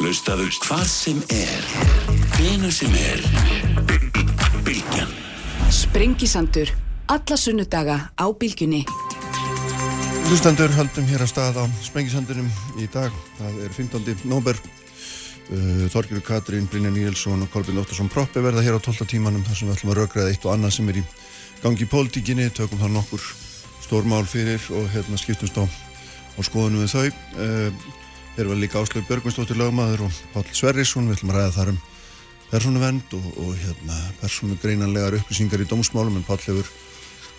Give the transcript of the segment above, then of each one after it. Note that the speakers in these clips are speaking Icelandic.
Hlustaðu hvað sem er, hvenu sem er, Bilgjan. Sprengisandur. Alla sunnudaga á bylgjunni. Hlustendur höldum hér að stað á Sprengisandunum í dag. Það er 15. nóber. Uh, Þorgjur Katrín, Brynja Níelsson og Kolbjörn Óttarsson Proppi verða hér á 12. tímanum þar sem við ætlum að rökraða eitt og annað sem er í gangi í pólitíkinni. Tökum það nokkur stórmál fyrir og hérna skiptumst á, á skoðunum við þau. Þeir var líka Áslöf Björgvinsdóttir lögmaður og Pál Sverrisson, við ætlum að ræða þar um persónuvend og, og hérna, persónugreinanlegar upplýsingar í dómsmálum en Pál hefur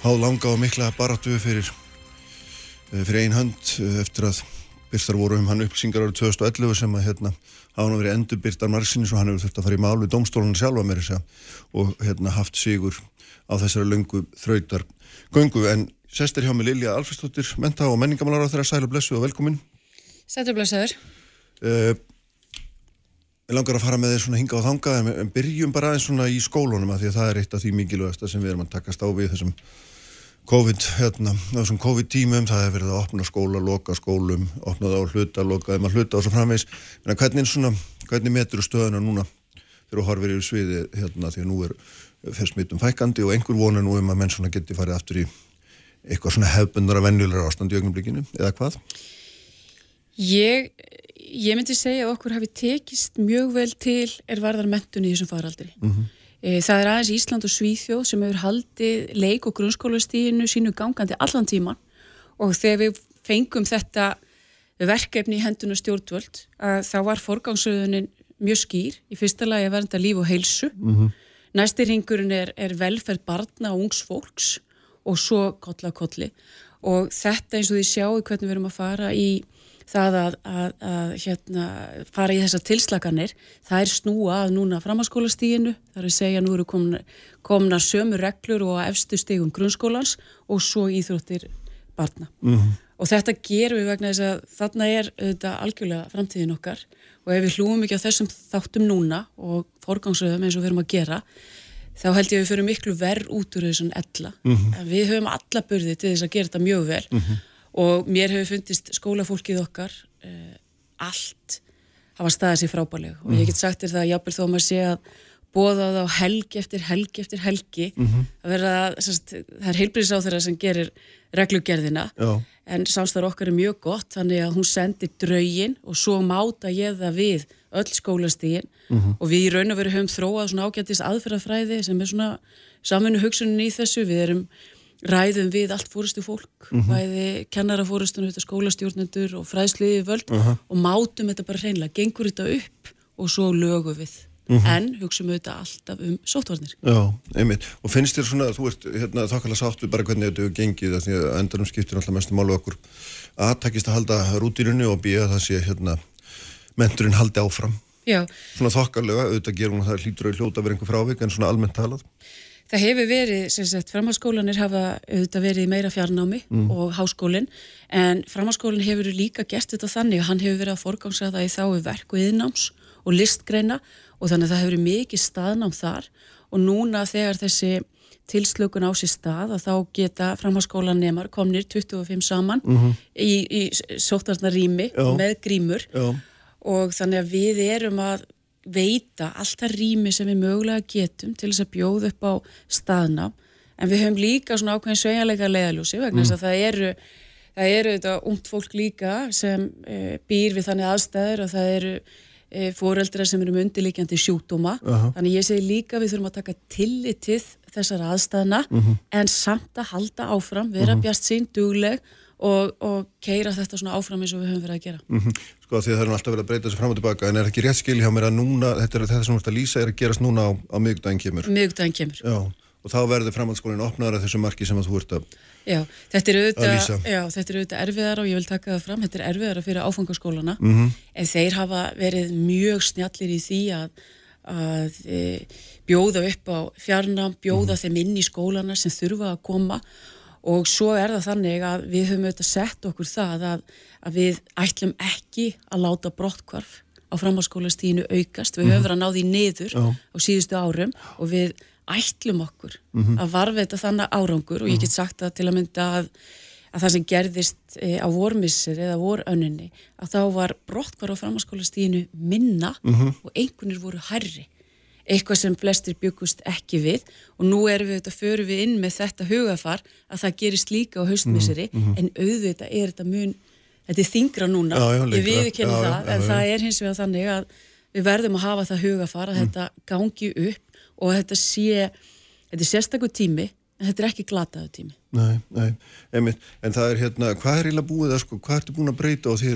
háð langa og mikla baratu fyrir, eh, fyrir ein hönd eh, eftir að byrstar voru um hann upplýsingar árið 2011 sem að hérna hafa hann verið endur byrtar margsinni og hann hefur þurft að fara í mál við dómstólunum sjálfa með þess að og hérna haft sigur á þessari löngu þrautar göngu en sestir hjá mig Lilja Alfredsdóttir, menta og menningamálar á þeirra sælu blessu og velkomin Sætturblöðsöður. Uh, ég langar að fara með þér svona hinga á þanga en, en byrjum bara aðeins svona í skólunum að því að það er eitt af því mikilvægasta sem við erum að takast á við þessum COVID, hérna, þessum COVID tímum, það hefur verið að opna skóla, loka skólum, opna það á hluta, loka þeim að hluta og svo framvegs. Hvernig, svona, hvernig metur stöðuna núna þegar þú horfir yfir sviði hérna því að nú er fyrst mitum fækandi og einhver vona nú um að menn svona geti farið aftur í eitthvað svona hefbundara venjulegra ástand í augnumblíkinu eða hvað? Ég, ég myndi segja að okkur hafi tekist mjög vel til er varðar mentun í þessum faraldri. Mm -hmm. Það er aðeins Ísland og Svíþjóð sem hefur haldið leik og grunnskólastíðinu sínu gangandi allan tíman og þegar við fengum þetta verkefni í hendun og stjórnvöld þá var forgangsröðunin mjög skýr. Í fyrsta lagi að verða líf og heilsu. Mm -hmm. Næstir hingurinn er, er velferð barna og ungs fólks og svo kolla kolli og þetta eins og því sjáu hvernig við erum að fara í það að, að, að hérna, fara í þessar tilslaganir, það er snúa að núna framhanskólastíginu, það er að segja nú eru komna, komna sömu reglur og efstu stígum grunnskólans og svo íþróttir barna. Mm -hmm. Og þetta gerum við vegna þess að þarna er auðvitað algjörlega framtíðin okkar og ef við hlúum ekki á þessum þáttum núna og forgangsröðum eins og við erum að gera, þá held ég að við fyrir miklu verð út úr þessum ella. Mm -hmm. Við höfum alla börði til þess að gera þetta mjög vel mm -hmm og mér hefur fundist skólafólkið okkar uh, allt hafa staðið sér frábælega mm. og ég get sagt þér það að jápil þó að maður sé að bóða á helgi eftir helgi eftir helgi mm -hmm. að vera, sérst, það er heilbríðis á þeirra sem gerir reglugerðina Já. en samstarf okkar er mjög gott þannig að hún sendir draugin og svo máta ég það við öll skólastígin mm -hmm. og við í raun og veru höfum þróað svona ágættist aðferðafræði sem er svona samfunnu hugsunin í þessu, við erum ræðum við allt fórustu fólk mm -hmm. bæði kennarafórustunum, skólastjórnendur og fræðsliði völd uh -huh. og mátum þetta bara hreinlega, gengur þetta upp og svo lögum við mm -hmm. en hugsaum við þetta alltaf um sótvarnir Já, einmitt, og finnst þér svona þú ert hérna, þokkala sáttu bara hvernig þetta hefur gengið því að endarum skiptir alltaf mestum málu okkur að takist að halda rútirinu og býja það sé hérna menturinn haldi áfram Já. svona þokkalega, auðvitað gerum það hlýtur og hljóta verið einhver frávik en svona almennt talað Það hefur verið, sem sagt, framháskólanir hafa auðvitað verið meira fjarnámi mm. og háskólinn, en framháskólinn hefur líka gert þetta þannig að hann hefur verið að forgangsraða í þái verk og yðnáms og listgreina og þannig að það hefur mikið staðnám þar og núna þegar þessi tilslökun á sér stað að þá geta framháskólanemar komnir 25 saman mm -hmm. í, í sóttarnarými með grímur Já. og þannig að við erum að veita alltaf rými sem við mögulega getum til þess að bjóða upp á staðna en við höfum líka svona ákveðin sveigjarleika leðaljósi vegna þess mm. að það eru það eru þetta ungt fólk líka sem e, býr við þannig aðstæður og það eru e, fóreldra sem eru undirleikjandi sjúkdóma uh -huh. þannig ég segi líka við þurfum að taka tillitið þessar aðstæðna uh mhm. -huh. en samt að halda áfram, vera uh mhm. -huh. bjart sín, dugleg og, og keira þetta svona áfram eins og við höfum verið að gera mm -hmm. Sko því það er alltaf verið að breyta þessu fram og tilbaka en er ekki rétt skil hjá mér að núna þetta, er, þetta sem þú ert að lýsa er að gerast núna á, á miðugdægin kemur Miðugdægin kemur Já, og þá verður framhaldsskólinn opnaður að þessu marki sem þú ert að Já, þetta er auðvitað, já, þetta er auðvitað erfiðar og ég vil taka það fram, þetta er erfiðar fyrir áfangaskólana mm -hmm. en þeir hafa verið mjög snjallir í því að, að e, bjóða upp á fjarnam, bjóða mm -hmm. þeim inn í skólana sem þurfa að koma og svo er það þannig að við höfum auðvitað sett okkur það að, að við ætlum ekki að láta brottkvarf á framhalskólastíðinu aukast, við höfum verið að ná því niður Já. á síðustu árum og við ætlum okkur mm -hmm. að varveita þannig árangur og ég mhm. get sagt að til að mynda að, að það sem gerðist e, á vormissir eða vorönninni að þá var brottkvar á framhanskólastíðinu minna og einhvernir voru herri eitthvað sem flestir byggust ekki við. Og nú erum við þetta, förum við inn með þetta hugafar að það gerist líka á haustmisseri. En auðvitað er þetta mun þetta er þingra núna, Já, já, ég lengra. viðurkenni Já, það en það er hins vegar þannig að við verðum að hafa það hugafar að þetta gangi upp og að þetta sé þetta er sérstakur tími en þetta er ekki glataðu tími. Nei, nei, einmitt, en það er hérna, hvað er eiginlega búið að sko, hvað ertu búin að breyta á því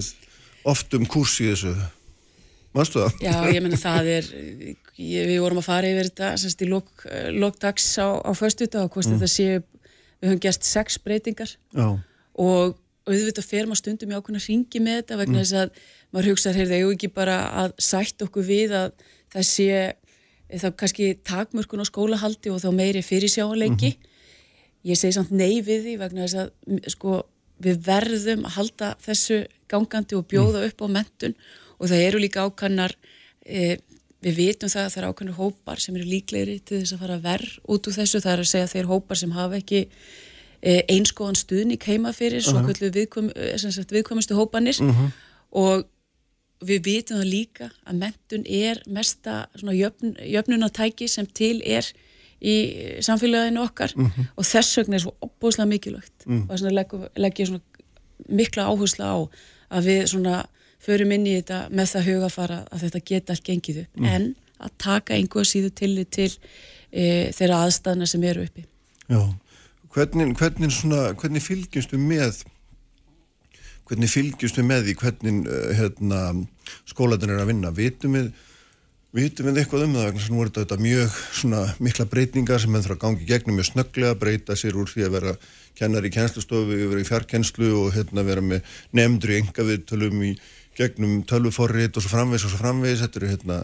oft um kurs í þessu? Manstu það? Já, ég menna það er ég, við vorum að fara yfir þetta semst í lok, lokdags á, á föstudag og hvort þetta séu, við höfum gert sex breytingar. Já, og auðvitað fer maður stundum í ákveðna ringi með þetta vegna þess að maður hugsaður, heyrðu, eigum við ekki bara að sætt okkur við að það sé þá kannski takmörkun á skólahaldi og þá meiri fyrirsjáleiki ég segi samt nei við því vegna þess að sko, við verðum að halda þessu gangandi og bjóða upp á mentun og það eru líka ákannar e, við vitum það að það eru ákannar hópar sem eru líklegri til þess að fara verð út úr þessu, það er að segja þeir hópar sem hafa ekki e, einskoðan stuðning heima fyrir svo kvöldu viðkvæm, eh, sem sagt, viðkvæmustu hópanir og við vitum það líka að mentun er mesta jöfn, jöfnunatæki sem til er í samfélaginu okkar. Og þess vegna er svo opbúslega mikilvægt. Og þess vegna legg, legg ég svona mikla áherslu á að við svona förum inn í þetta með það hugafara að þetta geta allt gengið upp en að taka einhver síðu tillit til e, þeirra aðstæðna sem eru uppi já. Hvernig, hvernig, svona, hvernig fylgjumstu með hvernig fylgjumstu með því hvernig uh, hérna, skólatin er að vinna? Vitum við Vitum við eitthvað um það vegna nú er þetta mjög svona mikla breytingar sem menn þarf að gangi í gegnum mjög snögglega, breyta sér úr því að vera kennar í kennslustofu, vera í fjarkennslu og hérna vera með nefndur í enga viðtölum í gegnum tölvuforrit og svo framvegs og svo framvegs, þetta eru hérna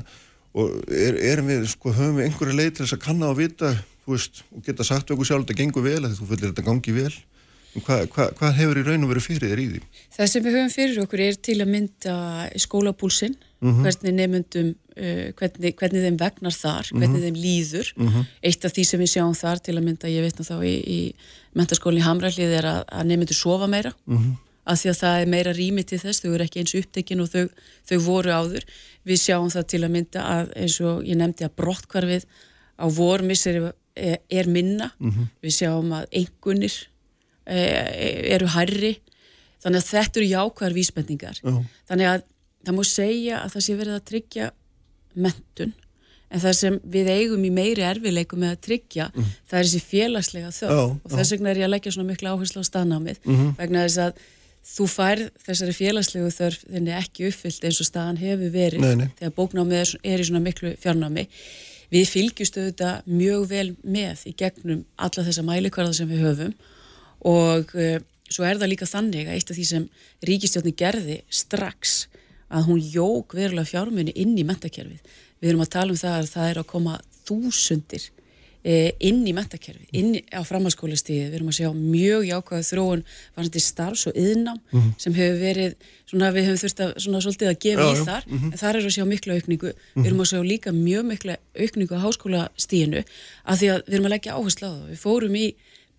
og er, erum við, sko, höfum við einhverja leið til þess að kanna og vita, þú veist, og geta sagt okkur sjálf, þetta gengur vel, að þú fyllir þetta gangi vel, hvað hva, hva hefur í raun og verið fyrir þér í því? Það sem við höfum fyrir okkur er til að mynda skólapúlsinn, hvernig nefndum, uh, hvernig, hvernig þeim vegnar þar, hvernig þeim líður. Eitt af því sem við sjáum þar til að mynda, ég veitna þá í, í mentaskólinni Hamrallið er að, að nefndu sofa meira, af því að það er meira rými til þess, þau eru ekki eins upptekin og þau, þau voru áður. Við sjáum það til að mynda að eins og ég nefndi að brottkvarfið á vormisseri er, er minna. Við sjáum að eingunir eru hærri. Þannig að þetta eru jákvæðar vísbendingar. Já. þannig að það má segja að það sé verið að tryggja mentun en það sem við eigum í meiri erfileikum með að tryggja það er þessi félagslega þörf. Já, og þess vegna er ég að leggja svona mikla áherslu á staðnámið vegna þess að þú færð þessari félagslegu þörf þenni ekki uppfyllt eins og staðan hefur verið Nei, nei. þegar bóknámið er, er í svona miklu fjárnámi við fylgjustu þetta mjög vel með í gegnum alla þessa mælikvarða sem við höfum og uh, svo er það líka þannig að eitt af því sem ríkistjórni gerði strax að hún jók verulega fjármunni inn í mentakerfið. Við erum að tala um það að það er að koma þúsundir inn í mentakerfið, inn á framhalskólastíði. Við erum að sjá mjög jákvæða þróun varandi starfs og yðnám sem hefur verið, svona við höfum þurft að svona svolítið að gefa Já, í þar, en þar er að sjá mikla aukningu. Við erum að sjá líka mjög mikla aukningu á háskólastíðinu af því að við erum að leggja áherslu á það. Við fórum í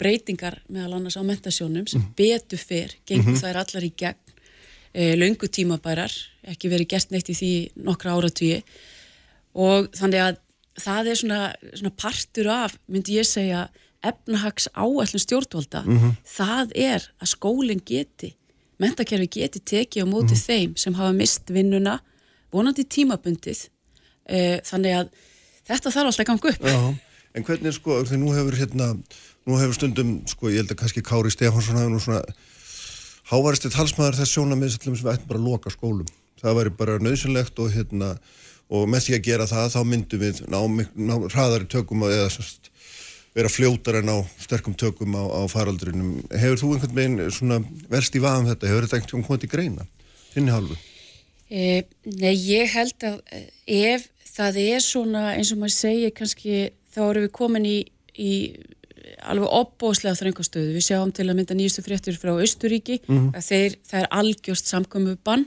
breytingar meðal annars á mentasjónum sem betur fyrr, gengum þær allar í gegn e, löngu tímabærar, ekki verið gert neitt í því nokkra áratvíi og þannig að það er svona, svona partur af, myndi ég segja, efnahags áallin stjórnvalda, það er að skólinn geti, mentakerfi geti tekið á móti þeim sem hafa mist vinnuna, vonandi tímabundið, e, þannig að þetta þarf alltaf að ganga upp. Já, en hvernig sko, þegar nú hefur hérna, nú hefur stundum, sko, ég held að kannski Kári Stefánsson hafi nú svona hávarist eitt halsmaður þess sjónamið sem við ættum bara að loka skólum. Það væri bara nöðsynlegt og hérna, og með því að gera það þá myndum við ná, ná hraðari tökum eða sérst, vera fljótar en á sterkum tökum á, á faraldrinum. Hefur þú einhvern veginn svona verst í vaðum þetta? Hefur þetta einhvern veginn komið til greina? Þinni hálfu? E, nei, ég held að eh, ef það er svona eins og maður segir kannski þá erum við komin í, í alveg opbóðslega þröngastöðu. Við sjáum til að mynda nýjustu fréttur frá Östuríki að þeir, það er algjörst samkomu bann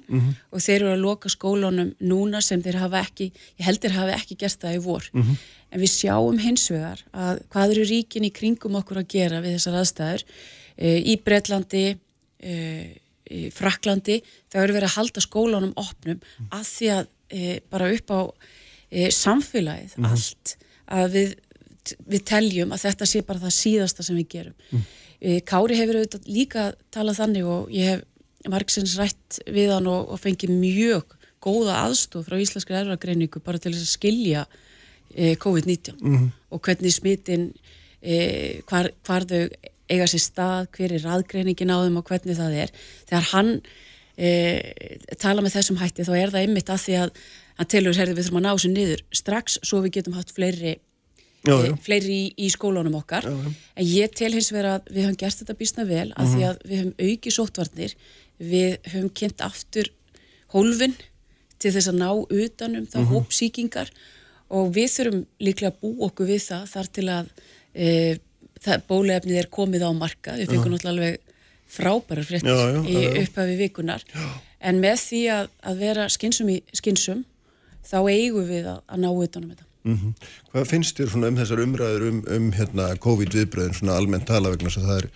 og þeir eru að loka skólunum núna sem þeir hafa ekki, ég held þeir hafa ekki gert það í vor. En við sjáum hins vegar að hvað eru ríkin í kringum okkur að gera við þessar aðstæður. E, í Bretlandi, e, í Fraklandi það eru verið að halda skólanum opnum að því að e, bara upp á e, samfélagið allt að við, við teljum að þetta sé bara það síðasta sem við gerum. E, Kári hefur auðvitað líka talað þannig og ég hef margsins rætt við hann og, og fengið mjög góða aðstof frá Íslenskri erfragreiningu bara til þess að skilja e, COVID-19 og hvernig smitin e, hvar, hvar þau eiga sér stað, hver er raðgreiningin á þeim og hvernig það er. Þegar hann tala með þessum hætti þá er það einmitt að því að hann telur herði við þurfum að ná þessu niður strax svo við getum haft fleiri Já, já. fleiri í, í skólunum okkar. En ég tel hins vegar að við höfum gert þetta bísna vel að því að við höfum auki sóttvarnir. Við höfum kynnt aftur hólfin til þess að ná utanum það hópsíkingar og við þurfum líklega að bú okkur við það þar til að e, það, bólefnið er komið á marka við fengum náttúrulega alveg frábærar fréttir Já, já, í já, já. upphafi vikunar en með því að, að vera skinsum í skinsum þá eigum við að, að ná utanum þetta Mm Hvað finnst þér um þessar umræður um, um hérna, COVID-viðbröðin almennt tala vegna þess að það er,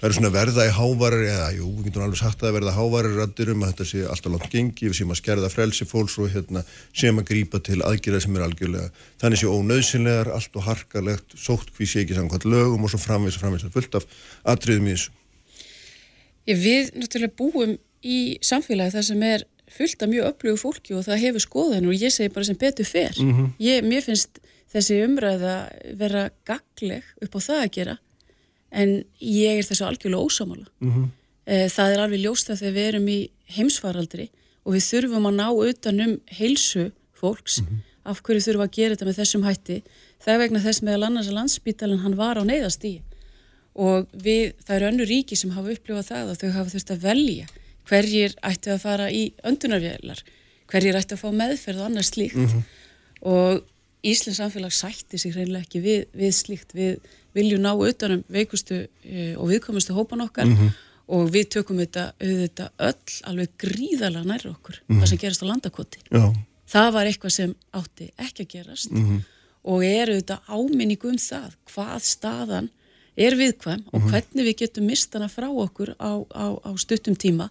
það er verða í hávarar eða jú, við getum alveg sagt að verða hávarar rættir um að þetta sé alltaf langt gengi, við séum að skerða frelsi fólks og hérna séum að grípa til aðgerða sem er algjörlega þannig sé ónöðsynlegar, allt og harkalegt sótt hví sé ekki samkvæmt lögum og svo framvís og framvís fullt af atriðum í þessu. Ég, við náttúrulega búum í samfélagi þar sem er fullt af mjög öflugu fólki og það hefur skoðan og ég segi bara sem betur fer. ég, mér finnst þessi umræða vera gagleg upp á það að gera en ég er þessu algjörlega ósamála. Mm Það er alveg ljóst að þegar við erum í heimsfaraldri og við þurfum að ná utanum heilsu fólks, af hverju þurfum að gera þetta með þessum hætti, það er vegna þess meðal annars að landsbítalinn hann var á neyðastíi og við, það eru önnu ríki sem hafa upplifað það og þau hafa þurft að velja hverjir ættu að fara í öndunarvélar, hverjir ættu að fá meðferð og annars slíkt. Og Íslands samfélag sætti sig hreinlega ekki við, við slíkt, við viljum ná utanum veikustu uh, og viðkomustu hópan okkar og við tökum þetta auðvitað öll alveg gríðalega nær okkur, það sem gerast á landakoti. Já, það var eitthvað sem átti ekki að gerast og er auðvitað áminningu um það hvað staðan er viðkvæm og hvernig við getum mist hana frá okkur á, á, á stuttum tíma.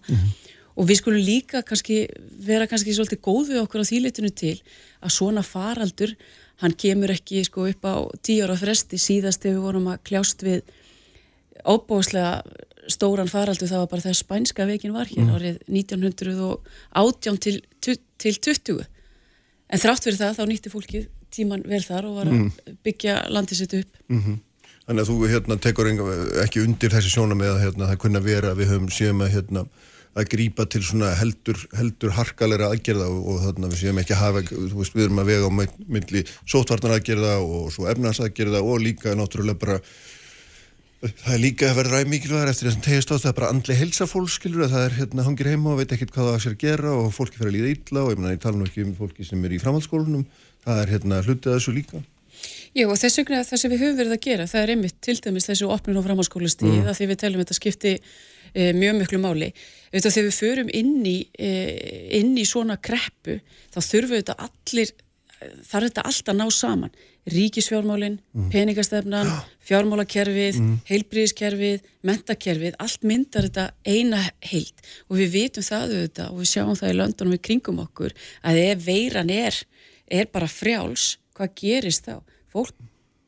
Og við skulum líka kannski vera kannski svolítið góð við okkur á þýleitinu til að svona faraldur hann kemur ekki sko upp á tíu ára fresti. Síðast þegar við vorum að kljást við óbóðslega stóran faraldur það var bara þegar spænska veikin var hér árið 1918 til, til 20 en þrátt fyrir það þá nýtti fólkið tíman vel þar og var að byggja landið sitt upp Þannig að þú hérna, tekur ekki undir þessi sjóna með að hérna, það kunna vera að við höfum séum að, hérna, að grípa til heldur, heldur harkalega aðgerða og, og þarna við séum ekki að hafa, veist, við erum að vega á milli sótvarnar aðgerða og svo efnars aðgerða og líka náttúrulega bara það er líka að vera ræð mikilvægur eftir þessum tegist á það er bara andli helsa fólk skilur að það er hérna hangir heima og veit ekkert hvað það á sér að gera og fólki fyrir að líða illa og ég, meina, ég tala nú ekki um fólki sem er í framhaldsskólanum það er hérna hlutið að þessu líka Jú og þess vegna það sem við höfum verið að gera það er einmitt til dæmis þessu opnun og framhalskólasti mm. því við telum þetta skipti e, mjög miklu máli Þetta, þegar við förum inn í, e, inn í svona kreppu þá þurfum þetta allir þarf þetta allt að ná saman ríkisfjármálin, peningastefnan fjármálakerfið, mm. heilbríðiskerfið mentakerfið, allt myndar þetta eina heild og við vitum það auðvitað og við sjáum það í löndunum við kringum okkur að ef veiran er er bara frjáls, hvað gerist þá? Fólk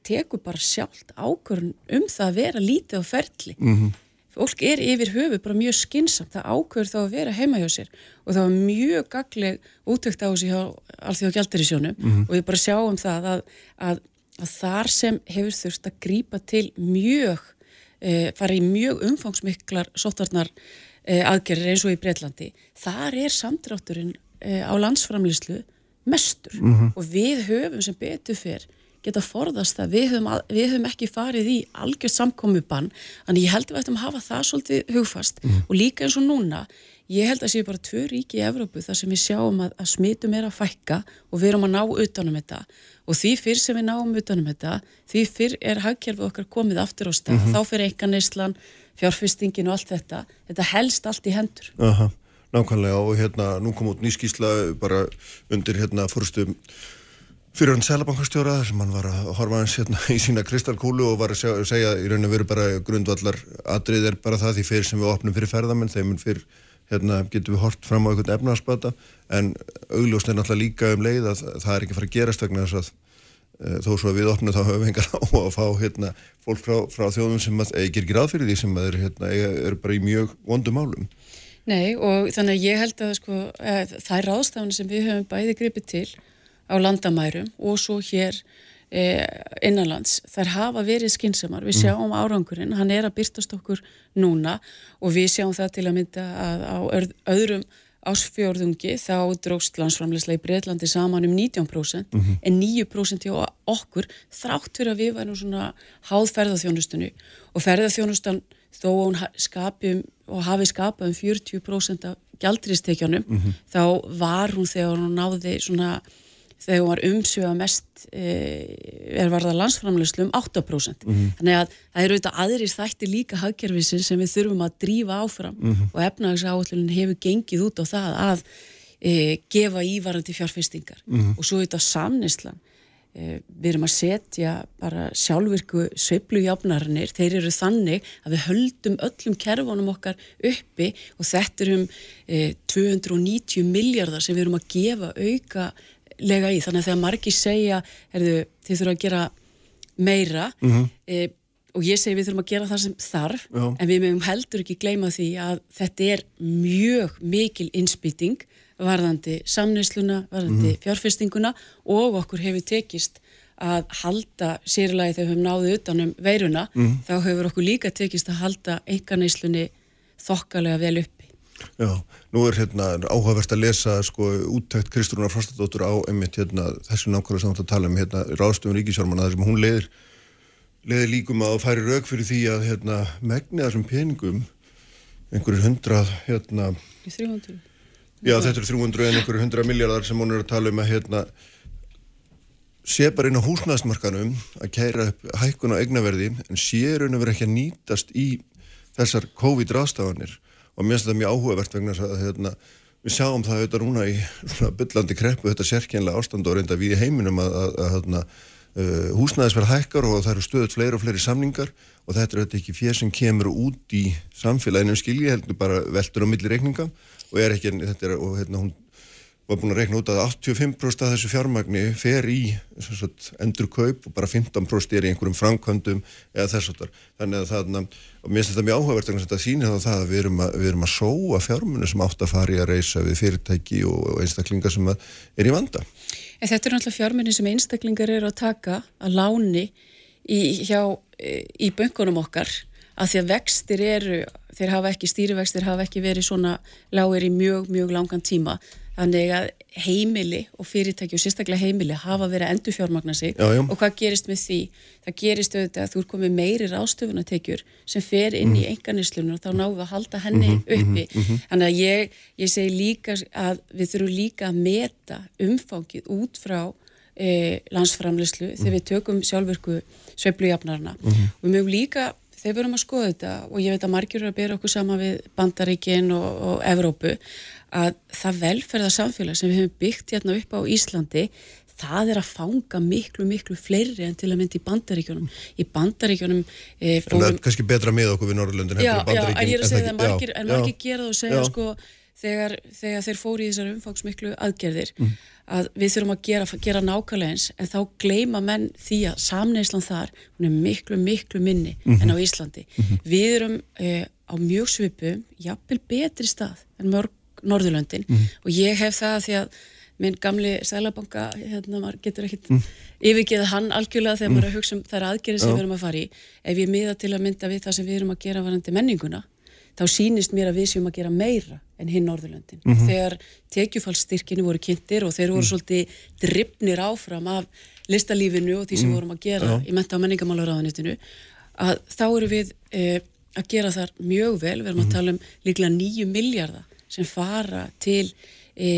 tekur bara sjálft ákvörðun um það að vera lítið á ferli. -hmm. Fólk er yfir höfu bara mjög skinsamt, það ákvörður þá að vera heima hjá sér. Og það var mjög gagleg útökt á þessi hjá Alþjóð Gjaldarísjónu og við bara sjáum það að, að, að þar sem hefur þurft að grípa til mjög, e, fara í mjög umfangsmiklar sóttarnar e, aðgerðir eins og í Breitlandi, þar er samdrátturinn e, á landsframlýslu mestur. Og við höfum sem betur fyrr geta forðast það, við höfum, við höfum ekki farið í algjörð samkomubann þannig ég held að við ættum að hafa það svolítið hugfast. Og líka eins og núna ég held að séu bara tvö ríki í Evrópu þar sem við sjáum að, að smitum er að fækka og við erum að ná utanum þetta. Og því fyrr sem við náum utanum þetta því fyrr er hagkerfið okkar komið aftur á stað, þá fyrir einkaneyslan fjárfestingin og allt þetta. Þetta helst allt í hendur. Aha, nákvæmlega. Og hérna nú kom út nýskísla bara undir hérna fórstu fyrir hann selabankastjóra sem hann var að horfa hans hérna, í sína kristalkúlu og var að segja, í raun og veru bara grundvallar atrið er bara það því fyrir sem við opnum fyrir ferðamenn þeim fyrir hérna, getum við hort fram á einhvern efnaðarspata en augljóst er náttúrulega líka um leið að það er ekki fara að gerast vegna þess að e, þó svo að við opnum þá höfum við engar á að fá hérna, fólk frá, frá þjóðum sem að, e, ger ekki ráð fyrir því sem að er, hérna, er bara í mjög vondum málum. Nei og þannig að ég held að sko, það er ráðstafan sem við höfum bæði gripið til á landamærum og svo hér e, innanlands. Þær hafa verið skynnsamar. Við mm. sjáum mm. árangurinn, hann er að byrtast okkur núna og við sjáum það til að mynda að á öðrum ásfjörðungi þá drókst landsframlegslega í Breitlandi saman um 19% mm -hmm. en 9% hjá okkur þrátt fyrir að við værum svona háð ferðarþjónustunni og ferðarþjónustan þó hún skapum og hafi skapað um 40% af gjaldristekjanum mm -hmm. þá var hún þegar hún náði svona þegar hún var umsjöða mest e, er varða landsframlegslu um 8% mm -hmm. þannig að það eru auðvitað aðrir þætti líka hagkerfisir sem við þurfum að drífa áfram mm -hmm. og efnagsáallun hefur gengið út á það að e, gefa ívarandi fjárfestingar mm -hmm. og svo auðvitað samnislan e, við erum að setja bara sjálfvirku sveiplujáfnarnir, þeir eru þannig að við höldum öllum kerfunum okkar uppi og þetta er um 290 miljardar sem við erum að gefa auka lega í þannig að þegar margi segja herðu, þið þurfum að gera meira mm -hmm. e, og ég segi við þurfum að gera það sem þarf Já. en við mögum heldur ekki gleyma því að þetta er mjög mikil innspýting varðandi samneysluna, varðandi mm -hmm. fjárfestinguna og okkur hefur tekist að halda sérlega þegar við höfum náðu utanum veiruna mm -hmm. þá hefur okkur líka tekist að halda enganeyslunni þokkalega vel upp Já, nú er hérna áhugavert að lesa sko úttækt Kristrúnar Frostadóttur á einmitt hérna þessu nákvæmlega samt að tala um hérna ráðstöfun Ríkisjármanna þar sem hún leiðir leiðir líkum að færi rauk fyrir því að hérna megni þessum peningum einhverjur hundrað hérna 300 Já þetta er 300 en einhverjur hundra miljardar sem hún er að tala um að hérna sé bara inn á húsnæðsmarkanum að kæra upp hækkun á eignaverði en sé raun og verið ekki að nýtast í þessar COVID ráðstafanir og mér finnst þetta mjög áhugavert vegna að hérna, við sjáum það auðvitað núna í byllandi kreppu þetta sérkjænlega ástand og reynda við í heiminum að, að, að, að uh, húsnæðisverð hækkar og það eru stöðut fleiri og fleiri samningar og þetta er þetta ekki fér sem kemur út í samfélaginu skilji heldur bara veldur á milli reikninga og er ekki, þetta er, og hérna hún var búin að reikna út að 85% af þessu fjármagni fer í sagt, endur kaup og bara 15% er í einhverjum framkvöndum eða þess að þannig að það, og mér finnst þetta mjög áhugavert að þetta sýnir þá það að við erum að, við erum að sóa fjármunni sem átt að fara í að reysa við fyrirtæki og, og einstaklingar sem er í vanda. En þetta er náttúrulega fjármunni sem einstaklingar eru að taka að láni í, hjá, í böngunum okkar að því að vextir eru, þeir hafa ekki stýrivextir hafa ekki verið svona lágir í mjög, mjög langan tíma Þannig að heimili og fyrirtæki og sérstaklega heimili hafa verið að endur fjármagna sig já, já. og hvað gerist með því? Það gerist auðvitað að þú er komið meiri ráðstöfunatekjur sem fer inn mm. í enganislunum og þá náðu að halda henni mm -hmm, uppi. Mm -hmm. Þannig að ég, ég segi líka að við þurfum líka að meta umfangið út frá eh, landsframlislu -hmm. þegar við tökum sjálfurku sveplujafnarna. Mhm. Við mögum líka þegar við erum að skoða þetta og ég veit að margir eru að bera okkur sama við Bandaríkin og, og Evrópu að það velferðarsamfélag sem við hefum byggt hérna upp á Íslandi það er að fanga miklu, miklu fleiri en til að mynda í bandaríkjónum í bandaríkjónum e, fórum... Það er kannski betra með okkur við Norrlöndin Já, já, en ég er að segja það margir, en margir gera það og segja já. sko þegar, þegar þeir fóri í þessar umfangsmiklu aðgerðir mm. að við þurfum að gera, gera nákvæmlega eins en þá gleima menn því að samneislan þar, hún er miklu, miklu minni mm -hmm. en á Íslandi. Mm -hmm. Við erum e, á mjög svipu, jafnvel betri stað en mörg Norðurlöndin mm -hmm. og ég hef það því að minn gamli sælabanka, hérna maður getur ekkit mm. yfirgeða hann algjörlega þegar maður er að hugsa um þær aðgerið sem við erum að fara í ef ég miða til að mynda við það sem við erum að gera varandi menninguna, þá sínist mér að við séum að gera meira en hinn Norðurlöndin mm -hmm. þegar tekjufallstyrkinu voru kynntir og þeir voru mm. svolítið drifnir áfram af listalífinu og því sem mm. vorum að gera Já. í menta- og menningamálaráðanitinu að þá eru við eh, að gera þar mjög vel, við erum að mhm. tala um líklega nýju miljardar sem fara til e,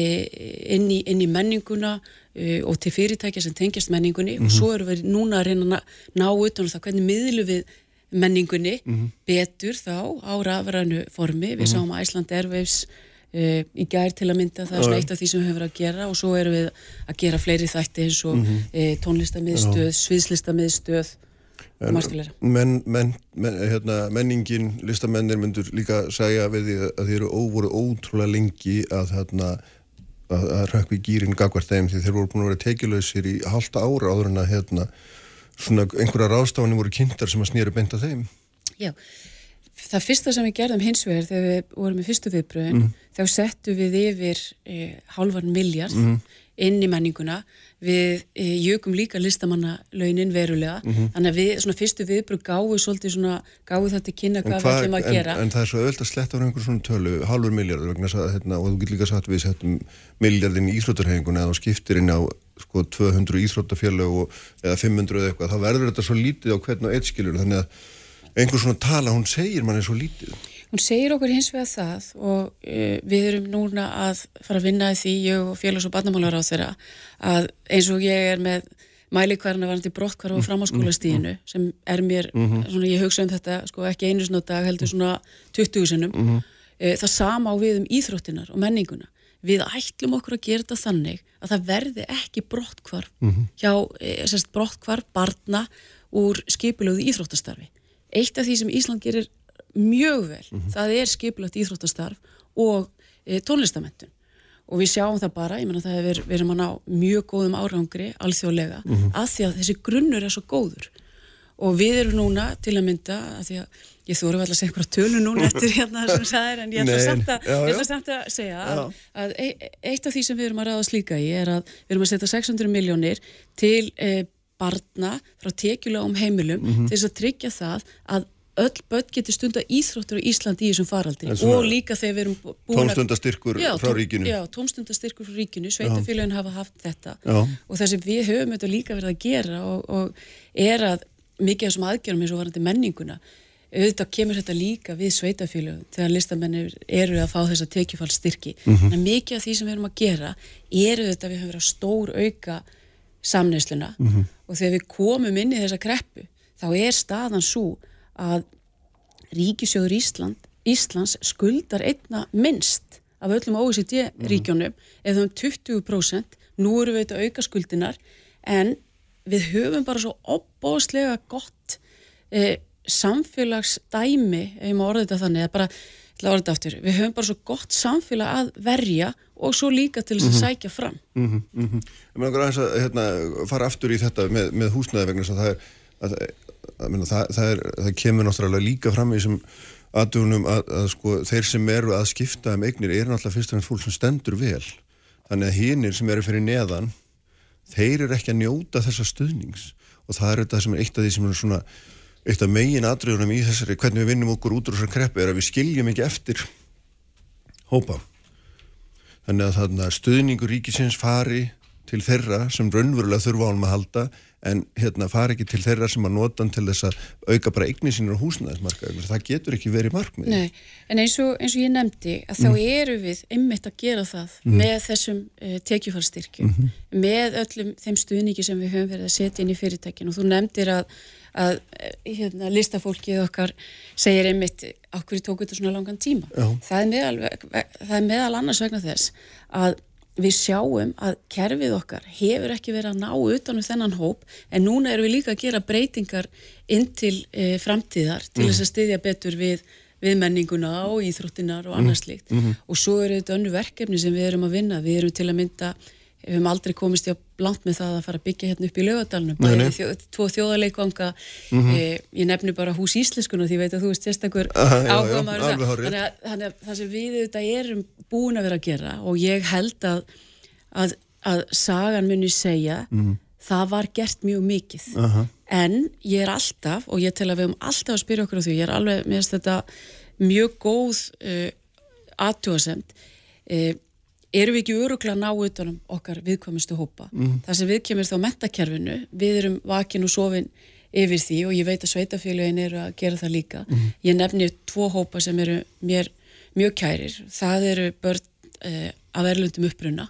inn, í, inn í menninguna e, og til fyrirtækja sem tengjast menningunni mm -hmm. og mhm. svo erum við núna að reyna að ná utan um það hvernig miðlu við menningunni mm -hmm. betur þá á rafrænu formi. Við -hmm. sáum að Æsland Airwaves uh, í gær til að mynda, það er svona eitt af því sem við höfum verið að gera og svo erum við að gera fleiri þætti eins og mm -hmm. uh, tónlistamiðstöð, sviðslistamiðstöð og margt fleira. Men, men, men, hérna, menningin, listamennir myndur líka segja við því að þið eru óvoru ótrúlega lengi að hérna að, að rökk við gýrin gagvart þeim því þeir voru búin að vera tekilöðsir í halda ára áður en að hérna svona einhverja ráðstafanir voru kynntar sem að snýra beint að þeim. Já, það fyrsta sem við gerðum hins vegar þegar við vorum í fyrstu viðbröðin mm. þá settu við yfir e, hálfan miljard mm. inn í menninguna við e, jökum líka listamannalaunin verulega mm -hmm. þannig að við svona fyrstu viðbröð gáðu svolítið svona gáðu þetta kynna hvað við ætlum að en, gera En það er svo öll að sletta á einhver svona tölu hálfur miljardur vegna að, hérna, og þú getur líka sagt við settum miljardin í Ísrótarhefinguna eða skiptir inn á sko 200 Ísrótafjölu eða 500 eða eitthvað þá verður þetta svo lítið á hvern og eitt skilur þannig að einhver svona tala, hún segir manni svo lítið. Hún segir okkur hins vegar það og uh, við erum núna að fara að vinna því, ég og félags- og barnamálar á þeirra, að eins og ég er með mælikvarna varandi brottkvarf á framháskólastíðinu mm, mm, sem er mér, mm -hmm. svona ég hugsa um þetta sko ekki einu svona dag heldur svona 20 sinum, -hmm. uh, það sama á við um íþróttinar og menninguna við ætlum okkur að gera þetta þannig að það verði ekki brottkvarf -hmm. hjá, eh, sérst brottkvarf barna úr skipilöðu íþróttastarfi eitt af því sem Ísland gerir mjög vel, mm -hmm. það er skipilagt íþróttastarf og e, tónlistamentun og við sjáum það bara, ég menna það er við erum að ná mjög góðum árangri alþjóðlega, mm -hmm. að því að þessi grunnur er svo góður og við erum núna til að mynda, að því að ég þóru alltaf að segja einhverja tölu núna eftir hérna sem sæðir, en ég ætla samt að, já, já. samt að segja að, að e, eitt af því sem við erum að ráðast líka í er að við erum að setja 600 miljónir til e, barna frá tekjulegum heimilum mm -hmm. til þess að tryggja það að öll börn getur stunda íþróttur á Íslandi í þessum faraldri og líka þegar við erum búin að... Tómstundastyrkur frá ríkinu. Já, tómstundastyrkur frá ríkinu, sveitafélagin hafa haft þetta já. og það sem við höfum þetta líka verið að gera og, og er að mikið af þessum aðgerðum eins og varandi menninguna auðvitað kemur þetta líka við sveitafélagum þegar listamennir eru að fá þessa tekjufallstyrki. Mm -hmm. Að mikið af því sem við höfum að gera eru þetta við höfum verið að stór auka samneysluna mm -hmm. og þegar við komum inn í þessa kreppu þá er staðan svo að Ríkisjóður Ísland, Íslands skuldar einna minnst af öllum OECD-ríkjónum mhm. eða um 20%, nú eru við auðvitað auka skuldinar en við höfum bara svo opbóðslega gott eh, samfélagsdæmi ef maður orðið þetta þannig, bara aftur, við höfum bara svo gott samfélag að verja og svo líka til þess að mm -hmm. sækja fram mm -hmm, mm -hmm. Ég meðan gráðins að hérna, fara aftur í þetta með, með húsnæði vegna það, að, að, það, það, það kemur náttúrulega líka fram í þessum aðdunum að, að sko, þeir sem eru að skipta um eignir er náttúrulega fyrst og fremst fólk sem stendur vel þannig að hinnir sem eru fyrir neðan þeir eru ekki að njóta þessa stuðnings og það er þetta sem er eitt af því sem er svona eitt af megin aðdröðunum í þessari hvernig við vinnum okkur út úr þessari kreppu er að við skiljum ekki eftir hópa. Þannig að þarna stuðningur ríkisins fari til þeirra sem raunverulega þurfa ánum að halda en hérna fari ekki til þeirra sem að nota til þess að auka bara eigni sínur húsnæðismarkaðum, það getur ekki verið markmið. Nei, en eins og, eins og ég nefndi að þá mm. eru við einmitt að gera það mm. með þessum uh, tekjufallstyrkjum, mm -hmm. með öllum þeim stuðningi sem við höfum verið að setja inn í fyrirtækinu og þú nefndir að að hérna, listafólkið okkar segir einmitt okkur tók þetta svona langan tíma það er, meðal, það er meðal annars vegna þess að við sjáum að kerfið okkar hefur ekki verið að ná utanum þennan hóp en núna erum við líka að gera breytingar inn til e, framtíðar til mm. þess að styðja betur við, við menninguna og íþróttinar og annars líkt mm -hmm. og svo eru þetta önnu verkefni sem við erum að vinna við erum til að mynda við höfum aldrei komist í að blant með það að fara að byggja hérna upp í lögadalunum, bæði þjó, tvo þjóðarleikvanga. Mm -hmm. e, ég nefnir bara hús íslenskuna því veit að þú veist sérstakur áhuga maður þannig að, að það sem við þetta erum búin að vera að gera og ég held að að, að sagan muni segja mm -hmm. það var gert mjög mikið. Uh -huh. en ég er alltaf og ég tel að við höfum alltaf að spyrja okkur á því ég er alveg með þetta mjög góð uh, aðtjóðasemt uh, erum við ekki öruglega að ná utanum okkar viðkomistu hópa. Mm. Það sem við kemur þá metakerfinu, við erum vakin og sofin yfir því og ég veit að sveitafélagin eru að gera það líka. Mm. Ég nefnir tvo hópa sem eru mér mjög kærir. Það eru börn eh, af erlundum uppruna.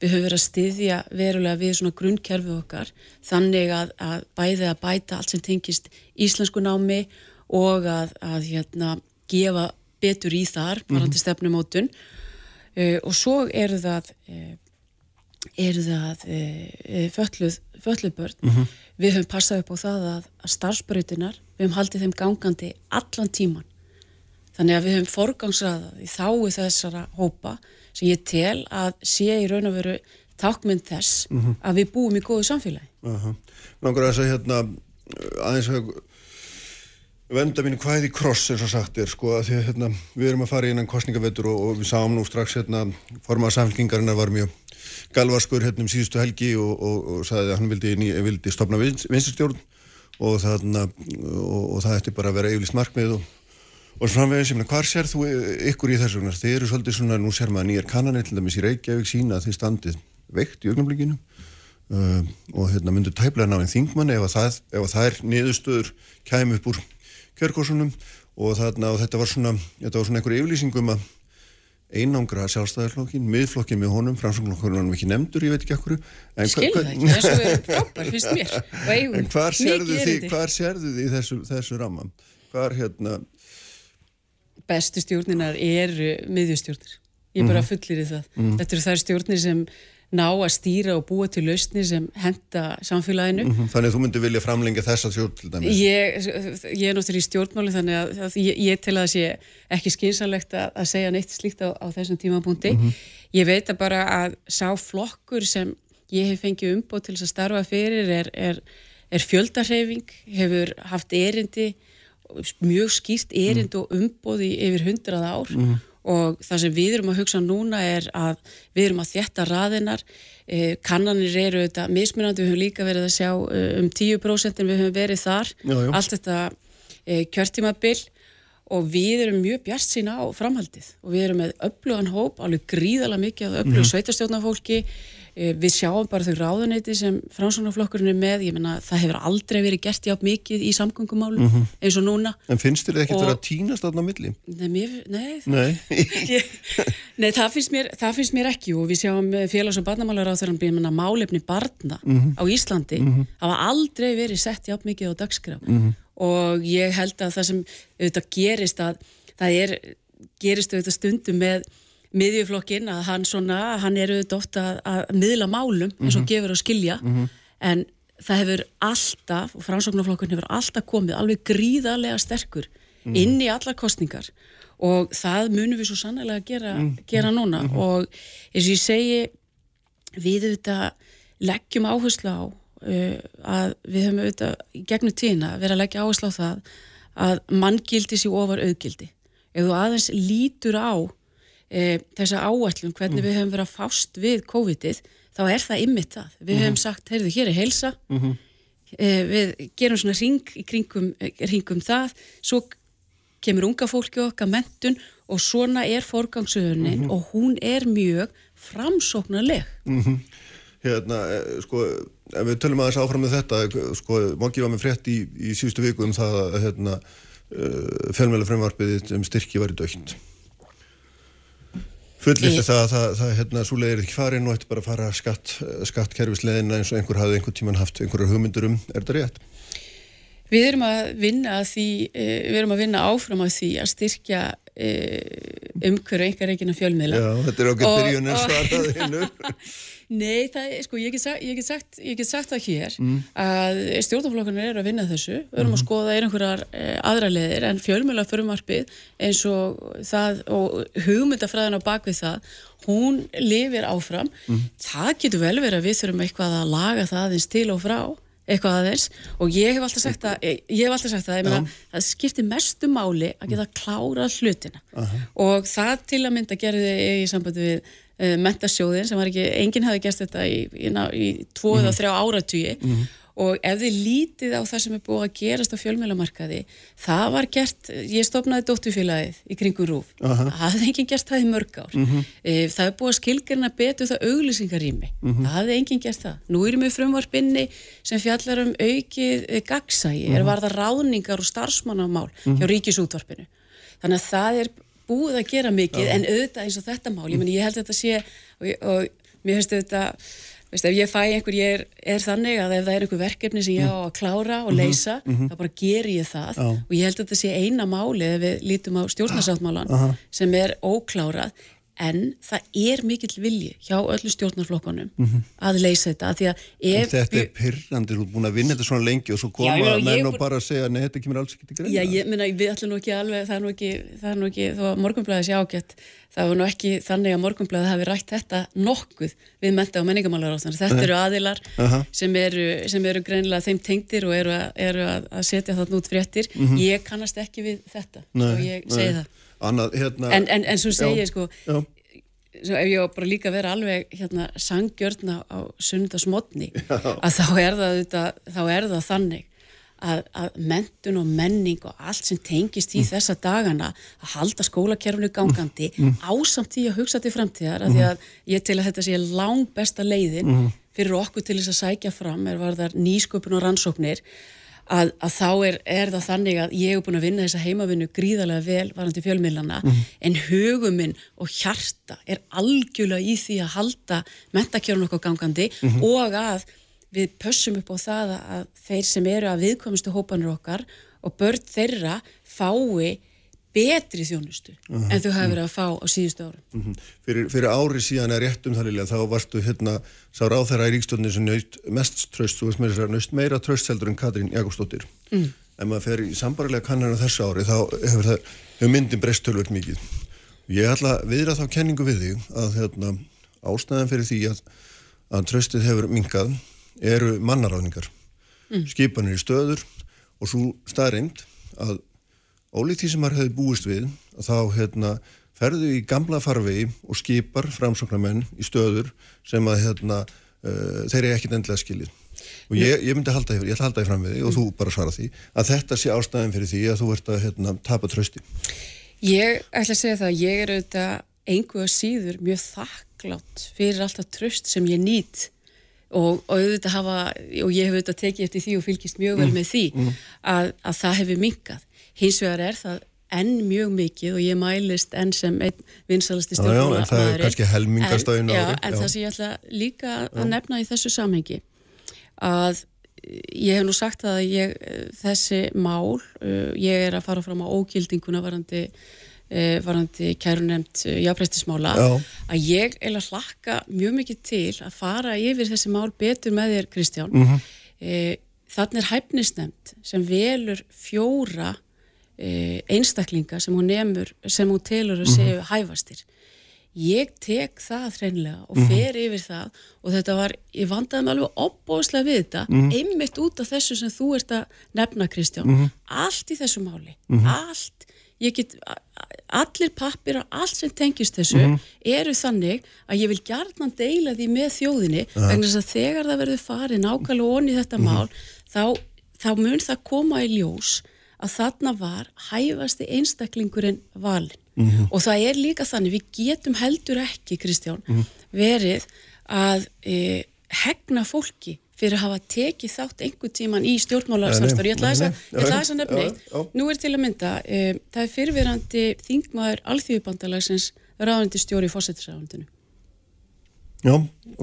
Við höfum verið að styðja verulega við svona grunnkerfi okkar þannig að, að bæði að bæta allt sem tengist íslensku námi og að, að hérna, gefa betur í þar, varandi mm. stefnumótun uh, og svo eru það uh, eru það uh, fölluð, fölluð börn. Við höfum passað upp á það að, að starfsbrautinar, við höfum haldið þeim gangandi allan tíman þannig að við höfum forgangsraðað í þáu þessara hópa sem ég tel að sé í raun og veru tákmynd þess að við búum í góðu samfélagi. Aha. Langar að hérna aðeins að venda mínu hvað í kross eins og sagt er sko að því hérna, við erum að fara í einan kostningavettur og, og við sáum nú strax hérna formað samfélkingarinnar var mjög galvaskur hérna um síðustu helgi og, og, og sagði að hann vildi, vildi stopna vinsturstjórn og, það ætti bara að vera yfirlist markmið og framvegis, hvar sér þú ykkur í þessu? Þið eru svolítið svona, nú sér maður nýjar kannanir til dæmis í Reykjavík sína að þið standið veikt í augnablikinu uh, og hérna myndu tæplega ná einn þingmann ef, það, ef það er niðurstöður kæm upp úr kjörgósunum og, þarna, og þetta var svona, svona einhver yfirlýsingum að einangra sjálfstæðarflokkin, miðflokkin með honum, framsóknarflokkin var ekki nefndur, ég veit ekki okkur. Skilðu það ekki, þessu er frábær, finnst mér. En hvar sérðu þið, hvar sérðu þið í þessu, þessu ramma? Hvar hérna... Bestu stjórninar eru miðjustjórnir. Ég bara mhm. fullir í það. Mm -hmm. Þetta eru þær stjórnir sem ná að stýra og búa til lausni sem henda samfélaginu. Mm -hmm. Þannig að þú myndi vilja framlengja þessa stjórn til dæmis? Ég, ég er náttúrulega í stjórnmáli þannig að, að ég, ég tel að það sé ekki skynsalegt að, að segja neitt slíkt á, á þessum tímapunkti. Mm -hmm. Ég veit að bara að sá flokkur sem ég hef fengið umbóð til þess að starfa fyrir er, er, er fjöldarhefing, hefur haft erindi, mjög skýrt erind mhm. og umbóð í yfir hundrað ár mhm og það sem við erum að hugsa núna er að við erum að þjætta raðinar eh, kannanir eru þetta mismunandi, við höfum líka verið að sjá eh, um 10% en við höfum verið þar. Já, já. allt þetta eh, kjörtímabill og við erum mjög bjart sína á framhaldið. Og við erum með öflugan hóp, alveg gríðala mikið af öflug mm. sveitastjórnafólki Eh, við sjáum bara þau ráðuneyti sem fransunarflokkurinn er með, ég menna það hefur aldrei verið gert játt mikið í samgöngumálum mm -hmm. eins og núna. En finnst þér ekkert og... verið að týnast þarna á milli? Nei, mér, nei, nei. ég, nei það, finnst mér, það finnst mér ekki og við sjáum félags- og barnamálar á þeirra bíðum málefni barna mm -hmm. á Íslandi mm -hmm. hafa aldrei verið sett játt mikið á dagskraf mhm. og ég held að það sem auðvitað gerist að það er, gerist auðvitað stundum með miðjuflokkin að hann svona, hann er auðvitað ofta að, að miðla málum eins og mm -hmm. gefur að skilja mm -hmm. en það hefur alltaf, og framsóknarflokkun hefur alltaf komið alveg gríðarlega sterkur mm -hmm. inn í allar kostningar og það munum við svo sannlega að gera, mhm. gera núna mhm. og eins og ég segi við auðvitað leggjum áherslu á uh, að við höfum auðvitað gegnum tína verið að leggja áherslu á það að manngildi sér ofar auðgildi ef þú aðeins lítur á e, þessa áallum, hvernig mm. við höfum verið að fást við COVID-ið, þá er það ymmit það. Við mm. höfum sagt, heyrðu, hér er heilsa, -hmm. e, við gerum svona ring í kringum, kringum það, svo kemur unga fólki okkar mentun og svona er forgangsöðunin -hmm. og hún er mjög framsóknarleg. -hmm. Hérna, e, sko, ef við tölum aðeins áfram með þetta, sko, Móki var með frétt í, í síðustu viku um það að hérna, uh, fjölmjöla fremvarpiðið um styrki var í dögt fullist það að það, það hérna, svo leiðir ekki farin og ætti bara að fara skatt, skattkerfisleðina eins og einhver hafði einhver tíman haft einhverju hugmyndur um, er þetta rétt? Við erum að vinna því, eh, við erum að vinna áfram að því að styrkja umhverju einhver eginn að fjölmiðla. Já, þetta er okkur byrjunir svaraðinu. Nei, það, sko, ég get sagt, sagt, sagt það hér mm. að stjórnflokkurinn eru að vinna þessu, við erum mm. að mhm. skoða einhverjar eh, aðra leðir en fjölmjöla förumarpið eins og það og hugmyndafræðin á bakvið það, hún lifir áfram, mm. það getur vel verið að við þurfum eitthvað að laga það eins til og frá eitthvað aðeins og ég hef alltaf sagt að ég hef alltaf sagt að meina, það skiptir mestu máli að geta klárað hlutina uh -huh. og það til að mynda gerði ég í sambandi við uh, mentasjóðin sem var ekki, enginn hafi gert þetta í, í, í tvo eða uh -huh. þrjá áratvíi -huh. Og ef þið lítið á það sem er búið að gerast á fjölmjölamarkaði, það var gert, ég stopnaði dóttufélagið í kringu rúf, uh -huh. það hafði enginn gert það í mörg ár, uh mhm. -huh. það er búið að skilgjörna betu það auglýsingarými, uh mhm. -huh. það hafði enginn gert það. Nú erum við frumvarpinni sem fjallar um aukið eh, gagsægi, er mhm. varða ráðningar og starfsmannamál hjá ríkisútvarpinu. Þannig að það er búið að gera mikið en auðvitað eins og þetta mál, ég, meni, ég held að þetta sé og, og mér finnst auðvitað Veist, ef ég fæ einhver, ég er, er þannig að ef það er einhver verkefni sem ég á að klára og mhm, leysa, mm -hmm. þá bara ger ég það Já. og ég held að þetta sé eina máli ef við lítum á stjórnarsáttmálan -huh. sem er óklárað en það er mikill vilji hjá öllu stjórnarflokkanum að leysa þetta, af því að En ef þetta er pyrrandi, þú er búin að vinna þetta svona lengi og svo koma Já, ég ég menn og bara að segja, nei, þetta kemur alls ekki til greina. Já, ég meina, við ætlum nú ekki alveg, það er nú ekki, það er nú ekki, þó að morgunblæði sé ágætt, það var nú ekki þannig að morgunblæði hafi rætt þetta nokkuð við menta og menningamálar Þetta eru aðilar Aha. sem eru, sem eru greinilega þeim tengdir og eru, að, eru að, að setja þarna út fréttir. Ég kannast ekki við þetta, svo ég segi það. Annað, hérna... En, en, en svo segi Já, ég sko, Já, svo ef ég á bara líka að vera alveg hérna, sangjörna á sunnudasmotni að þá er það, auðvitað, þá er það þannig að, að mentun og menning og allt sem tengist í þessa dagana að halda skólakerfinu gangandi ásamt því að hugsa til framtíðar að því að ég til að þetta sé lang besta leiðin fyrir okkur til þess að sækja fram er varðar nýsköpun og rannsóknir að, að þá er, er það þannig að ég hef búin að vinna þessa heimavinnu gríðarlega vel varandi fjölmiðlana en huguminn og hjarta er algjörlega í því að halda mentakjörun okkur gangandi og að við pössum upp á það að þeir sem eru að viðkomistu hópanur okkar og börn þeirra fái betri þjónustu en þau hafa verið að fá á síðustu árum. mhm. fyrir, fyrir ári síðan er rétt um það Lilja, þá varstu hérna, sá ráþæra í ríkstjórnir sem naut mest tröst, þú veist með þess að naust meira tröst heldur en Katrín Jakobsdóttir. Mm. Ef maður fer í sambarilega kannan á þessu ári, þá hefur, það, hefur myndin breyst tölvöld mikið. Ég ætla viðra þá kenningu við þig að hérna, ástæðan fyrir því að, að tröstið hefur minkað eru mannaráðningar. Skipanir í stöður og svo staðreind að ólíkt því sem maður hefði búist við að þá hérna, ferðu í gamla farvegi og skipar framsóknarmenn í stöður sem að hérna, uh, þeir eru ekkit endilega skilið. Og ég, ég myndi halda, ég ætla að halda því fram við því og þú bara svara því að þetta sé ástæðin fyrir því að þú ert að hérna, tapa trösti Ég ætla að segja það, ég er auðvitað einhverja síður mjög þakklátt fyrir alltaf tröst sem ég nýt og, og hafa, og ég hef auðvitað tekið eftir því og fylgist mjög vel með því að, að það hefur minkað. Hins vegar er það enn mjög mikið og ég mælist enn sem einn vinsalasti Já, já, en það er kannski helmingast á einu já, ári, En já. það sem ég ætla líka að nefna í þessu samhengi að ég hef nú sagt að ég, þessi mál, uh, ég er að fara fram á ógildinguna varandi, uh, varandi kærunemt uh, jáprestismála, Já. að ég eila hlakka mjög mikið til að fara yfir þessi mál betur með þér Kristján. Mhm. Mm þannig er hæfnisnefnd sem velur fjóra uh, einstaklinga sem hún nemur, sem hún telur að séu hæfastir. Ég tek það hreinlega og fer yfir það og þetta var, ég vandaði mig alveg opbóðslega við þetta, einmitt út af þessu sem þú ert að nefna Kristján. Allt í þessu máli, allt. Ég get, allir pappir og allt sem tengist þessu eru þannig að ég vil gjarnan deila því með þjóðinni vegna þess að þegar það verður farið nákvæmlega onni þetta mál þá, þá mun það koma í ljós að þarna var hæfasti einstaklingurinn valin og það er líka þannig, við getum heldur ekki, Kristján, verið að e, hegna fólki fyrir að hafa tekið þátt einhver tíman í stjórnmálarsamstarf. Ég ætla að, þess að nefna eitt. Nú er til að mynda, e, það er fyrirverandi þingmaður alþjóðbandalagsins ráðandi stjóri í fósættisráðundinu. Já,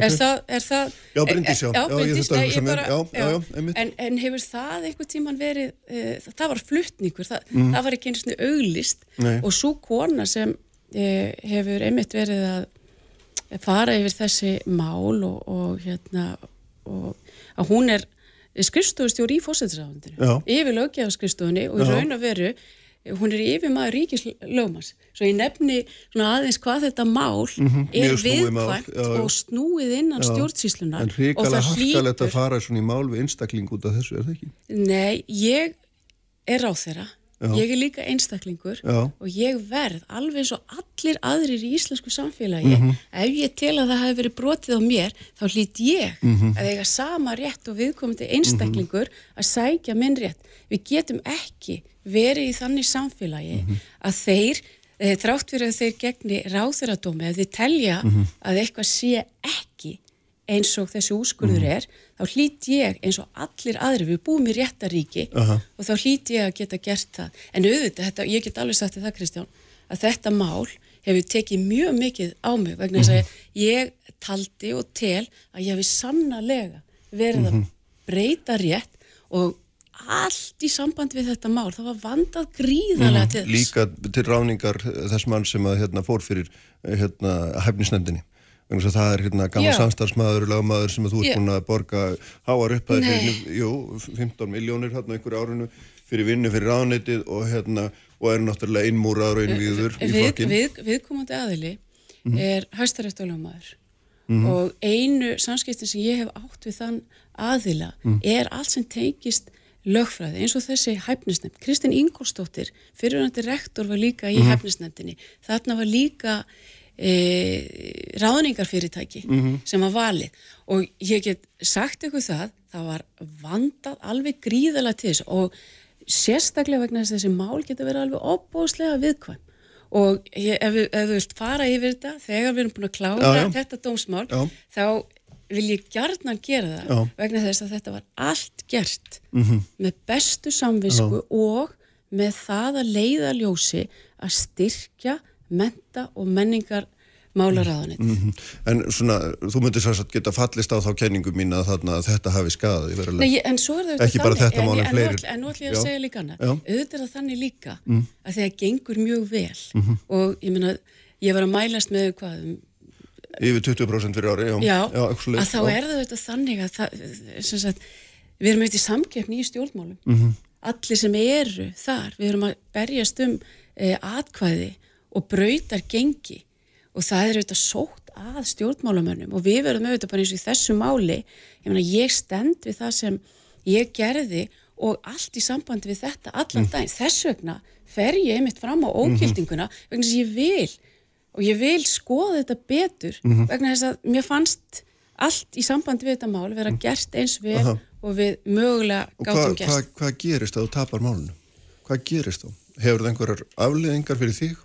Er það, er það... Já, Bryndís, já. Já, Já, ég bara- Já, já, einmitt. En, en hefur það einhver tíman verið, uh, það var fluttningur, það, Mhm. það var ekki einu svona auglist Nei. og svo kona sem uh, hefur einmitt verið að fara yfir þessi mál og, og hérna, og að hún er skrifstofustjóri í fósættisráðundinu, Já. yfir löggjafarskrifstofunni og í Já. raun og veru hún er yfir maður ríkislögmans svo ég nefni svona aðeins hvað þetta mál er mjög snúið mál, viðkvæmt já, já. og snúið innan stjórnsýslunar en og hrikalega harkalegt að fara svona í mál við einstakling út af þessu, er það ekki? Nei, ég er á þeirra Já. ég er líka einstaklingur Já. og ég verð alveg eins og allir aðrir í íslensku samfélagi Mhm. ef ég tel að það hefur verið brotið á mér þá hlýt ég Mhm. að eiga sama rétt og viðkomandi einstaklingur að sækja minn rétt við getum ekki verið í þannig samfélagi Mhm. að þeir eh, þrátt fyrir að þeir gegni ráþuradómi að þeir telja Mhm. að eitthvað sé ekki eins og þessi úrskurður Mhm. er þá hlýt ég eins og allir aðri við búum í réttaríki Aha. og þá hlýt ég að geta gert það en auðvitað, þetta, ég get alveg sagt þér það Kristján að þetta mál hefur tekið mjög mikið á mig vegna þess að ég taldi og tel að ég hefði sannarlega verið að breyta rétt og allt í samband við þetta mál, það var vandað gríðarlega til þess. Líka til ráningar þess mann sem að hérna, fór fyrir hérna, hæfnisnefndinni. Þess að það er hérna gammal samstarfsmaður, lagmaður sem að þú ert búin að borga háar upp að jú, 15 miljónir hérna einhverju árinu fyrir vinnu fyrir ráðnetið og hérna og er náttúrulega innmúraður og innvíður í við, flokkin. við, viðkomandi aðili er hæstaréttalögmaður Mhm. og einu samskiptin sem ég hef átt við þann aðila Mhm. er allt sem tengist lögfræði eins og þessi hæfnisnefnd. Kristín Ingolstóttir, fyrirvændi rektor var líka í Mhm. hæfnisnefndinni. Þarna var líka e, ráðningarfyrirtæki sem var valið og ég get sagt ykkur það, það var vandað alveg gríðalega til þess og sérstaklega vegna þess að þessi mál geta verið alveg opbóðslega viðkvæm og ég, ef, við- ef þú vilt fara yfir þetta þegar við erum búin að klára Já, já. þetta dómsmál Já. þá vil ég gjarnan gera það vegna þess að þetta var allt gert Mhm. með bestu samvisku og með það að leiða ljósi að styrkja menta og menningar málaráðanit Mhm. En svona, þú myndir svo að geta fallist á þá kenningu mín að, þarna, að þetta hafi Nei, verulega. ég- en svo er það Ekki bara þetta en, mál, en en, fleiri. en nú ætlum ég að segja líka annað Já. auðvitað er það þannig líka að þegar gengur mjög vel og ég meina ég var að mælast með hvað um Yfir 20% fyrir ári, já. já, já eitthvað að þá já. er það auðvitað þannig að það, sagt, við erum auðvitað í samkeppni í stjórnmálum Mhm. allir sem eru þar við erum að berjast um e, atkvæði og brautar gengi og það er auðvitað sótt að stjórnmálamönnum og við verðum auðvitað bara eins og í þessu máli ég, meina, ég stend við það sem ég gerði og allt í sambandi við þetta allan Mm. daginn þess vegna fer ég einmitt fram á ógildinguna vegna þess að ég vil og ég vil skoða þetta betur Mhm. vegna þess að mér fannst allt í sambandi við þetta mál vera gert eins vel Aha. og við mögulega Og gátum hvað gert. hva, hva gerist að þú tapar málunum? Hvað gerist þá? Hefur það einhverjar afleðingar fyrir þig?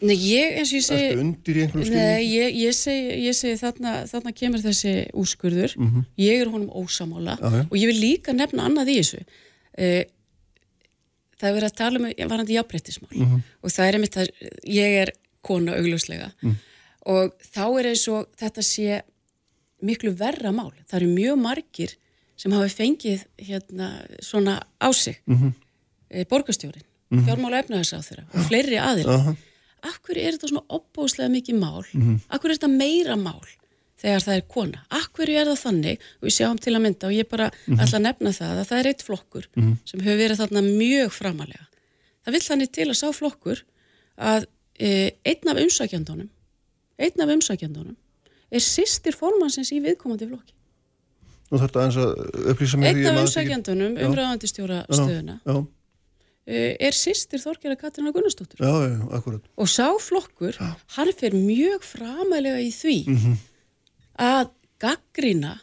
Nei, ég eins og ég segi... Ertu undir í einhverjum Nei, skilning? ég, ég segi, ég segi þarna, þarna kemur þessi úrskurður, ég er honum ósamála Mhm. Já. og ég vil líka nefna annað í þessu. Uh, það er verið að tala um varandi jafnbrettismál Mhm. og það er einmitt að ég er kona augljóslega Mm. og þá er eins og þetta sé miklu verra mál. Það eru mjög margir sem hafi fengið hérna svona á sig, mm Mhm. -hmm. borgarstjórin, fjármála efnaðarsáþurra og fleiri aðila Hverju er þetta svona opbóðslega mikið mál? Mhm. af hverju er þetta meira mál þegar það er kona, af hverju er það þannig? Og við sjáum til að mynda og ég bara Mhm. ætla að nefna það að það er eitt flokkur sem hefur verið þarna mjög framalega það vill þannig til að sá flokkur að e, einn af umsækjandunum einn af umsækjandunum er sýstir formansins í viðkomandi flokki. Nú þarf þetta aðeins að upplýsa mig einn af umsækjandunum umræðandistjóra stöðuna. Já, e, er sýstir Þorkjara Katrína Gunnarsdóttur já, já, já, akkurat. og sá flokkur, hann fer mjög framalega í því Mhm. að gaggrina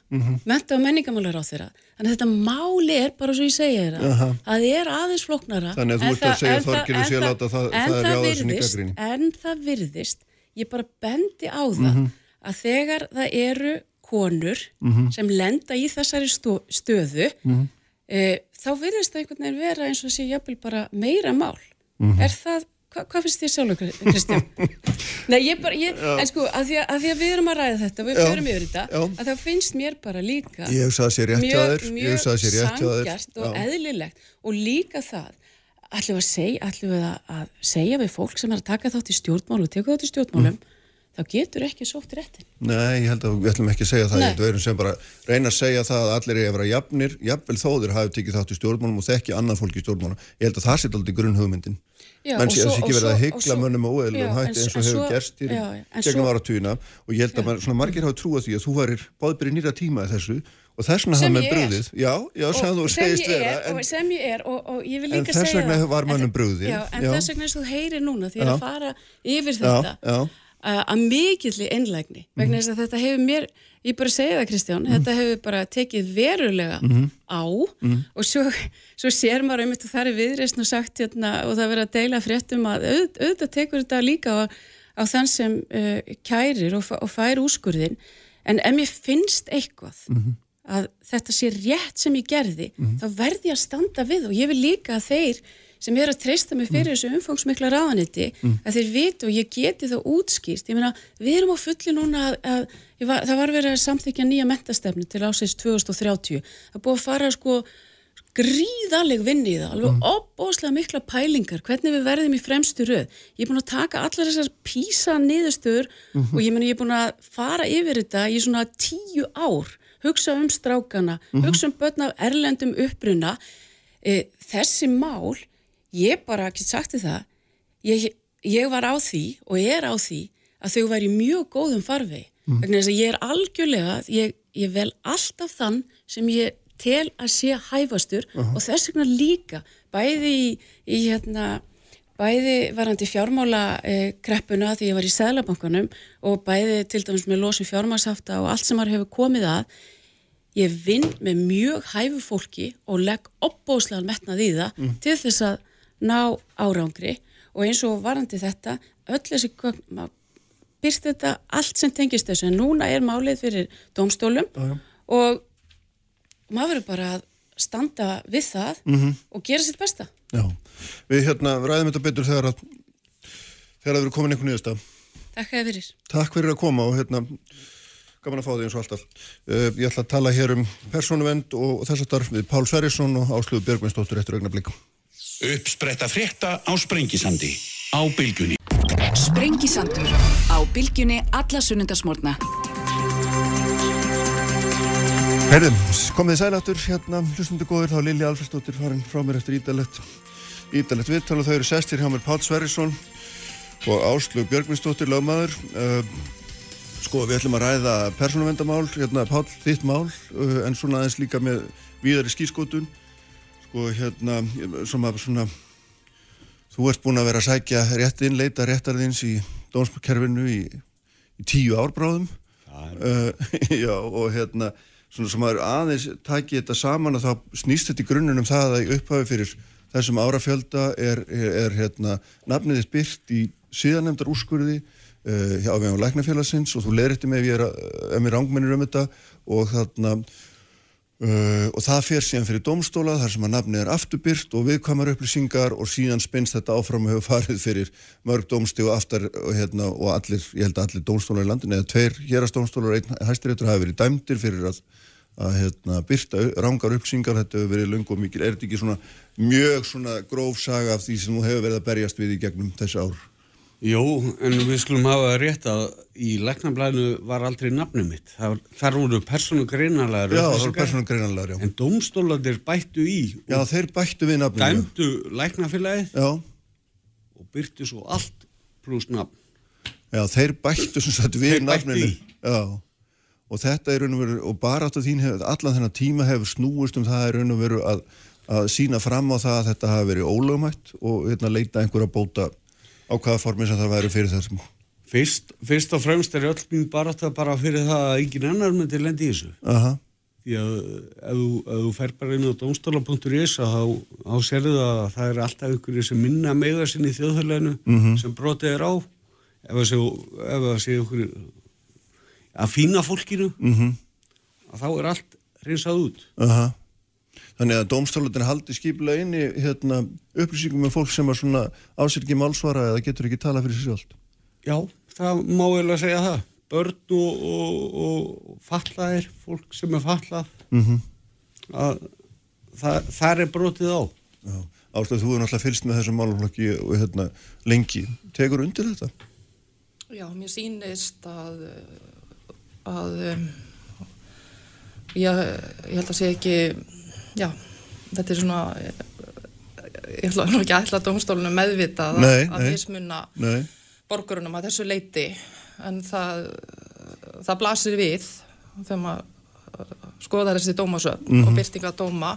menta og menningamálar á þeirra þannig að þetta máli er bara svo ég segja þeirra Aha. það er aðeins floknara Þannig að þú ert að segja en sé að það- láta það- það er virðist- gagnrýni. en það virðist ég bara bendi á það Mhm. að þegar það eru konur Mhm. sem lenda í þessari stöðu e, þá virðist það einhvern veginn vera eins og sé jafnvel bara meira mál Mhm. er það, hva, hvað finnst þér sjálfur Kristján? Nei, ég bara, ég, en sko að því að, að því að við erum að ræða þetta við Já. förum yfir þetta, Já. að þá finnst mér bara líka mjög, mjög sangjart og Já. eðlilegt og líka það ætlum við að segja, ætlum við að, að segja við fólk sem er að taka þátt í stjórnmál og teka þátt í stjórnmálum Mm. Þá getur ekki sótt réttin Nei, ég held að við ætlum ekki að segja það, Nei. að við erum sem bara reyna að segja það að allir er að vera jafnir, jafnvel þóður hafi tekið þátt í stjórnmálum og þekki annað fólk í stjórnmálum. Ég held að það sé aldrei grunn hugmyndin. Já, menn og sé svo- þess ekki og verið að og hyggla mönnum og Já, óeðlum hætti en- eins og en hefur gerst í já, já, en gegnum áratugina og ég held að man, svona margir hafa trúað því að þú varir báðbyrði nýra tíma í þessu og þess vegna ég er. brugðið. Já, já, sem þú segist er, vera. En, og er og, og ég vil En þess vegna það. var En mönnum þe- brugðið, já, en já. þess vegna eins og þú heyrir núna því Já. að fara yfir já, þetta já, að að mikilli einlægni. Vegna þess að þetta hefur mér ég bara segja það Kristján, þetta hefur bara tekið verulega á og svo, svo sér maður einmitt og það er viðreist og sagt hérna og það verið að deila fréttum að auð, auðvitað tekur þetta líka á, á þann sem uh, kærir og, og fær úrskurðin en ef mér finnst eitthvað að þetta sé rétt sem ég gerði þá verði ég að standa við og ég vil líka að þeir sem eru að treysta mig fyrir þessu umfangsmikla ráðaniti að þeir vitu og ég geti þá útskýrt ég meina, við erum á fulli núna að, að var, það var verið að samþykja nýja mentastefnu til ásins 2030 það er búið að fara sko gríðaleg vinni í það, alveg mm. opbóslega mikla pælingar, hvernig við verðum í fremstu röð. Ég er búin að taka allar þessar písa niðurstöður mm -hmm. og ég, meni, ég er búin að fara yfir þetta í svona tíu ár, hugsa um strákana, mm -hmm. hugsa um börn af erlendum uppruna. E, þessi mál, ég bara ekki sagti það, ég, ég var á því og er á því að þau væri mjög góðum farfi. Mm. Þannig að ég er algjörlega, ég, ég vel alltaf þann sem ég tel að sé hæfastur uh -huh. og þess vegna líka bæði í, í hérna bæði varandi fjármála eh, kreppuna því ég var í Sælabankanum og bæði til dæmis með losum fjármálsafta og allt sem har hefur komið að ég vinn með mjög hæfu fólki og legg opbóslegan metnað í það mm. til þess að ná árangri og eins og varandi þetta öll þessi byrst þetta allt sem tengist þessu. En núna er málið fyrir domstólum uh -huh. og maður verður bara að standa við það mm -hmm. og gera sitt besta. Já, við hérna ræðum þetta betur þegar að þegar að við erum komin einhvern nýðust að Takk fyrir. Takk fyrir að koma og hérna gaman að fá því eins og alltaf. Uh, Ég ætla að tala hér um persónuvend og þess að starf við Pál Sverrisson og Áslúð Björgvinsdóttur eftir augna blík Uppspretta frétta á Sprengisandi á Bilgunni Sprengisandur á Bilgunni alla sunnundasmórna Herðum, komið þið sæláttur hérna, hlustundu góður, þá Lili Alfredsdóttir farin frá mér eftir ídalett ídalett viðtal og þau eru sestir hjá mér Pál Sverrisson og Áslug Björgvinsdóttir lögmaður. Uh, sko við ætlum að ræða persónavendamál, hérna Pál þitt mál, uh, en svona aðeins líka með víðari skískotun sko hérna, sem að svona þú ert búin að vera að sækja réttin, leita réttarðins í dómskerfinu í, í tíu árbráðum uh, já og hérna svona sem að aðeins taki þetta saman og þá snýst þetta í grunnunum það að upphafi fyrir þessum árafjölda er, er, er hérna nafniðið byrt í síðanemdar úrskurði uh, hjá vegum læknafélagsins og þú leir eftir mig ef ég er, ef mér ángmennir um þetta og þarna uh, og það fer síðan fyrir domstóla þar sem að nafnið er afturbyrt og viðkvæmar upplýsingar og síðan spinnst þetta áfram og hefur farið fyrir mörg domsti og aftar og, hérna, og allir, ég held að allir domstólar í landin eða tveir hérastómstólar og einn hæstiréttur hafi verið dæmdir fyrir að að hérna, byrta rángar uppsingar, þetta hefur verið lung og mikil, er þetta ekki svona mjög svona gróf saga af því sem þú hefur verið að berjast við í gegnum þessi ár? Jó, en við skulum hafa rétt að í læknablæðinu var aldrei nafnum mitt. Það, þar voru persónu greinanlegar. Já, það voru persónu greinanlegar, já. En domstólandir bættu í. Já, þeir bættu við nafnum. Dæmdu læknafélagið og byrtu svo allt pluss nafn. Já, þeir bættu sem sagt við nafninu. Já og þetta er raun og veru, og bara átt að þín hefur, allan þennan tíma hefur snúist um það er raun og veru að, að sína fram á það að þetta hafi verið ólögumætt og hérna, leita einhverja bóta á hvaða formi sem það væri fyrir þessum. Fyrst, fyrst og fremst er öll mín bara átt að bara fyrir það að engin annar myndi lendi í þessu. Aha. Því að ef þú, þú fer bara inn á domstóla.is þá, þá serðu það að það er alltaf ykkur sem minna meða sinni í þjóðhörleginu mm -hmm. sem brotið er á ef það sé ykkur að fína fólkinu mm -hmm. að þá er allt reynsað út -huh. Þannig að dómstálutin haldi skipilega inn í hérna, upplýsingum með fólk sem er svona ásirki málsvara eða getur ekki tala fyrir sjálf Já, það má vel að segja það. Börn og, og, og fallaðir, fólk sem er fallað mm -hmm. að það, það er brotið á. Áslöð, þú er náttúrulega fylst með þessum málflokki og hérna lengi. Tegur undir þetta? Já, mér sýnist að að um, ég, ég held að sé ekki já, þetta er svona ég ætla ekki að ætla að domstólunum meðvita að, að mismunna borgarunum að þessu leiti en það það blasir við þegar maður skoðar þessi dómasöfn mm -hmm. og mhm. byrtinga dóma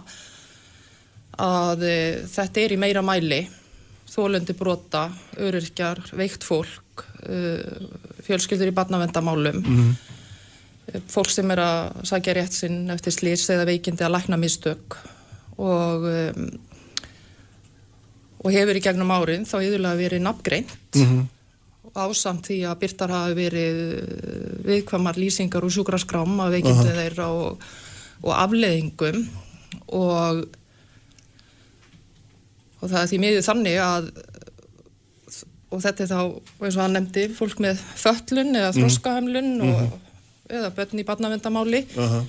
að e, þetta er í meira mæli þólundi brota, öryrkjar, veikt fólk fjölskyldur í barnavendamálum mm -hmm fólk sem er að sagja rétt sinn eftir slýs eða veikindi að lækna mistök og um, og hefur í gegnum árin þá yfirlega verið nafngreint mm -hmm. ásamt því að byrtar hafi verið uh, viðkvamar lýsingar og sjúkraskrám að veikindi uh -huh. þeirra og, og afleðingum og og það er því miður þannig að og þetta er þá, eins og hann nefndi fólk með föllun eða mhm. þróskahemlun mm -hmm. og eða börn í barnavendamáli uh -huh.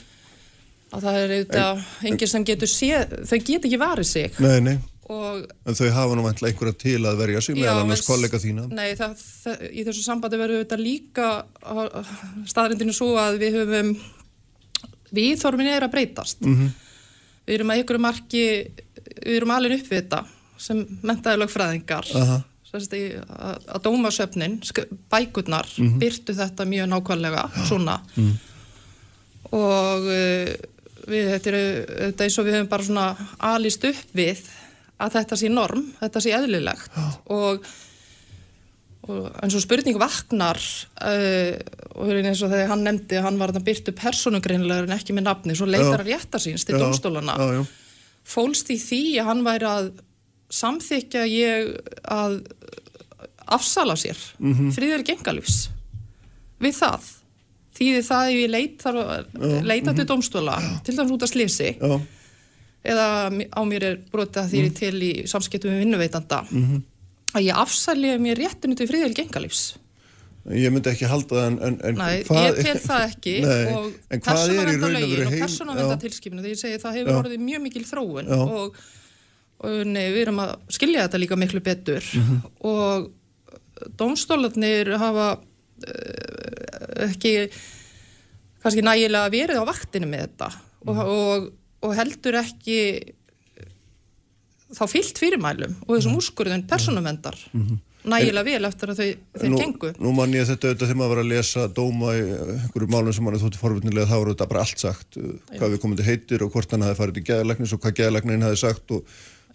að það er auðvitað enginn sem getur séð, þau get ekki varið sig Nei, nei, og en þau hafa nú vantlega einhverja til að verja sig meðal annars kollega þína. Nei, það, það, í þessu sambandi verður þetta líka staðrindinu svo að við höfum viðþormin er að breytast Mhm. við erum að ykkur marki við erum alveg upp við þetta sem mentaði lögfræðingar Aha. Að, dómasöfnin bækurnar Mhm. byrtu þetta mjög nákvæmlega svona. Og uh, við þetta er þetta eins og við höfum bara svona alist upp við að þetta sé norm, þetta sé eðlilegt. Og, og eins og spurning vaknar uh, og eins og þegar hann nefndi hann var að byrtu persónugreinlega en ekki með nafni, svo leitar að rétta síns til Já, domstólana Já, já. fólst í því að hann væri að samþykja ég að afsala sér mm -hmm. friður gengalífs við það þýði það ef ég leit, leita til domstóla til dæmis út af slisi Já, eða á mér er brotið að því mm. til í samskiptum við vinnuveitanda að ég afsali mér réttinu til friðil gengalífs. ég myndi ekki halda það en, en, en Nei, hvað- ég tel það ekki Nei, og er raun og persónuvendartilskipinu þegar ég segi það hefur Já. orðið mjög mikil þróun Já. og, og nei, við erum að skilja þetta líka miklu betur Mhm. og dómstólarnir hafa uh, ekki kannski nægilega verið á vaktinu með þetta og, Mhm. og, og heldur ekki þá fyllt fyrirmælum og þessum úrskurðun persónuvendar nægilega vel eftir að þau, þeir Mhm. nú, gengu. nú man ég þetta auðvitað þegar maður var að lesa dóma í eh, einhverju málum sem mann er þótti forvitnilega þá voru þetta bara allt sagt uh, hvað við komandi heitir og hvort hann hafi farið til geðalegnis og hvað geðalegnin hafi sagt og,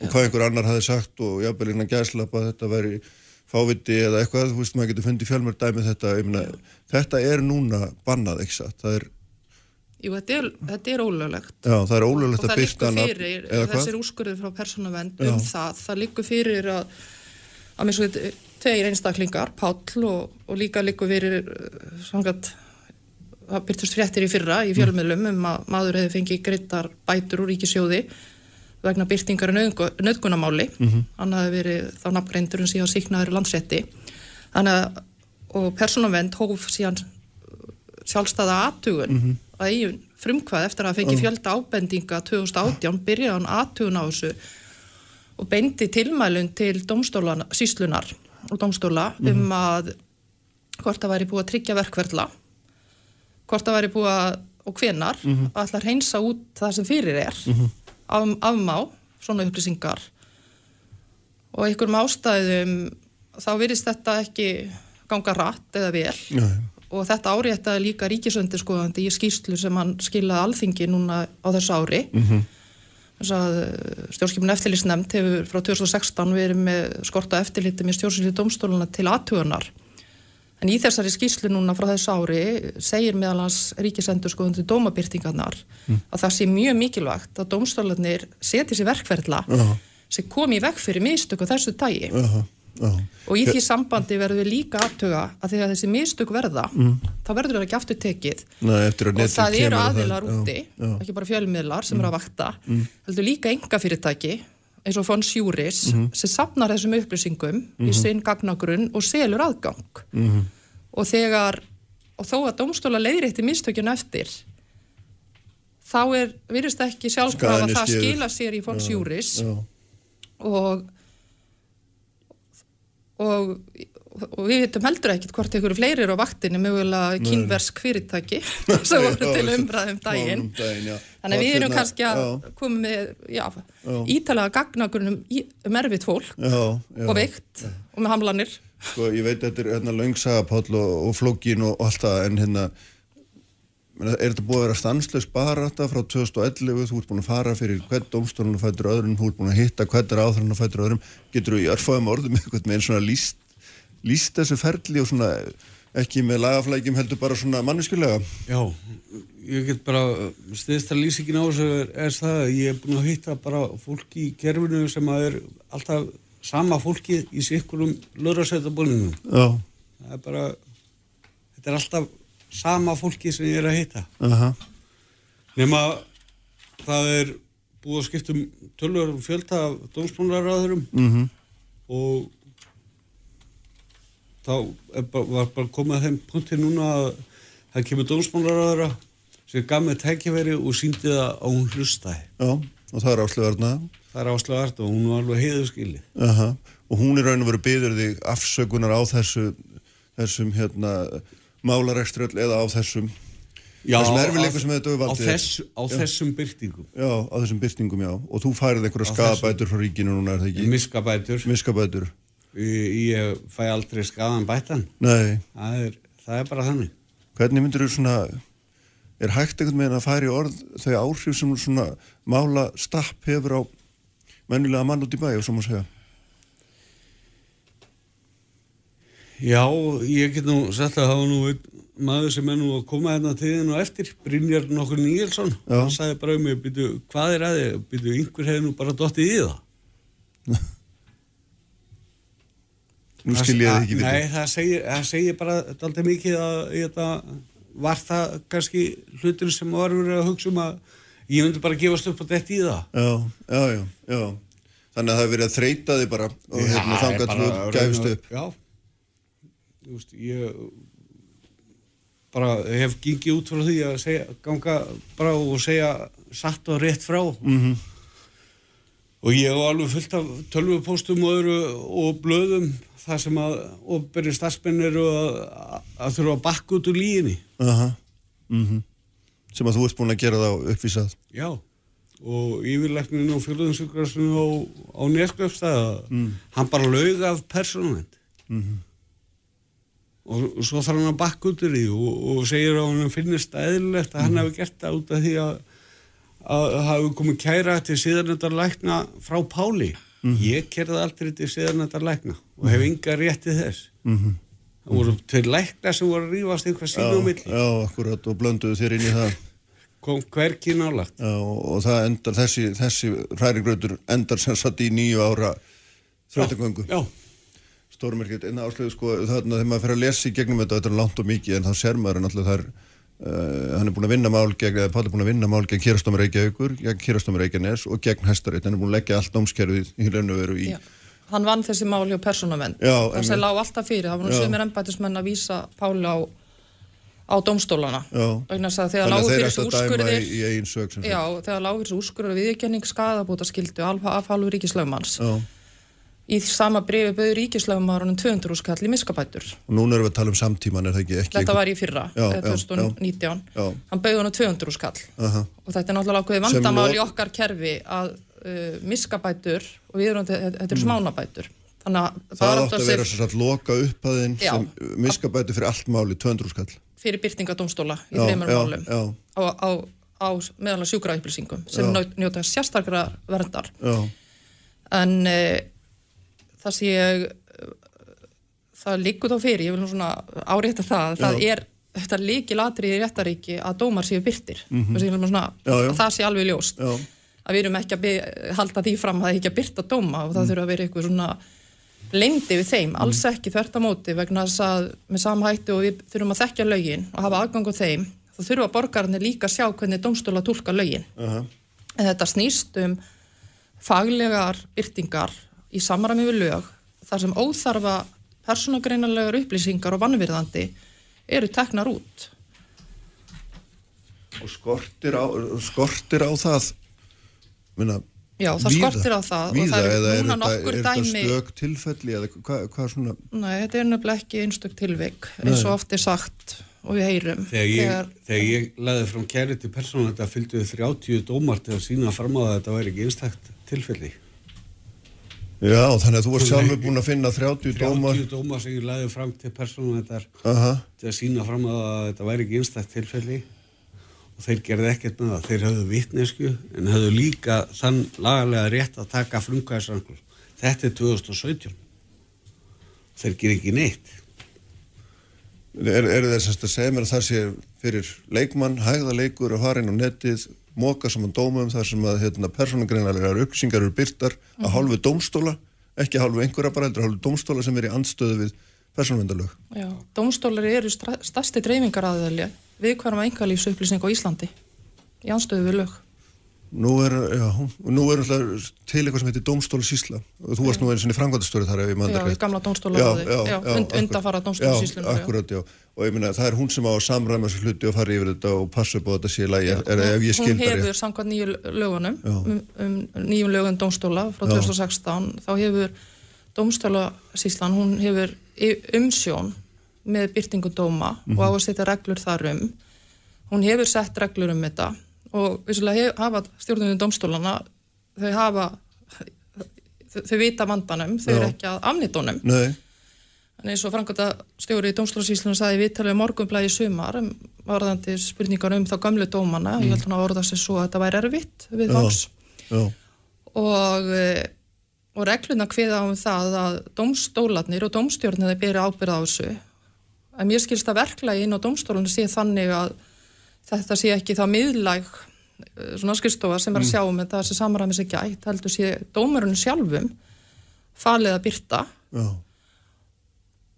og hvað einhver annar hafi sagt og jafnvel innan geðslapa að þetta veri fáviti eða eitthvað, þú veist maður getur fundið fjölmör dæmi þetta, ég meina, þetta er núna bannað, ekki satt, það er Jú, þetta er, þetta er ólöglegt. já, það er og ólöglegt það að byrta liggur nafn- fyrir, eða hvað? þessir úrskurðir frá persónavend um það, það liggur fyrir að að mér svo tveir einstaklingar, Páll og, og líka liggur fyrir uh, samkvæmt það byrtust fréttir í fyrra í fjölmiðlum um að maður hefði fengið greitar bætur úr ríkisjóði vegna byrtingar nöðgunamáli mm -hmm. hann hefði verið þá nafngreindur en síðan síknaður þannig að og persónavend hóf síðan sjálfstæða aðtugun að eigin frumkvæð eftir að fengi fjölda ábendinga 2018 byrjaði hann aðtugun á þessu og beindi tilmælun til síslunar og domstóla um að hvort það væri búið að tryggja verkverðla hvort það væri búið að og hvenar að ætla að reynsa út það sem fyrir er af, afmá svona upplýsingar og einhverjum ástæðum þá virðist þetta ekki ganga rætt eða vel Nei. og þetta áréttaði líka ríkisöndiskoðandi í skýrslu sem hann skilaði alþingi núna á þessu ári mm -hmm. þess að stjórnskipin eftirlýsnefnd hefur frá 2016 verið með skorta eftirliti með stjórnskipin domstóluna til aðtugunar en í þessari skýrslu núna frá þessu ári segir meðal hans ríkisendurskoðandi dómabyrtingarnar að það sé mjög mikilvægt að domstólanir seti sér verkferðla Já. sem komi í vekk fyrir mistök á þessu dagi Já, já. Og í því sambandi verður við líka aftuga að þegar þessi mistök verða, þá verður það ekki aftur tekið. Nei, að Og það eru að aðilar úti. Mm. ekki bara fjölmiðlar sem eru að vakta, heldur líka enga fyrirtæki, eins og Fons Júris, Mhm. sem sapnar þessum upplýsingum í sinn gagnagrunn og selur aðgang. Mhm. Og þegar, og þó að dómstóla leiðrétti mistökjun eftir, þá er, virðist ekki sjálfkrafa að það skila sér í Fons Júris Já. og og, og við veitum heldur ekkit hvort einhverju fleiri eru á vaktinni mögulega kynversk fyrirtæki sem voru til umræðum daginn. um daginn, já. þannig við erum kannski að koma með ítalega gagnagrunum um erfitt fólk Já, já. og veikt og með hamlanir. Sko, ég veit þetta er hérna löngsagapáll og, og flókin og, allt það, en hérna, er þetta búið að vera stanslaus bara þetta frá 2011, þú ert búin að fara fyrir hvern domstólun og fættur öðrum, þú ert búin að hitta hvern er áþrann og fættur öðrum, getur þú í örfæðum orðum eitthvað með einn svona líst, líst þessu ferli og svona ekki með lagaflækjum heldur bara svona manneskulega. Já, ég get bara stiðst að lýsingin á þessu er, er það að ég er búin að hitta bara fólk í kerfinu sem að er alltaf sama fólki í sikkurum löðrasætabólinu. Já, Það er bara, þetta er alltaf sama fólki sem ég er að hitta. aha, Nefna það er búið að skipta um tölur um fjölda af dómsmálaráðurum mhm, og þá var bara komið að þeim punkti núna að það kemur dómsmálaráðura sem gaf mig tækifæri og síndi það að hún hlustaði. Já, og það er áslöfarna. Það er áslöfarna og hún var alveg heiðu skilið. Aha. Og hún er raun og veru byður þig afsökunar á þessu, þessum hérna, málarekströll eða á þessum, Já, þessum á- erfileikum sem þetta á, valdið. þess, á þessum byrtingum. Já, á þessum byrtingum, já. Og þú færið einhverja Á skadabætur frá ríkinu núna, er það ekki? Miskabætur. Miskabætur. Ég, fæ aldrei skadan bætan. Nei. Það er, það er bara þannig. Hvernig myndir þú svona, er hægt einhvern veginn að færa í orð þau áhrif sem svona mála stapp hefur á mennilega mann út í bæ og svo má segja? Já, ég get nú sagt að var nú maður sem er nú að koma hérna til þinn og eftir, Brynjar nokkur Níelsson hann sagði bara um mig, byrju, hvað er að þið byrju, einhver hefði nú bara dottið í það Nú skil ég það ekki við Nei, það segir, það segir bara alltaf mikið að þetta, var það kannski hlutur sem var verið að hugsa um að ég myndi bara gefast upp á þetta í það? Já, já, já, já. Þannig að það hefur verið að þreita þig bara og hérna til þú reyna- upp. Já, þú veist, ég bara hef gengið út frá því að segja, ganga bara og segja satt og rétt frá. Mm og ég hef alveg fullt af tölvupóstum og öðru og blöðum þar sem að opbyrri starfsmenn eru að, að þurfa að bakka út úr líginni Aha, mhm. Sem að þú ert búin að gera það uppvísað. Já, og yfirleiknin á fjöluðinsugræsinu á, á Nesklöfstæða, Mm. hann bara laug af persónuvend. Mhm. Og, og svo þarf hann að bakka út úr því og, og segir að hann finnist eðlilegt að Mhm. hann hefði gert það út af því að að hafi komið kæra til síðanöndar lækna frá Páli. Mhm. Ég kerði aldrei til síðanöndar lækna og hef enga rétti þess. Mm Það voru tveir lækna sem voru að rífast einhvað sín á milli. já, akkurat og blönduðu þér inn í það. Kom hverki nálagt. Já, og, það endar, þessi, þessi hrærigrautur endar sem satt í nýju ára þrjótagöngu. Já, Stórmerkjöld, en áslögu sko, þarna þegar maður fer að lesa í gegnum þetta, þetta er langt og mikið, en þá ser maður náttúrulega þar, uh, hann er búin að vinna mál gegn, eða Páll er búin að vinna mál gegn Kérastómi Reykjavíkur, gegn Kérastómi Reykjanes og gegn Hæstarétt, hann er búin að leggja allt námskerfið í raun og veru í. Já. Hann vann þessi mál hjá Það sem einmitt. lág alltaf fyrir. Það var nú sömur embætismenn að vísa Páli á, á. Vegna þess að þegar Þannig lágu að þeir fyrir þessu úrskurðir... í, í. Já, þegar lágur þessu úrskurður og viðurkenning skadabúta skildu af hálfu ríkislöfmanns. Í sama brefi bauður ríkislöfmann 200 úrskall í miskabætur. Og núna erum við að tala um samtíman, er það ekki? ekki Þetta var í fyrra, Já, eh, já, 2019. Já. Hann bauði hann 200 úrskall. Aha. Og þetta er náttúrulega ákveði vandamál í okkar kerfi að uh, miskabætur og við erum, þetta eru smánabætur. Þannig að Mm. Það átt að sér vera svo satt loka upphæðin Já. sem miskabæti fyrir allt máli, 200 skall. fyrir byrtingadómstóla í þreymur málum á, á, á meðalega sjúkraupplýsingum sem njóta- sérstakra verndar. Já, En uh, það sé uh, það líkur þá fyrir, ég vil nú svona árétta það, það Já. er þetta líkil atrið í réttaríki að dómar séu byrtir. Mm -hmm. svona, Mhm. Já, já. Það sé alveg ljóst. Að við erum ekki að by, halda því fram að það ekki að byrta dóma og það þurfa að vera eitthvað svona leyndi við þeim, alls ekki þvert á móti vegna þess að með samhættu og við þurfum að þekkja lögin og hafa aðgang á þeim þá þurfa borgarnir líka að sjá hvernig dómstóla tólka lögin. aha, En þetta snýst um faglegar byrtingar í samræmi við lög þar sem óþarfa persónagreinalegar upplýsingar og vannvirðandi eru teknar út. og skortir á, skortir á það, minna, Já, það skortir á það og Víða, það eru eða er núna þetta, nokkur er þetta dæmi- stök tilfelli eða hvað, hvað svona, Nei, þetta er nefnilega ekki einstök tilvik eins og oft er sagt og við heyrum. Þegar ég, þegar ég laði fram kæri til persónu þetta fylgdu við 30 dómar til að sína fram á að þetta væri ekki einstakt tilfelli. Já, þannig að þú varst sjálfur búin að finna 30 dómar, 30 dómar sem ég laði fram til persónu þetta aha, til að sína fram að þetta væri ekki einstakt tilfelli og þeir gerði ekkert með það. Þeir höfðu vitnesku en höfðu líka þann lagalega rétt að taka frumkvæðisrangur. Þetta er 2017. Þeir ger ekki neitt. er, er þess að segja mér að það sé fyrir leikmann, hægða leikur að fara inn á netið, móka saman dómum þar sem að hérna, persónugreinalegar upplýsingar eru byrtar að hálfu dómstóla, ekki hálfu einhverja bara heldur, hálfu dómstóla sem er í andstöðu við persónuvendalög. Já, dómstólar eru stærsti dreifingar aðeili viðkværum engalífsupplýsing á Íslandi í anstöðu við lög. Nú er, já, nú er til eitthvað sem heitir Dómstólusísla og þú varst nú einu sinni frangvandastöru þar ég Já, í gamla dómstólaráði, já, und, undafara dómstólusíslunum. Já, akkurat, já. Og ég minna, það er hún sem á að samræma sér hluti og fara yfir þetta og passa upp á þetta síla, er, er, ef ég skil Hún hefur samkvæmt nýju lögunum, um, um nýjum lögun dómstóla frá 2016, þá hefur dómstólasíslan, hún hefur umsjón með byrtingu dóma mm -hmm. og á að setja reglur þar um. Hún hefur sett reglur um þetta og vissulega hafa stjórnum domstólana þau hafa þau, þau vita vandanum, þau eru ekki að afnittónum en eins og Frankóta stjóri í domstólasíslunum saði viðtalið morgunblæði sumar um varðandi spurningar um þá gamlu dómana, mm. ég held hann að orða sér svo að þetta væri erfitt við fólks og og regluna hviða um það að domstólarnir og domstjórnir þeir byrja ábyrða á þessu. Að mér skilst að verklægi inn á domstólunum sé þannig að þetta sé ekki það miðlæg eh, svona skristofa sem er að mm. sjá um þetta þessi samræmis er gætt, heldur sé dómarunum sjálfum falið að byrta og,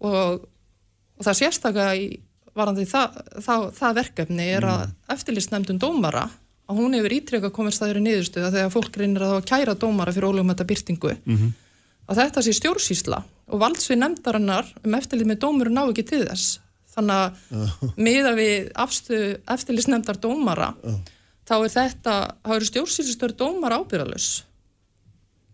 og það sérstaklega í varandi það, það, það verkefni er að mm. eftirlistnefndun dómara að hún hefur ítrekka komið staður í niðurstöða þegar fólk reynir að kæra dómara fyrir ólugum þetta byrtingu mm -hmm. að þetta sé stjórnsýsla og valdsvið nefndarinnar um eftirlit með dómuru ná ekki til þess þannig að miða við eftirlisnefndar dómara þá er þetta, þá eru stjórnsýlistöru dómar ábyrðalus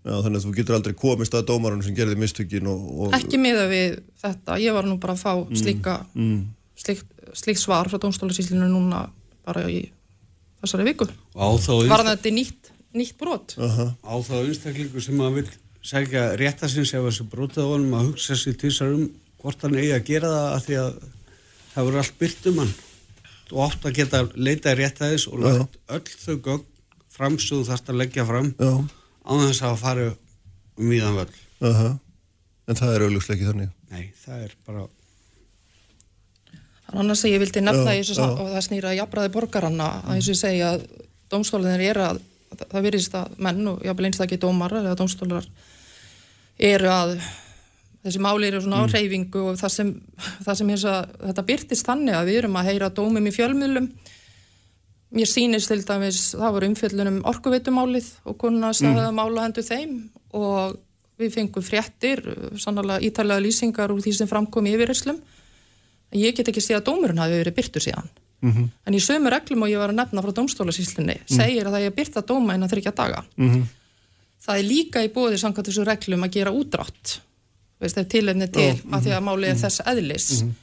Já, þannig að þú getur aldrei komist að dómarinn sem gerði mistökin og, og... Ekki miða við þetta, ég var nú bara að fá mm, slíka mm. slík, slík svar frá dómstólusíslinu núna bara í þessari viku. Var þetta nýtt, nýtt brot? Uh -huh. Á þá einstaklingu sem að vil segja réttasins ef þessi brotið á honum að hugsa sér til þessar um hvort hann eigi að gera það að því að það voru allt byrt um hann og oft að geta leitað rétt að þess og lagt öll þau gögn fram svo þú þarfst að leggja fram á þess að fara um íðan völl. Uh -huh. En það er auðvitslega ekki þannig. Nei, það er bara Þannig annars að ég vildi nefna já, já. og það snýra að jafnbræði borgaranna að eins og ég segja að domstólinir er að það virðist að menn og jáfnvel einstaklega dómar eða domstólar eru að þessi máli eru svona mm. á reyfingu og það sem, það sem að, þetta byrtist þannig að við erum að heyra dómum í fjölmiðlum mér sýnist til dæmis, það voru umfjöldunum orkuveitumálið og konar sagði að mm. mála hendur þeim og við fengum fréttir, sannlega ítalega lýsingar úr því sem framkom í yfirherslum ég get ekki sé að dómurinn hafi verið byrtur síðan mm -hmm. en í sömu reglum og ég var að nefna frá domstólasíslunni mm. segir að það er að byrta dóma innan þryggja daga -hmm. það er líka í bóði samkvæmt þessu reglum að gera útrátt veist, ef tilefni til oh, að því að málið er mhm. þess eðlis mm -hmm.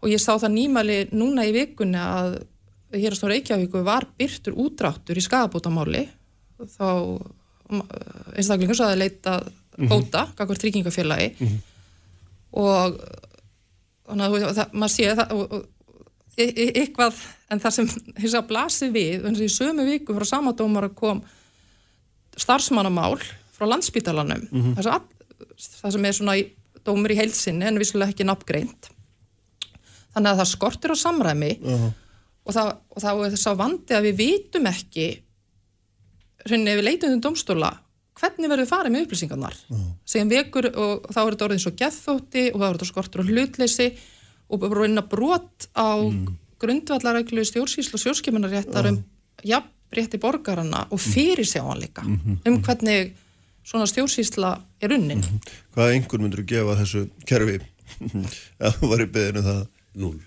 og ég sá það nýmæli núna í vikunni að hér á Stóra Eikjavíku var byrtur útráttur í skagabótamáli þá einstaklingur svo að leita mhm. bóta, tryggingafélagi mm -hmm. og þannig að það, maður sé það og, og, eitthvað en það sem þess að blasi við eins og í sömu viku frá samadómar kom starfsmannamál frá landsbítalanum mm -hmm. þess að það sem er svona í, dómur í heilsinni en vissulega ekki nafngreint þannig að það skortir á samræmi uh -huh. og, það, og það er þess að vandi að við vitum ekki hrunni ef við leitum um domstóla hvernig verður við farið með upplýsingarnar uh -huh. segjum vekur og þá er þetta orðin svo gethótti og þá er þetta skortur á hlutleysi og reyna brot á mm. grundvallaræklu stjórnsýslu og stjórnskimunaréttar um jafnrétti borgarana og fyrir sjáanleika mm -hmm. um hvernig svona stjórnsýsla er unnin. Mm -hmm. Hvaða einhver myndur þú gefa þessu kerfi að þú var í beðinu það? Núl.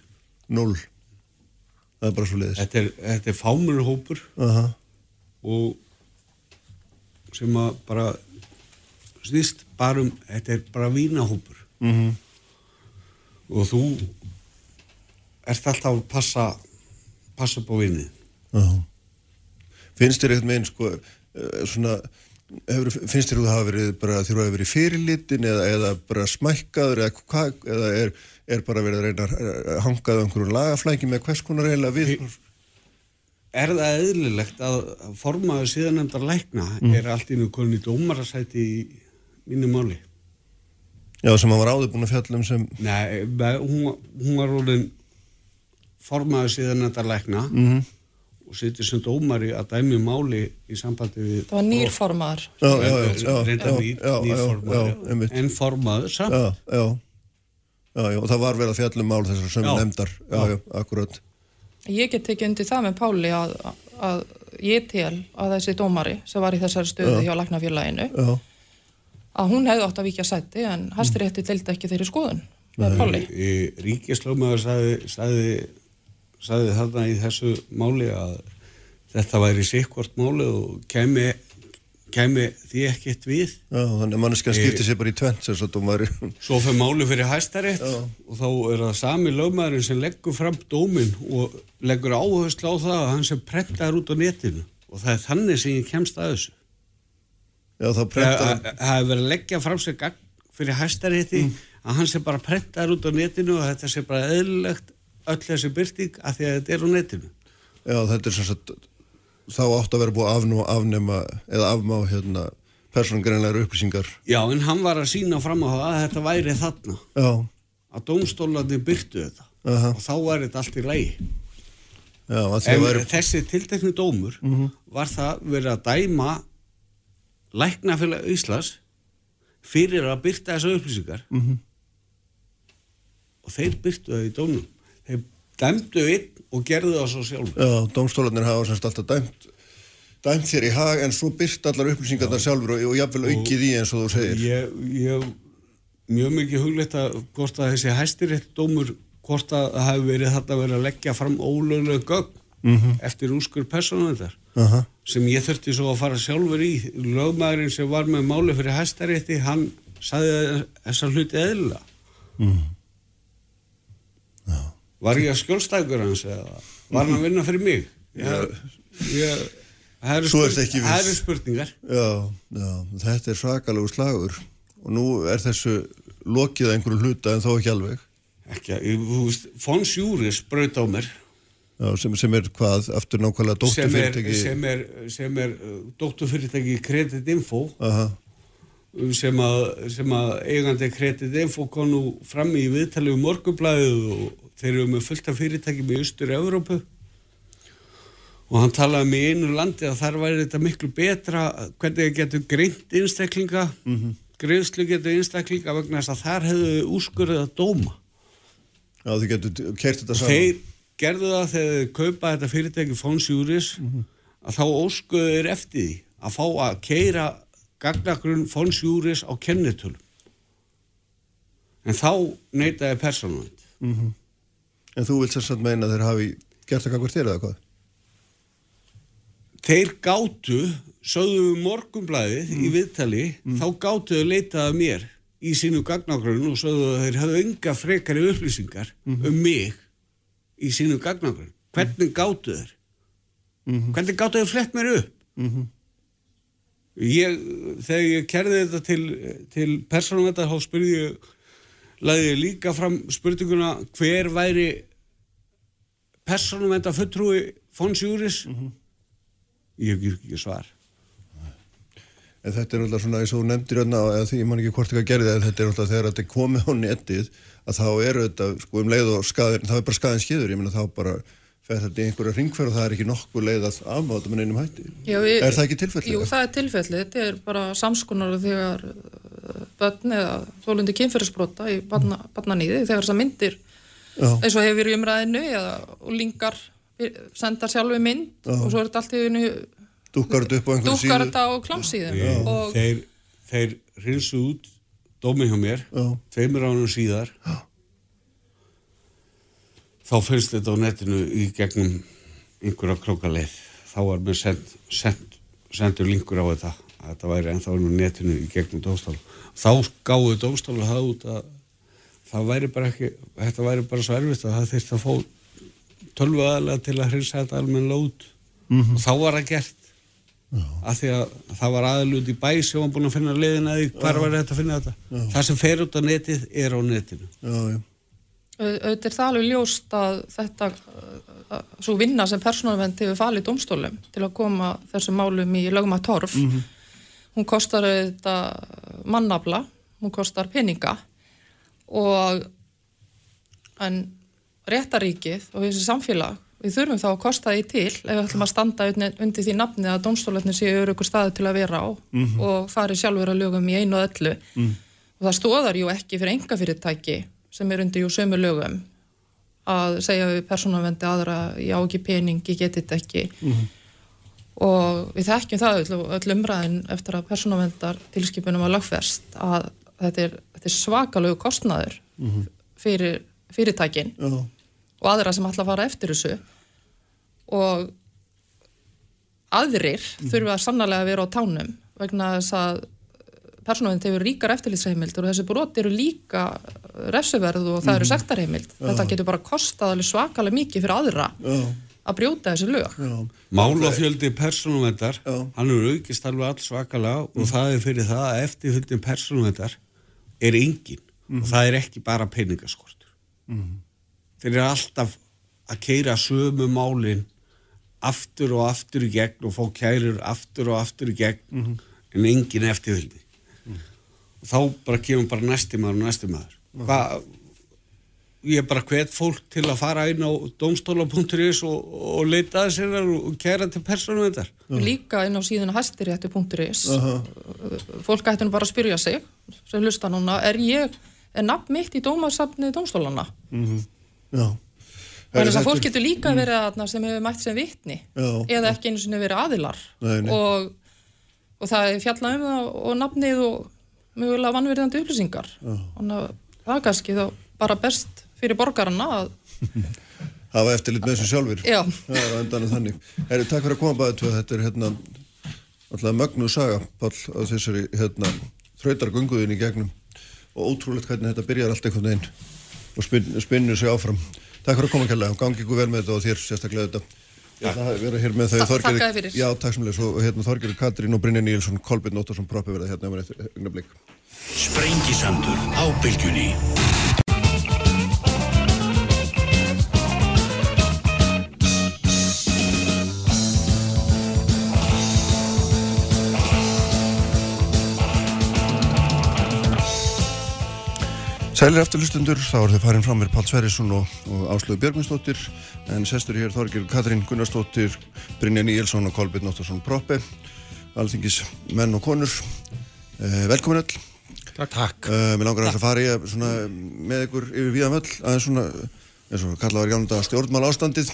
Núl. Það er bara svo leiðis. Þetta er, þetta er fámurhópur uh -huh. og sem að bara snýst bara um, þetta er bara vínahópur mhm. -huh. og þú ert alltaf að passa passa på vinið. Uh -huh. Finnst þér eitthvað með einn sko eh, svona Hefur, finnst þér að það hafa verið bara þér að verið fyrirlitin eða, eða bara smækkaður eða, hva, eða er, er bara verið að reyna að hangað um einhverju lagaflæki með hvers konar eiginlega við? Er það eðlilegt að formaðu síðan nefndar lækna mm. er allt í nú konin í dómarasæti í mínu máli? Já, sem hann var áður búin að fjallum sem... Nei, hún, hún var orðin formaðu síðan nefndar lækna og mm og sittir sem dómari að dæmi máli í sambandi við það var nýrformaður reynda nýrformaður en formaður samt. Já, já, já, og það var verið að fjallum mál þessar sem við nefndar. Akkurat. Ég get ekki undir það með Páli að, að ég tel að þessi dómari sem var í þessari stöðu hjá Lagnafélaginu Já, að hún hefði átt að vikja sæti en Hæstirétti deildi ekki þeirri skoðun með Páli. Ríkislögmaður sagði, sagði, þarna í þessu máli að þetta væri sikkvort máli og kemi, kemi því ekkert við. já, þannig að manneskjan skipti sér bara í tvent sem svo. Svo fyrir máli fyrir hæstarétt og þá er það sami lögmaðurinn sem leggur fram dóminn og leggur áherslu á það að hann sem prentar út á netinu og það er þannig sem ég kemst að þessu. Já, þá prentar það hefur verið að leggja fram sér fyrir hæstarétti að hann sem bara prentar út á netinu og þetta sé bara eðlilegt öll þessi byrting að því að þetta er á netinu. Já, þetta er sem sagt, þá átt að vera búið afnú, afnema eða afmá hérna persóngreinlegar upplýsingar. Já, en hann var að sína fram á það að þetta væri þarna, Já, að dómstólandi byrtu þetta Aha. og þá var þetta allt í lægi. já, En væri, þessi tilteknu dómur var það verið að dæma læknafélag Íslands fyrir að byrta þessar upplýsingar Mhm. og þeir byrtu það í dómnum. Dæmdu einn og gerðu það svo sjálfur. já, dómstólarnir hafa semst alltaf dæmt, dæmt þér í hag en svo byrt allar upplýsingarnar sjálfur og, og jafnvel aukið í eins og þú segir. Ég, ég mjög mikið hugleitt að hvort að þessi hæstirétt dómur hvort að það hefði verið þarna verið að leggja fram ólöglega gögn eftir úrskur persónuðar Aha. sem ég þurfti svo að fara sjálfur í lögmaðurinn sem var með máli fyrir hæstarétti, hann saði þessar hluti eðlilega Var ég að skjólstækur hans eða var hann að vinna fyrir mig? Ég, það eru eru spurningar. Já, já, þetta er svakalegu slagur. Og nú er þessu lokið að einhverju hluta en þó ekki alveg. ekki, þú veist, Fons Júris braut á mér. Já, sem, sem er hvað, aftur nákvæmlega er, dótturfyrirtæki. sem er, sem er uh, dótturfyrirtæki Credit Info. Aha, sem að, sem að eigandi Credit Info kom nú fram í viðtali um morgunblæðið og þeir eru með fullt af fyrirtækjum í austur Evrópu og hann talaði með einu landi að þar væri þetta miklu betra hvernig það getur greint einstaklinga mm -hmm. greiðslu getur einstaklinga vegna þess að þar hefðu úrskurðið að dóma. Já, þið getur kert þetta saman. þeir gerðu það þegar þeir kaupa þetta fyrirtæki Fons Júris að þá óskuðu þeir eftir því að fá að keira gagnagrunn Fons Júris á kennitölum. En þá neytaði persónuvænt En þú vilt sagt meina að þeir hafi gert það kakvart þér eða hvað? þeir gátu sögðu morgumblæðið í viðtali þá gátu þau leitað að mér í sínu gagnagrunn og sögðu að þeir hafðu enga frekari upplýsingar um mig í sínu gagnagrunn. Hvernig gátu þeir? Hvernig gátu þeir flett mér upp? Ég, þegar ég kerði þetta til, til persónum þetta þá spurði ég laði ég líka fram spurninguna hver væri persónum þetta fulltrúi Fons Júris? Ég hef ekki svar. En þetta er alltaf svona eins og þú nefndir hérna eða því ég man ekki hvort eitthvað gerði en þetta er alltaf þegar þetta er komið á netið að þá eru þetta sko um leið og skaðin, þá er bara skaðin skiður, ég meina þá bara fer þetta í einhverja ringferð og það er ekki nokkuð leið að afmáta með neinum hætti. Já, við, Er það ekki tilfellið? Jú, það er tilfellið. Þetta er bara samskonar þegar uh, börn eða þólundi kynferðisbrota í barna, barnanýði þegar þessar myndir Já, eins og hefur í umræðinu eða lingar sendar sjálfu mynd og svo er þetta allt í einu dúkkar þetta upp á einhverju klámsíðum og þeir, þeir rinsu út dómi hjá mér Já. tveimur ánum síðar Já. Þá finnst þetta á netinu í gegnum einhverja krókaleið. Þá var mér send, send, sendur linkur á þetta að þetta væri ennþá á netinu í gegnum dómstál þá gáðu dómstálu það út að það væri bara ekki þetta væri bara svo erfitt að það þyrst að fá tölvu aðalega til að hrinsa þetta almennilega út og þá var það gert. Af því að það var aðalut í bæ sem var búin að finna leiðina því hvar var þetta að finna þetta. Það sem fer út á netið er á netinu. Já, já. Auðvitað er það alveg ljóst að þetta uh, svo vinna sem persónalvend hefur falið domstólum til að koma þessum málum í lögum að torf hún kostar auðvitað mannafla hún kostar peninga og en réttaríkið og þessi samfélag við þurfum þá að kosta því til ef við ætlum að standa undir, því nafni að dómstólarnir séu öryggur staði til að vera á og fari sjálfur að lögum í einu og öllu. Og það stóðar jú ekki fyrir enga fyrirtæki sem er undir sömu lögum að segja við persónavendi aðra ég á ekki pening, ég geti þetta ekki. Og við þekkjum það öll, öll umræðin eftir að persónavendar tilskipunum að lagfest að þetta er, þetta er svakalögu kostnaður fyrir fyrirtækin Já, og aðra sem ætla að fara eftir þessu. Og aðrir þurfa sannlega að vera á tánum vegna þess að persónuvind hefur ríkar eftirlitsheimild og þessi brot eru líka refsuverð og það eru sektarheimild. Þetta getur bara kostað alveg svakalega mikið fyrir aðra já, að brjóta þessi lög. Já, Málafjöldi persónumvendar, Já. hann er aukist alveg alls svakalega og það er fyrir það að eftirfylgdin persónumvendar er engin. Og það er ekki bara peningaskortur. Þeir eru alltaf að keira sömu málin aftur og aftur í gegn og fá kærur aftur og aftur í gegn en engin eftirfylgdi. Þá bara kemur bara næsti maður og næsti maður. Hvað ég er bara hvet fólk til að fara inn á domstóla.is og, og leita að sér og kæra til persónum þetta. líka inn á síðan hæstiréttu.is fólk ætti nú bara að spyrja sig sem hlusta núna, er ég er nafn mitt í dómarsafnið dómstólana já. Þannig að fólk getur líka verið aðna sem hefur mætt sem vitni Já. eða ekki einu sinni verið aðilar Nei, nei. Og, og það er fjallað um það og nafnið og mögulega vannverðandi upplýsingar þannig að það er kannski þá bara best fyrir borgarana að, Hafa eftirlit með þessu sjálfur. já, Það er á endanum þannig. Herri, takk fyrir að koma bæðið tvö. Þetta er hérna alltaf mögnuð saga, Pall, á þessari hérna þrautargönguðin í gegnum og ótrúlegt hvernig þetta byrjar allt einhvern veginn og spinn, spinnur sig áfram. Takk fyrir að koma kærlega gangi ykkur vel með þetta og þér sérstaklega þetta. Ég ætla að vera hér með þau Takk- þakka þér fyrir. Já, takk sem leys og hérna Þorgerður Katrín og Brynja Níelsson, Kolbjörn Óttarsson Proppi verða hérna um eftir augnablik. Sælir eftirlustundur, þá er þið farin fram með Pál Sverrisson og, og Áslögu Björgvinsdóttir en sestur hér Þorgir Katrín Gunnarsdóttir, Brynja Níelsson og Kolbjörn Óttarsson Proppe, alþingis menn og konur. Eh, velkomin öll. Takk. Takk. Uh, mér langar að fara í að svona, með ykkur yfir víðan öll aðeins svona, eins og kallað var gánda stjórnmál ástandið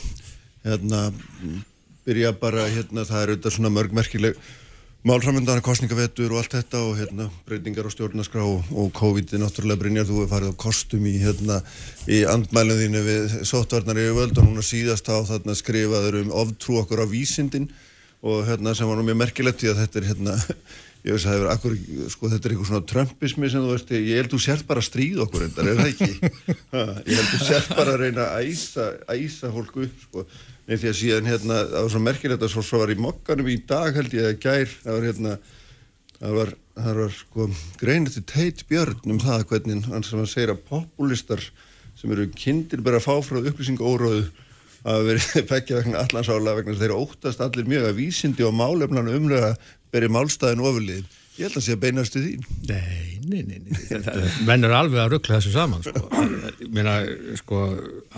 hérna, byrja bara hérna, það er auðvitað svona mörgmerkileg málframöndan kostningavetur og allt þetta og hérna, breytingar á stjórnaskrá og, og COVID er náttúrulega Brynjar, þú hefur farið á kostum í, hérna, í andmælum þínu við sóttvarnar yfir völd og núna síðast á þarna skrifaður um oftrú okkur á vísindin og hérna sem var nú mjög merkilegt því að þetta er hérna ég veist að það er akkur, sko þetta er eitthvað svona trumpismi sem þú veist, ég held þú sért bara að stríða okkur endar, er það ekki? Ha, ég held þú sért bara að reyna að æsa, æsa fólk upp, sko Nei, því að síðan hérna, það var svo merkilegt að svo, svo var í mokkanum í dag held ég að gær, það var hérna það var, það var sko greinir til teit björn um það hvernig hann sem að segja að populistar sem eru kindir bara að fá frá upplýsingaóróðu að verið pekja vegna allansála vegna þess að þeir óttast allir mjög að vísindi og málefnan umlega beri málstæðin ofurlið. Ég held að sé að beinast til þín. Nei, nei, nei, nei. Menn er alveg að ruggla þessu saman sko. Ég meina, sko,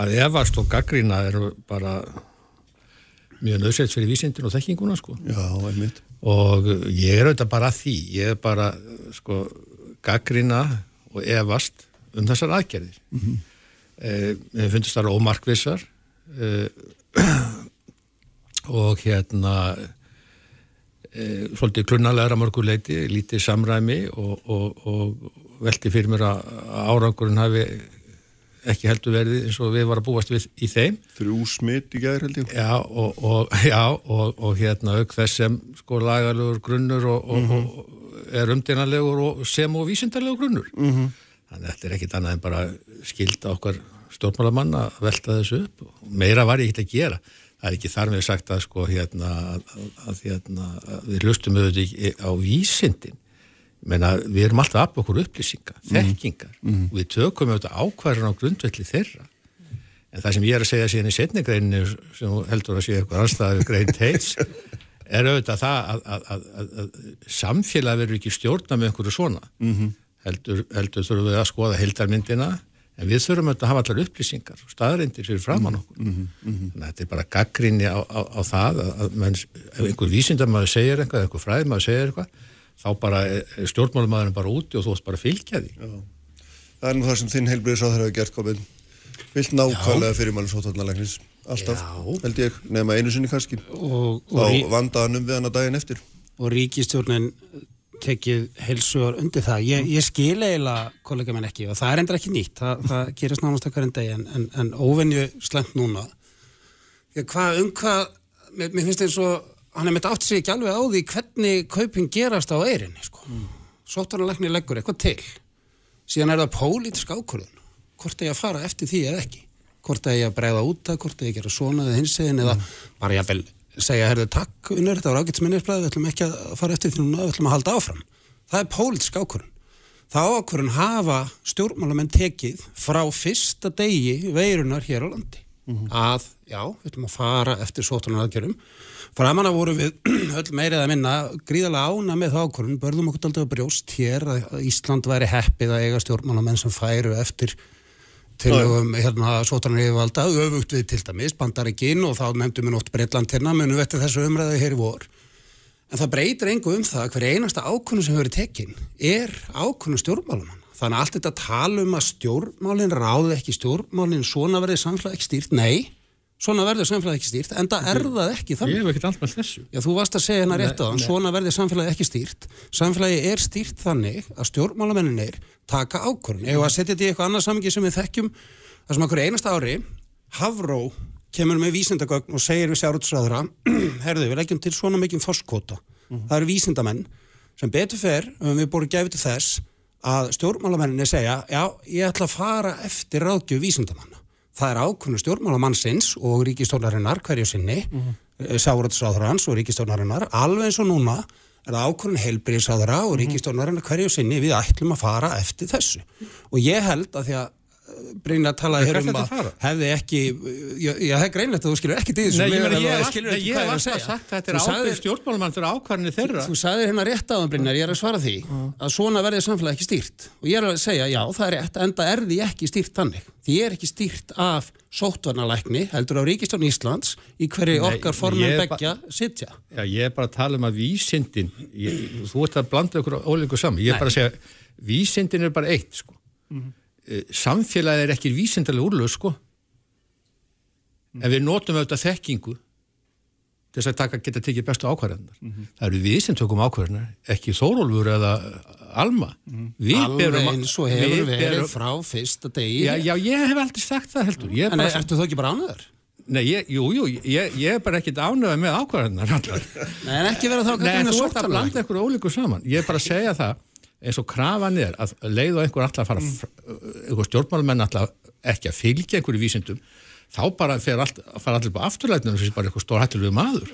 að efast og gaggrína eru bara mjög nöðsett fyrir vísindin og þekkinguna sko. Já, einmitt. og ég er auðvitað bara að því ég er bara, sko gaggrína og efast um þessar aðgerðir mm -hmm. eh, mér finnst það ómarkvissar eh, og hérna e, svolítið klunnalegra mörguleiti, lítið samræmi og, og, og velti fyrir mér að að árangurinn hafi ekki heldur verið eins og við varum að búast við í þeim. Þrjú smitt í gæðir held ég. Já, og, og, já, og, og hérna auk þess sem sko lagalegur grunnur og, og, og er umdeinalegur og sem og vísindalegur grunnur. -hmm. Þannig að þetta er ekkit annað en bara skilda okkar stjórnmálamann að velta þessu upp. Meira var ég ekkit að gera. Það er ekki þar með sagt að sko hérna að, að, hérna, að við hlustum auðvitað á vísindin. Menna, við erum alltaf af okkur upplýsingar, þekkingar og við tökum auðvitað ákvarðan á grundvelli þeirra. En það sem ég er að segja síðan í setningreininu sem heldur að sé eitthvað anstæðið grein teits er auðvitað það að, að, að, að, samfélag verður ekki stjórna með einhverju svona. -hmm. Heldur, heldur þurfum við að skoða heildarmyndina en við þurfum auðvitað að hafa allar upplýsingar og staðarindir fyrir framann okkur. Mm -hmm. Þannig að þetta er bara gaggrinni á, á, á það að menn, einhver vísindamæður segir eitthvað, einhver fræðimæður segir eitthvað þá bara er stjórnmálumæðurinn bara úti og þú ætti bara að fylgja því. Já. Það er nú það sem þinn heilbriðis á þeirra hefur gert komin. Vilt nákvæmlega fyrir mann svo tónnalegnis. alltaf, Já. held ég, nema einu sinni kannski. og, og, Þá vandaðanum við hana daginn eftir. og ríkistjórnin tekið heilsugar undir það. Ég, ég skil eiginlega kollega minn ekki og það er endur ekki nýtt. Það, það gerist nánast okkar en deg en, en, en óvenju slemt núna. Ég, hvað, um hvað, mér, mér finnst eins og hann er mitt átt sig ekki alveg á því hvernig kaupin gerast á eirinni, sko. Mm. Sóttarnalækni leggur eitthvað til. Síðan er það pólitísk ákvörðun. Hvort er ég að fara eftir því eða ekki? Hvort er ég að bregða út það, hvort er ég að gera svona eða hinsegin eða bara ég að segja, herðu, takk, unnur, þetta var ágætt minnisbræði, við ætlum ekki að fara eftir því núna, við ætlum að halda áfram. Það er pólitísk ákvörðun. Það ákvörðun hafa stjórnmálamenn tekið frá fyrsta degi veirunar hér á landi. Að, já, við ætlum að fara eftir sótunar aðgjörum. Framan að voru við öll meirið að minna gríðarlega ána með það ákvörðun, börðum okkur aldrei að brjóst hér að Ísland væri heppið að eiga stjórnmálamenn sem færu eftir tilögum hérna svotanar yfirvalda öfugt við til dæmis bandaríkin og þá nefndum við nótt Breitland hérna munum við eftir þessu umræðu hér í vor. En það breytir engu um það hver einasta ákvörnu sem hefur verið tekin er ákvörnu stjórnmálumann þannig að allt þetta tala um að stjórnmálin ráði ekki stjórnmálin svona verði samfélag ekki stýrt, nei svona verður samfélag ekki stýrt, en það er það ekki Ég þannig hef ekkert allt með þessu. Já, þú varst að segja hérna rétt á þann, svona verði samfélagi ekki stýrt. Samfélagi er stýrt þannig að stjórnmálamenninir taka ákvörðun. Ef að setja þetta í eitthvað annað samingi sem við þekkjum, þar sem okkur einasta ári, Havró kemur með vísindagögn og segir við sjárútsræðura, herðu, við leggjum til svona mikið foskóta. Það eru vísindamenn sem betur fer, um við búin gefið til þess að stjórnmálamenninni segja, já, Það er ákvörðun stjórnmálamannsins og ríkistórnarinnar hverju sinni, mm -hmm. sáraðsáðurans og ríkistórnarinnar, alveg eins og núna er það ákvörðun heilbriðsáðura og ríkistórnarinnar hverju sinni við ætlum að fara eftir þessu. Og ég held að því að Brynja talaði hér um að hefði ekki, já, það er greinlegt að þú skilur ekki því Nei, ég, ég, ég, skilur ég, ekki ég hvað hef er að sagt þetta er ábyrg stjórnmálumann fyrir ákvarðinni þeirra. Þú sagðir hérna rétt á það Brynjar, ég er að svara því að svona verði samfélag ekki stýrt og ég er að segja, já, það er rétt enda er því ekki stýrt þannig. Því er ekki stýrt af sóttvarnalækni, heldur á Ríkistjón Íslands í hverju okkar ég er ba- begja sitja. Já, ég er bara að tala um að vísindin, ég, þú ert að blanda ykkur ólíku saman, ég er bara að segja, vísindin er bara eitt, sko. Mm Samfélagið er ekki vísindalega úrlöð, sko. En við notum auðvitað þekkingu til þess að taka, geta tekið bestu ákvarðanar. Það eru við sem tökum ákvarðanar, ekki Þórólfur eða Alma. Við Alveg eins og hefur við verið berum- frá fyrsta degi. Já, já, ég hef aldrei sagt það heldur. Er En bara, ertu þú ekki bara ánöður? nei, ég, jú, jú, ég, ég er bara ekkit ánöða með ákvarðanar. Nei, en ekki vera þá Nei, þú ert að blanda ykkur ólíku saman. Ég er bara að segja það eins og krafan er að leið og einhver alltaf að fara mm. einhver stjórnmálumenn alltaf ekki að fylgja einhverju vísindum þá bara fer allt, fara allir bara afturlætnum þessi bara eitthvað stór hættilegu maður.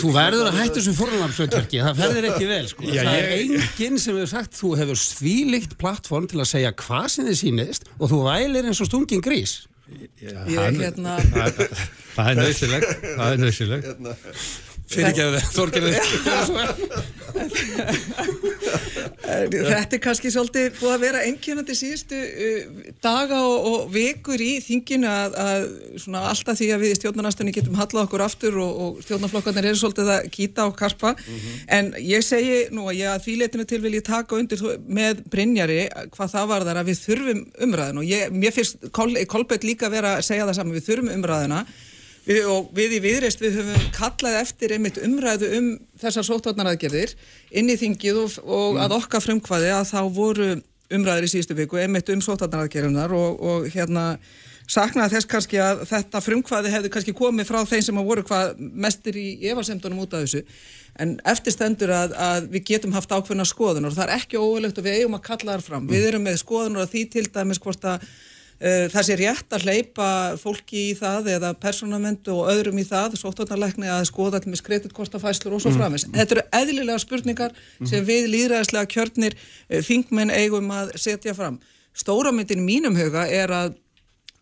Þú verður að hættu sem fórnarnamsveitverki, það ferðir ekki vel sko. Já, það er ég- enginn sem hefur sagt þú hefur svílikt plattform til að segja hvað sem þið sýnist og þú vælir eins og stungin grís. Já, Ég hann- hérna- það, það er nöðsilegt það er nöðsilegt Fyrir ekki að það, Þorgerður. Þetta er kannski svolítið búið að vera einkennandi síðustu uh, daga og, og vekur í þinginu að, að svona alltaf því að við í stjórnarnastunni getum hallað okkur aftur og, og stjórnarflokkarnir eru svolítið að kýta og karpa. En ég segi nú að ég að því leitinu til vil ég taka undir með Brynjari hvað það var þar að við þurfum umræðin og ég, mér finnst Kol, Kolbett líka vera að segja það saman, við þurfum umræðina Við, og við í viðreist við höfum kallað eftir einmitt umræðu um þessar sóttvarnaraðgerðir inn í þingið og, og að okkar frumkvæði að þá voru umræður í síðustu viku einmitt um sóttvarnaraðgerðunar og, og hérna saknaði þess kannski að þetta frumkvæði hefði kannski komið frá þeim sem að voru hvað mestir í efasemdunum út af þessu. En eftirstendur að, að við getum haft ákveðna skoðunar og það er ekki óverlegt og við eigum að kalla þar fram. Við erum með skoðunar að því til dæmis hvort að það sé rétt að hleypa fólki í það eða persónamentu og öðrum í það, sóttvarnarlækni að skoða til með skreitutkortafæslur og svo framins. Þetta eru eðlilega spurningar sem við líðræðislega kjörnir uh, þingmenn eigum að setja fram. Stóramyndin mínum huga er að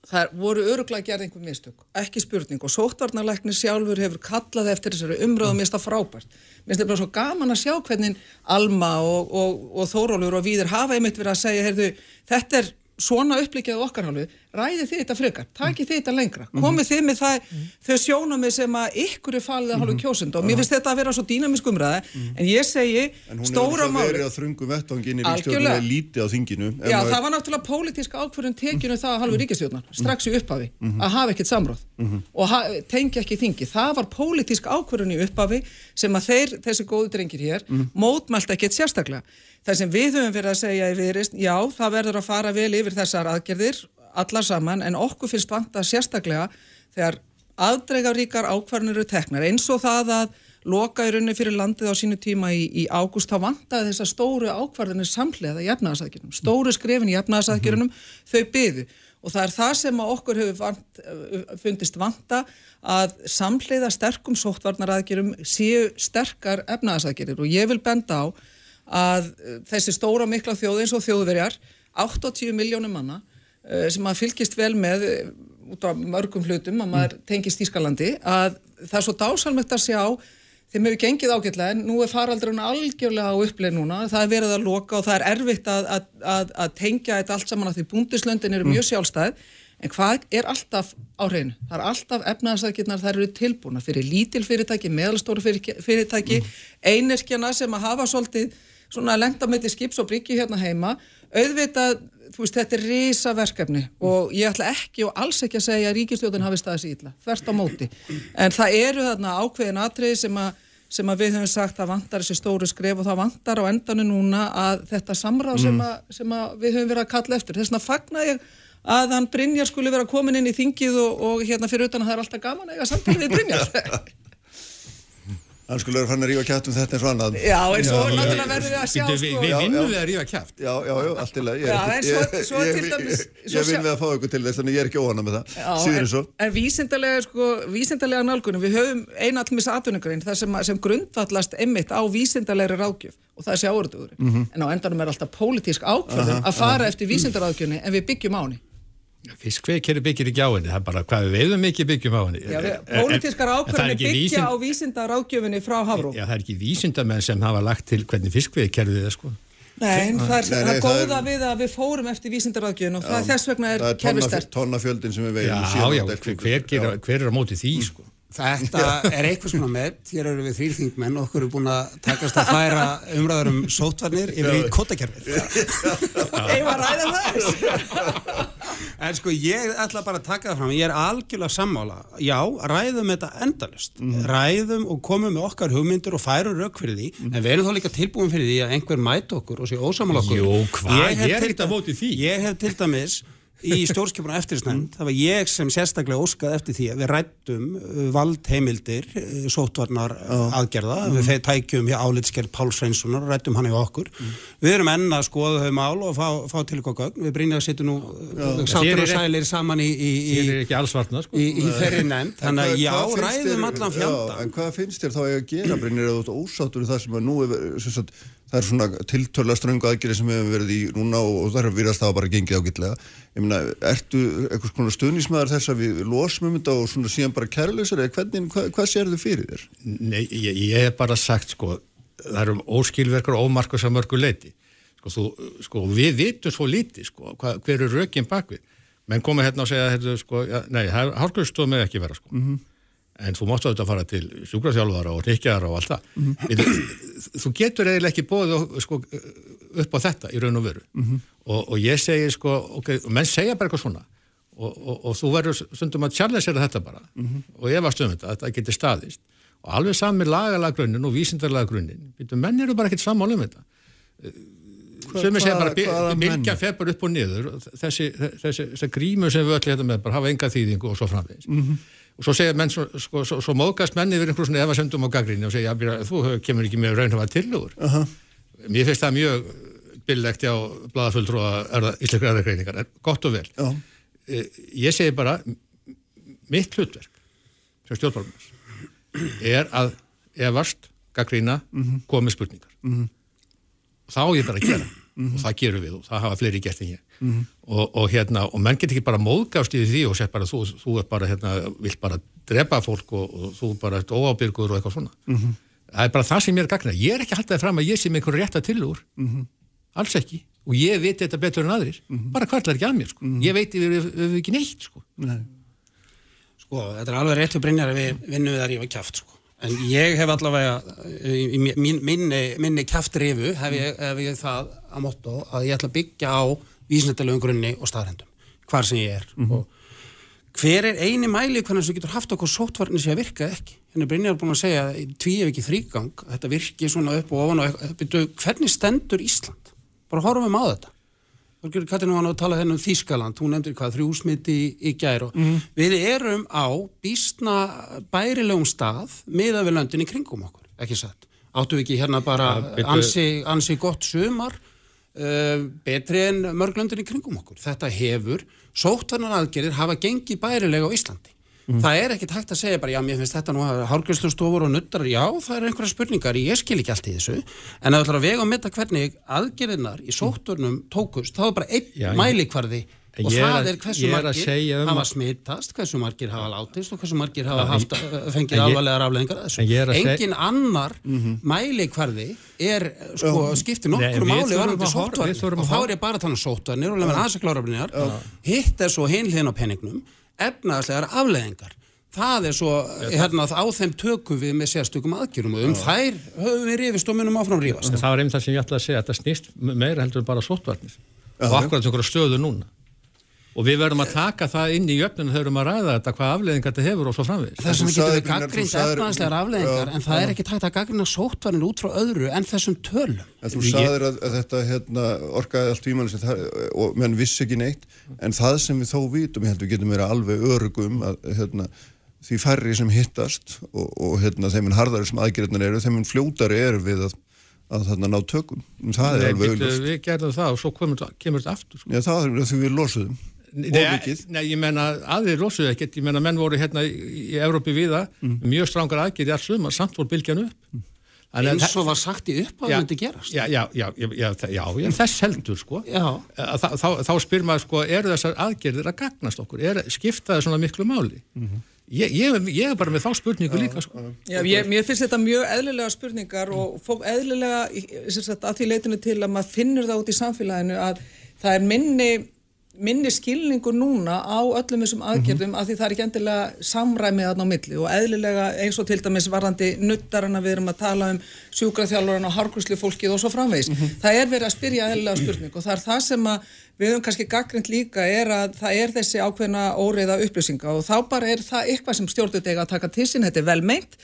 það voru öruglega gerð einhver mistök, ekki spurning og sóttvarnarlækni sjálfur hefur kallað eftir þessari umröðu og mista frábært. Mér finnst þetta bara svo gaman að sjá hvernig Alma og, og, og Þórólfur og Víður hafa einmitt verið að segja, heyrðu, þetta er svona upplikið á okkar hálfu, ræði þið þetta frekar, takið þið þetta lengra komið þið með það, þau sjónami sem að ykkur er falið að hálfu kjósund og mér finnst þetta að vera svo dýnamisk umræða en ég segi, En hún stóra hefur máli verið á þrungum Algjörlega. ríkstjórnum lítið á þinginu. Já, það var náttúrulega pólitísk ákvörðun tekinu það að hálfu ríkistjórnar, strax í upphafi Mhm. að hafa ekkert samráð og tengja ekki þingi. Það var pólitísk ákvörðun í upphafi sem að þeir, Það sem við höfum verið að segja í viðrist, já, það verður að fara vel yfir þessar aðgerðir, allar saman, en okkur finnst vanta sérstaklega þegar aðdrega ríkar ákvarðanir eru teknar, eins og það að loka í rauninni fyrir landið á sínu tíma í, í ágúst, þá vantaði þessar stóru ákvarðanir samhliða í efnaðarsækjunum. Stóru skrefin í efnaðarsækjunum, þau byðu. Og það er það sem að okkur hefur vant, fundist vanta að samhliða sterkum sóttvarnaraðgjörum séu sterkar efnaðarsækjunir. Og ég vil benda á að uh, þessi stóra mikla þjóð eins og þjóðverjar, 80 miljónum manna, uh, sem að fylgist vel með uh, út af mörgum hlutum að maður tengist Ískalandi að það er svo dásalmegt að sjá þeim hefur gengið ágætlega en nú er faraldurinn algjörlega á uppleið núna það er verið að loka og það er erfitt að, að, að, að tengja þetta allt saman að því búndislöndin eru mjög sjálfstæð en hvað er alltaf á hreinu? Það er alltaf efnaðarsakirnar, það eru tilbúna fyrir lítil fyrirtæki, meðalstóru fyrirtæki, fyrirtæki einirkjana sem að hafa svolítið svona lendamöndi skips og bryggju hérna heima auðvitað, þú veist, þetta er risa verkefni og ég ætla ekki og alls ekki að segja að ríkistjóðin hafi staðið sér illa, þvert á móti. En það eru þarna ákveðin atriði sem að sem að við höfum sagt að vantar þessi stóru skref og það vantar á endanu núna að þetta samráð sem, að, sem að við höfum verið að kalla eftir. Þess vegna fagna ég að hann Brynjar skulle vera komin inn í þingið og, og hérna fyrir utan að það er alltaf gaman að eiga samtalið við Brynjar. Hann skulle vera fann að rífa kjátt um þetta eins og annað. Já, en svo náttúrulega verður við að sjá Við, við, sko. við vinnum við að rífa kæft. Já, já, já, allt til að Já, en svo- svo ég, til dæmis- ég, sjá- við að fá ykkur til þess, þannig ég er ekki óhana með það, Já, síður en, svo. en vísindalega, sko, vísindalega nálgunum, við höfum eina allmis atvinningrein það sem, sem grundvallast einmitt á vísindalegri ráðgjöf og það er sjáurðugur. Mhm. En á endanum er alltaf pólitísk ákvörðun að fara eftir vísindaráðgjöfni en við byggjum á henni. Fiskveikeri byggir ekki á henni, það er bara hvað við veiðum mikið byggjum á henni. Já, pólitískar það ekki byggja vísind- á vísindaráðgjöfinni frá Hafró. Já, það er ekki vísindamenn sem hafa lagt til hvernig fiskveikerfið er sko. Nei, en það er, Nei, það nei, er það góða er- við að við fórum eftir vísindaráðgjöfin og það, þess vegna er Það er tonnafjöldin sem við Já, veiðum. já, hver, hver, hver, hver er á móti því sko? Þetta er eitthvað svona með, hér eru við þrýr þingmenn og okkur er búin að takast að færa umræður um sótvarnir yfir í kótakerfið. Eða ræða það? En sko ég ætla bara að taka það fram, ég er algjörlega sammála. Já, ræðum þetta endalust. Ræðum og komum með okkar hugmyndur og færum rauk fyrir því, en við erum þá líka tilbúin fyrir því að einhver mæti okkur og sé ósamála okkur. Jú, hvað? hef Ég er því. Ég hef til dæmis í stjórnskipuna eftirstænd, það var ég sem sérstaklega óskað eftir því að við rættum uh, valdheimildir, uh, sótvarnar aðgerða, við þeir tækjum hjá álitskerð Páls Reynssonar og rættum hann í okkur. Við erum enn að skoða þau mál og fá, fá til okkur gögn, við brýnum að setja nú uh, sátur og sælir saman í, í, í, varna sko. í, í þeirri nefnd, þannig að já, ræðum allan Já, fjanda. en hvað finnst þér þá að gera, Brynir, eða í það sem að nú er, sagt, það er svona tiltöla ströngu aðgerið sem við hefum verið í núna og, og það er virðast meina, ertu eitthvað svona stuðnismæður þess að við losum um þetta og svona síðan bara kærleysar eða hvernig, hvað, hvað sér þið fyrir þér? Nei, ég, ég hef bara sagt sko, það eru óskilverkar og ómarkos að mörgu leiti. Sko, þú, sko, við vitum svo lítið, sko, hvað, hver er rökinn bakvið. Menn koma hérna og segja, hérna, sko, ja, nei, hálfgjörðstof með ekki vera, sko. En þú máttu auðvitað fara til sjúkraþjálfara og hrykjaðara og allt það. Þú, þú getur eiginlega ekki bóðið sko, upp á þetta í raun og veru. og, og ég segi, sko, ok, og menn segja bara eitthvað svona. Og, og, og þú verður stundum að challengera þetta bara. Og ég var stundum þetta, þetta geti staðist. Og alveg sami lagalega grunninn og vísindarlega grunninn. Menn eru bara ekkert sammála um þetta. Sumir segja bara, byrkja feppur upp og niður þessi, þessi, þessi grímu sem við öll hérna með bara hafa enga þýðingu og svo framvegis og svo segja menn, svo, sko, svo, svo móðgast menni yfir einhverjum svona efasendum á gaggrinni og segja, ja, þú kemur ekki með raunhafa tilugur uh -huh. mér finnst það mjög billegt á bladafulltrúa íslenskar erðargreiningar, gott og vel. Já. Eh, ég segi bara mitt hlutverk sem stjórnbálumars er að efast, gaggrína komið spurningar. Og það á ég bara að gera. Og það gerum við og það hafa fleiri gert en ég og, og hérna, og menn get ekki bara móðgást í því og sett bara þú, þú er bara hérna, vilt bara drepa fólk og, og þú bara ert óábyrgur og eitthvað svona. Það er bara það sem ég er að gagna ég er ekki að halda það fram að ég sé með einhver rétta tilugur alls ekki, og ég veit þetta betur en aðrir. Bara hvarlar ekki að mér sko. ég veit yfir, yfir ekki neitt sko. Nei. Sko, þetta er alveg rétt fyrir Brynjar að við vinnum við að rífa kæft, sko. En ég hef allavega, í í minni, minni kæftrifu, hef, ég- hef ég það að motto að ég ætla að byggja á vísnættilegum grunni og staðrendum, hvar sem ég er. Og hver er eini mæli hvernig sem getur haft okkur sótvarni sem að virka eða ekki? Henni Brynjar er búin að segja tví ef ekki þrýgang, þetta virki svona upp og ofan og byrju, hvernig stendur Ísland? Bara horfum á þetta. Katrin var nú að tala þennan um Þískaland, hún nefndir hvað þrjúsmiti í, í gær og við erum á býstna bærilegum stað miða við löndin í kringum okkur, ekki satt. Áttu við ekki hérna bara ansi, ansi gott sumar, betri en mörg löndin í kringum okkur. Þetta hefur, sóttvarnar aðgerðir hafa gengið bærilega á Íslandi. Það er ekkit hægt að segja bara, já, mér finnst þetta nú að hárgjörslustofur og nuttar, já, það eru einhverja spurningar, ég skil ekki allt í þessu, en að það ætlar að vega og metta hvernig aðgerðinar í sótturnum tókust, þá er bara einn ég- mælikvarði En og ég er það að- er hversu er að margir segja um hafa smittast, hversu margir hafa látist og hversu margir hafa haft, en- fengið en ég- alvarlegar afleðingar að þessu. en ég er að seg- Engin annar mælikvarði er, sko, skiptir Nei, nokkru máli varandi sóttvarnir. og þá er ég bara að tala um sóttvarnir og lemur aðeins að klára brynjar hitt er svo hinliðin á penningnum efnaðslegar afleðingar það er svo, hérna, á þeim tökum við með sérstökum aðgjörum og um þær höfum við rifist og munum áfram rífast það var einmitt það sem ég ætlaði að segja, þetta snýst meira heldur bara sóttvarnir. Og akkurat einhverja stöðu núna. Og við verðum að taka það inn í jöfnun þegar við erum að ræða þetta, hvað afleðingar þetta hefur og svo framvegis. Þess vegna þú getum sagðir, við sagðir- efnaðslegar afleðingar en það er ekki tægt að gaggrina sóttvarnir út frá öðru en þessum tölum En þú sagðir að, að þetta hérna, orkaði allt tímanlega og menn vissi ekki neitt en það sem við þó vitum, ég held við getum verið alveg örugum að hérna, því færri sem hittast og, og hérna, þeim en harðari sem aðgerðnar eru, þeim en fljótari eru við að, að þarna ná tökum. Það er Nei, alveg bíddu, auðvist. við gerðum það og svo kemur, kemur þetta aftur. Sko. Já, það er því við losuðum. Nei, nei, ég menna aðrir losuðu ekkert, ég menna menn voru hérna í, í Evrópi viða, Mm. mjög strangar aðgerði alls sumar, samt voru bylgjan upp. Að eins og var sagt í upp að Já, það myndi gerast Já, já, já, já, já, já, já þess heldur sko. Já. Að Þá, þá, þá spyr maður sko, eru þessar aðgerðir að gagnast okkur? Er, skipta það svona miklu máli? ég, ég, ég er bara með þá spurningu líka sko. Já, ég, mér finnst þetta mjög eðlilega spurningar og fólk eðlilega sagt, að því leitinu til að maður finnur það út í samfélaginu að það er minni minni skilningur núna á öllum þessum aðgerðum af því það er ekki endilega samræmið þarna á milli og eðlilega eins og til dæmis varandi nuttarana við erum að tala um sjúkraþjálfurinn og harkurslu fólkið og svo framvegis. Það er verið að spyrja eðlilega spurning og það er það sem að við höfum kannski gaggrind líka er að það er þessi ákveðna óreiða upplýsinga og þá bara er það eitthvað sem stjórnut eiga að taka til sín, þetta er vel meint.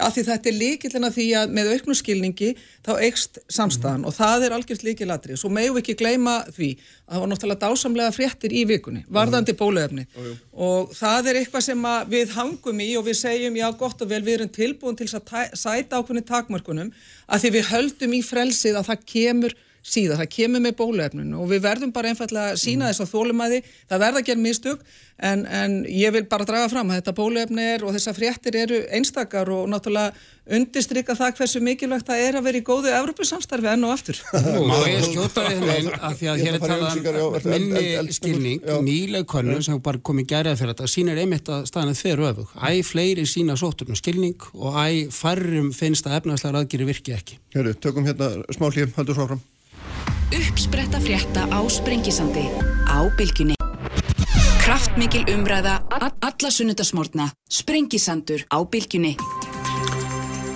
Af því þetta er líkillina því að með auknum skilningi þá eikst samstæðan og það er algjört líkilatri svo meðum við ekki gleyma því að það var náttúrulega dásamlega fréttir í vikunni varðandi bóluefni og það er eitthvað sem við hangum í og við segjum já gott og vel við erum tilbúin til að sæta ákveðni takmörkunum að því við höldum í frelsið að það kemur síðan, það kemur með bóluefninu og við verðum bara einfallega að sína þess að þólumæði, það verða að gera mistök en, en ég vil bara draga fram að þetta bóluefni er og þessar fréttir eru einstakar og náttúrulega undistrykka það hversu mikilvægt það er að vera í góðu Evrópusamstarfi enn og aftur. Má ég skjóta við henni að því að hér er að talað um minni skilning, nýleg könnun sem bara komið gærið fyrir þetta, sýnir einmitt að staðan er þver öfug. Æ fleiri sína sótturinn skilning og æ færrum finnst að efnaðslega Uppspretta frétta á Sprengisandi á Bylgjunni. Kraftmikil umræða alla sunnudasmórna. Sprengisandur á Bylgjunni.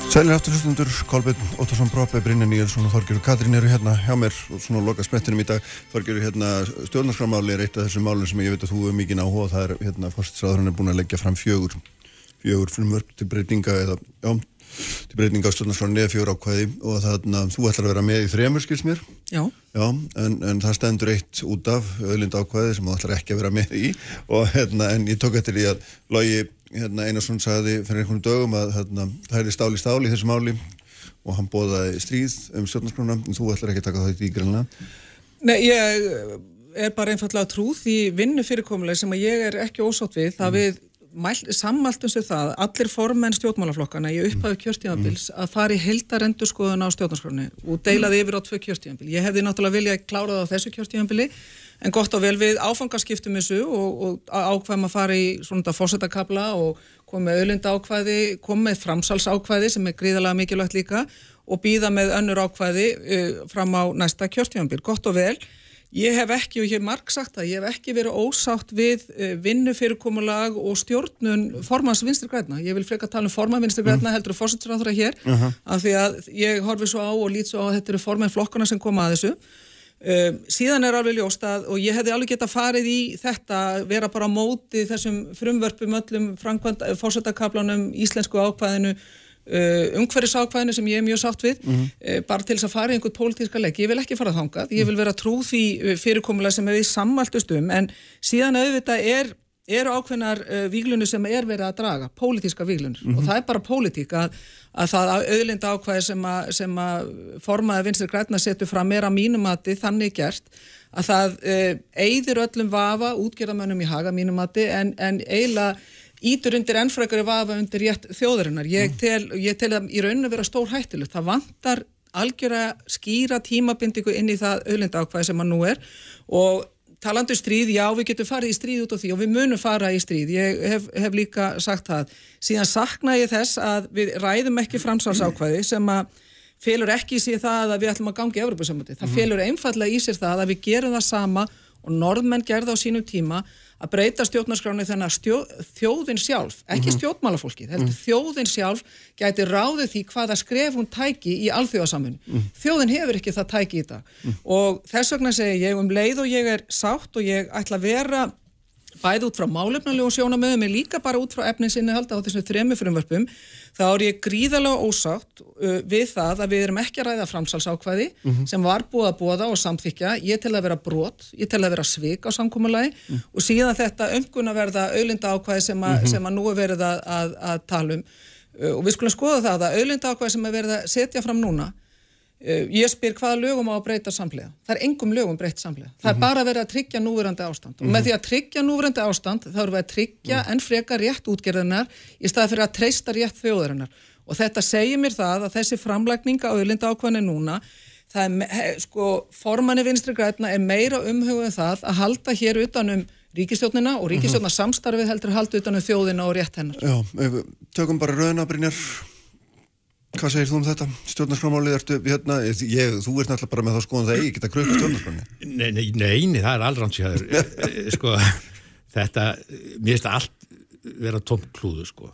Sælir aftur hlustundur, Kolbjörn Óttarsson Brópe, Brynja Níelsson og Þorgjörður Katrín eru hérna hjá mér og svona loka sprettinum í dag. Þorgjörður, hérna, stjórnarskrámáli er eitt af þessum málum sem ég veit að þú hefur mikið áhuga og það er, hérna, fórstinsræðurinn er búin að leggja fram fjögur, fjögur frumvörp til breytinga eða, já, til breytinga á stjórnarskráni eða fjögur ákvæði og þarna, þú ætlar að vera með í þremur, skils mér. Já. Já, en, en það stendur eitt út af öðlind ákvæði sem þú ætlar ekki að vera með í og hérna, en ég tók eftir því að Logi hérna, Einarsson sagði fyrir einhvern dögum að hérna, það er stál í stál í þessu máli og hann bóðaði stríð um stjórnarskrona en þú ætlar ekki að taka það í greinlega Nei, ég er bara einfallega trúð í vinnu fyrirkomuleg sem að ég er ekki ósátt við, það við mæl, sammæltum sér það, allir formenn stjórnmálaflokkana í upphafi kjörtíðanbils að fara í heildarendur skoðun á stjórnarskroni og deilaði yfir á tvö kjörtíðanbil. Ég hefði náttúrulega viljað klára það á þessu kjörtíðanbili en gott og vel við áfangaskiptum þessu og, og ákveðum að fara í svona fórsetakabla og koma með auðlinda ákvæði, koma með framsals ákvæði sem er gríðalega mikilvægt líka og býða með önnur ákvæði uh, fram á næsta kjörstjónbíl. Gott og vel. Ég hef ekki, og ég hef marg sagt það, ég hef ekki verið ósátt við uh, vinnufyrirkomulag og stjórnun formans vinstri græna. Ég vil freka tala um forman vinstri græna heldur og fórsættisráðra hér, af því að ég horfi svo á og lít svo á að þetta eru forman flokkana sem koma að þessu. Um, síðan er alveg ljóst að, og ég hefði alveg geta farið í þetta, vera bara á móti þessum frumvörpum öllum fórsættakablanum, íslensku ákvæðinu, uh, umhverfisákvæðinu sem ég er mjög sátt við, uh, bara til þess að fara í einhvern pólitíska legg. Ég vil ekki fara þangað, ég vil vera trú því uh, fyrirkomulega sem við sammæltust um, en síðan auðvitað er eru ákveðnar uh, víglunir sem er verið að draga, pólitíska víglunir. Og það er bara pólitík að, að það auðlinda ákvæði sem að, sem að formaði vinstri græna setur fram er að mínumati þannig gert að það uh, eigður öllum vafa útgerðamönnum í haga mínumati en, en eiginlega ítur undir ennfrækari vafa undir rétt þjóðarinnar. Ég tel, ég tel að í rauninu vera stór hættilegt. Það vantar algjöra skýra tímabindingu inn í það auðlinda ákvæði sem að nú er og talandu stríð, já við getum farið í stríð út á því og við munum fara í stríð, ég hef, hef líka sagt það. Síðan sakna ég þess að við ræðum ekki framsálsákvæði sem að felur ekki í sig það að við ætlum að gangi í Evropasamöndi. Það felur einfallega í sér það að við gerum það sama og norðmenn gerða á sínum tíma að breyta stjórnarskráni þannig að stjó, þjóðin sjálf, ekki stjórnmálafólkið, heldur þjóðin sjálf gæti ráðið því hvaða skref hún tæki í alþjóðasamfunni. Þjóðin hefur ekki það tæki í þetta og þess vegna segi ég um leið og ég er sátt og ég ætla að vera bæði út frá málefnalegu sjónamöðum en líka bara út frá efninsinni halda á þessum þremu frumvörpum þá er ég gríðalega ósátt uh, við það að við erum ekki að ræða framsalsákvæði sem var búið að búa og samþykja, ég tel að vera brot ég tel að vera svik á samkúmulagi og síðan þetta umgun að verða auðlinda ákvæði sem, a, sem að nú er verið að, að, að tala um. Uh, og við skulum skoða það að auðlinda ákvæði sem er verið að setja fram núna ég spyr hvaða lögum á að breyta samlega það er engum lögum breytt samlega það er bara verið að tryggja núverandi ástand. Og með því að tryggja núverandi ástand þá erum við að tryggja enn frekar rétt útgerðinar í staði fyrir að treysta rétt þjóðarinnar. Og þetta segir mér það að þessi framlækninga á auðlinda ákvæðinu núna það er, sko, formanni vinstri græna er meira umhugum það að halda hér utanum ríkistjórnina og ríkistjórna samstarfið heldur að halda utanum þjóðina og rétt hennar. Já, tökum bara rauðina, Brynjar Hvað segir þú um þetta? Stjórnarskrámálið ertu hérna, ég, þú ert náttúrulega bara með þá skoðan það eigi geta kröku stjórnarskráni. Nei, nei, nei, nei, það er allrannsjáður sko, þetta mér finnst allt vera tómt klúðu sko,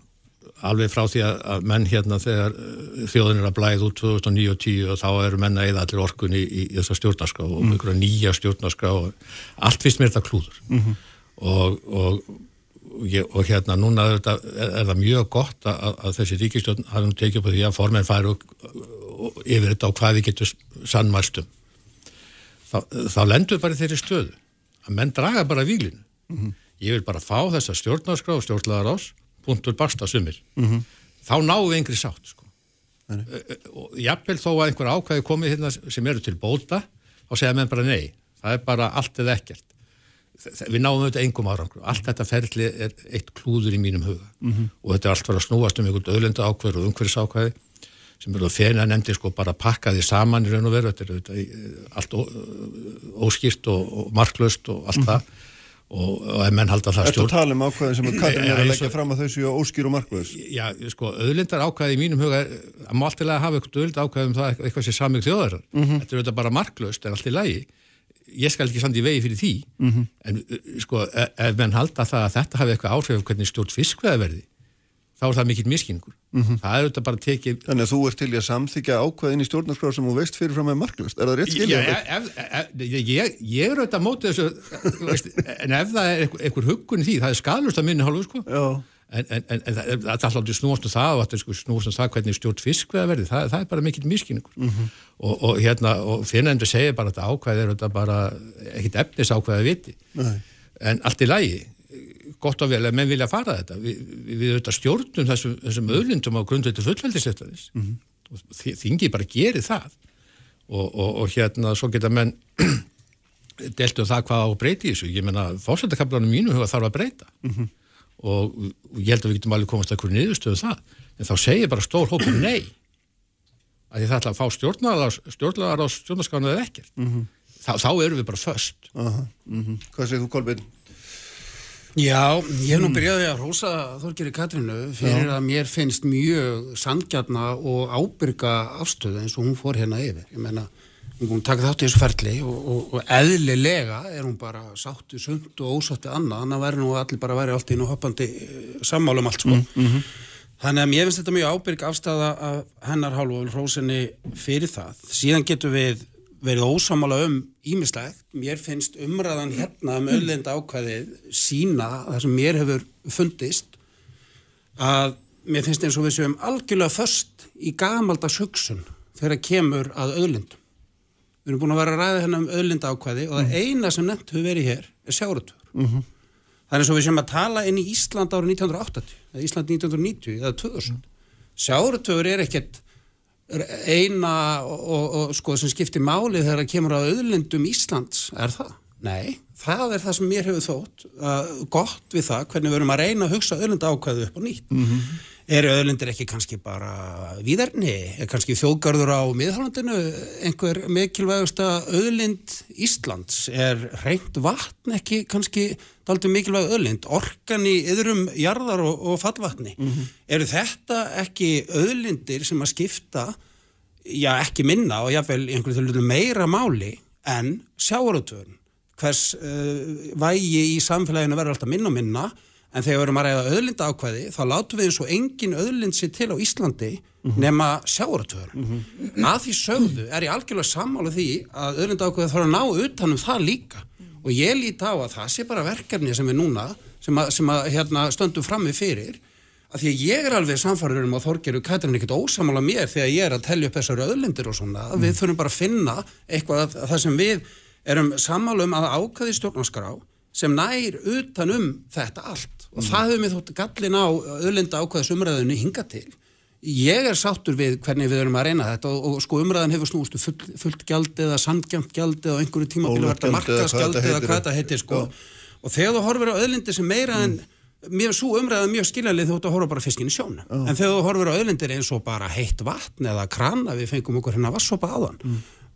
alveg frá því að, menn hérna þegar eh, þjóðin er að blæða út 2009 og 10 og þá eru menn að eða allir orkunni í, í þessa stjórnarskrá og mm. einhverja nýja stjórnarskrá og allt finnst mér þetta klúður og, og, og, ég, og hérna núna er, er, er það mjög gott að, að þessi ríkistjórn hafi nú tekið upp því að og, og yfir þetta á hvað við getum sannmælstum þá, þá lendur bara þeirri stöðu að menn draga bara vílinu ég vil bara fá þessa stjórnarskrá og stjórnlaðar ás, punktur basta sumir. Þá náum við yngri sátt sko. Ö- ö- og jafnvel þó að einhver ákvæði komið hérna sem eru til bóta þá segja menn bara nei, það er bara allt eða ekkert við náum auðvitað engum árangur allt þetta ferli er eitt klúður í mínum huga. Og þetta er allt fyrir að snúast um einhvern öðlenda ákvæður og umhverfis ákvæði sem eru að fena nefndi sko bara pakka því saman í raun og veru, þetta er auðvitað í- allt ó, óskýrt og, og marklaust og allt það. Og, og ef menn halda það Ertu að tala um ákvæðin sem Katrin er að leggja fram að þau séu óskýr og markvöðus? Já, sko, auðlindar ákvæði í mínum huga er- að má alltaf hafa eitthvað auðlindar ákvæði um það eitthvað- sem samið þjóðar þetta er auðvitað bara marklaust, er allt í lagi ég skal ekki samt í vegi fyrir því en uh, sko, e- ef menn halda það að þetta hafi eitthvað áhrif hvernig stjórn fiskveðaverði þá er það mikill miskinningur það er auðvitað bara tekið Þannig að þú ert til í að samþykja ákvæðin í stjórnarskrá sem þú veist fyrir fram með markvöðust. Er það rétt Já, skiljað? ef, ef, ég, ég, ég er auðvitað á móti þessu þú veist, en ef það er einhver, huggun í því, það er skadlust að minni hálfu sko. Já. En, en, en, en það er alltaf snúast um það og þetta er sko snúast um það hvernig stjórn fiskveða verði, það, það er bara mikill miskinningur og, og hérna, og finnendur segir bara að þetta ákvæði er þetta bara ekkit efnis ákvæði að viti. Nei. en allt í lagi gott og vel að menn vilja fara þetta. Við, við, við auðvitað stjórnum þessum, þessum öðlindum á grundveitu fullveldiseftanis og þi- þingið bara gerir það. Og, og, og hérna svo geta menn deltu það hvað á að breyta í þessu. Ég menna fórsættakablanum mínu huga þarf að breyta. Og, og ég held að við getum alveg komast að hverju niðurstöðu það en þá segir bara stór hópur nei að því það ætla að fá stjórnlaðar á stjórnarskánu eða ekkert þá, þá erum við bara föst Aha, mhm. Hvað segir þú, Kolbeinn? Já, ég hef nú byrjaði að rosa Þorgeri Katrínu fyrir að mér finnst mjög sangjarna og ábyrga afstöðu eins og hún fór hérna yfir. Ég menna, hún takk þátt í þessu ferli og, og, og eðlilega er hún bara sáttu sund og ósáttu annað, þannig að verður nú allir bara verið allt í nú hoppandi eh, sammálum allt sko. Þannig að mér finnst þetta mjög ábyrg afstæða af hennar hálfu og hrósinni fyrir það. Síðan getur við verið ósamála um ímislegt. Mér finnst umræðan hérna um öllenda ákvæðið sína það sem mér hefur fundist að mér finnst eins og við séum algjörlega först í gamaldags hugsun þegar kemur að öllendum. Við erum búin að vera að ræða hérna um öllenda ákvæði og það eina sem nefnt hefur verið hér er sjáratöfur. Það er eins og við séum að tala inn í Ísland árið 1980, eða Ísland 1990 eða 2000. Sjáratöfur er ekkert eina og, og, og sko sem skiptir máli þegar það kemur á auðlindum Íslands, er það? Nei, það er það sem mér hefur þótt uh, gott við það, hvernig við erum að reyna að hugsa auðlinda ákvæðu upp og nýtt. Mm Eru auðlindir ekki kannski bara víðarni? Er kannski þjóðgarður á miðhálandinu einhver mikilvægasta auðlind Íslands? Er reynd vatn ekki kannski daldið mikilvæg auðlind? Orkan í yðrum jarðar og, og fallvatni? Eru þetta ekki auðlindir sem að skipta já ekki minna og jáfnvel í einhverju þjóðlunum meira máli en sjáarútvörn hvers uh, vægi í samfélaginu verður alltaf minna og minna en þegar við erum að ræða auðlinda ákvæði þá látum við eins og engin auðlind sér til á Íslandi nema sjáarútvörn að því sögðu er ég algjörlega sammála því að auðlinda ákvæði þarf að ná utanum það líka. Og ég líti á að það sé bara verkefni sem við núna sem að, sem að hérna, stöndum frammi fyrir. Að því að ég er alveg samfærður um að Þorgeru Katrin ekkert ósamála mér þegar ég er að tellja upp þessari öðlindir og svona, mm. við þurfum bara að finna eitthvað að, að það sem við erum sammála um að ákvæði stjórnarskrá sem nær utan um þetta allt og það hefur við þótt gallin á öðlinda ákvæðis umræðinu hinga til. Ég er sáttur við hvernig við erum að reyna þetta og, og sko umræðan hefur snúst um full, fullt gjald eða sandgjönd gjald eða einhverju tímabili verða markasgjald eða hvað þetta heitir. sko. Og þegar þú horfir á öðlindir sem meira en mér svo umræða mjög skiljanlega þú ert að horfa bara fiskin í sjónu Já. en þegar þú horfir á öðlindir eins og bara heitt vatn eða krana við fengum okkur hérna vassopa áðan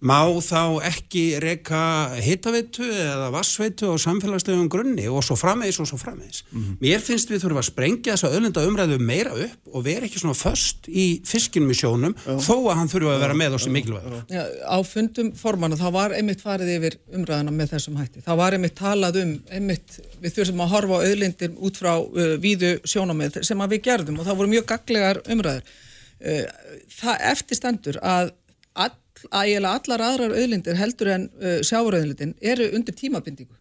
má þá ekki reyka hittaveitu eða vassveitu á samfélagslegum grunni og svo frammeðis og svo frammeðis mér finnst við þurfum að sprengja þessa öðlinda umræðu meira upp og vera ekki svona föst í fiskinum í sjónum þó að hann þurfa að vera með oss í mikilvægur Já, á fundum formanna þá var einmitt farið yfir umræðana með þessum hætti. Það var einmitt talað um, einmitt við þurfum að horfa á auðlindir út frá uh, víðu sjónamið sem að við gerðum og það voru mjög gaglegar umræður. Uh, það eftirstendur að all, ægilega allar aðrar auðlindir heldur en uh, sjávarauðlindin eru undir tímabindingu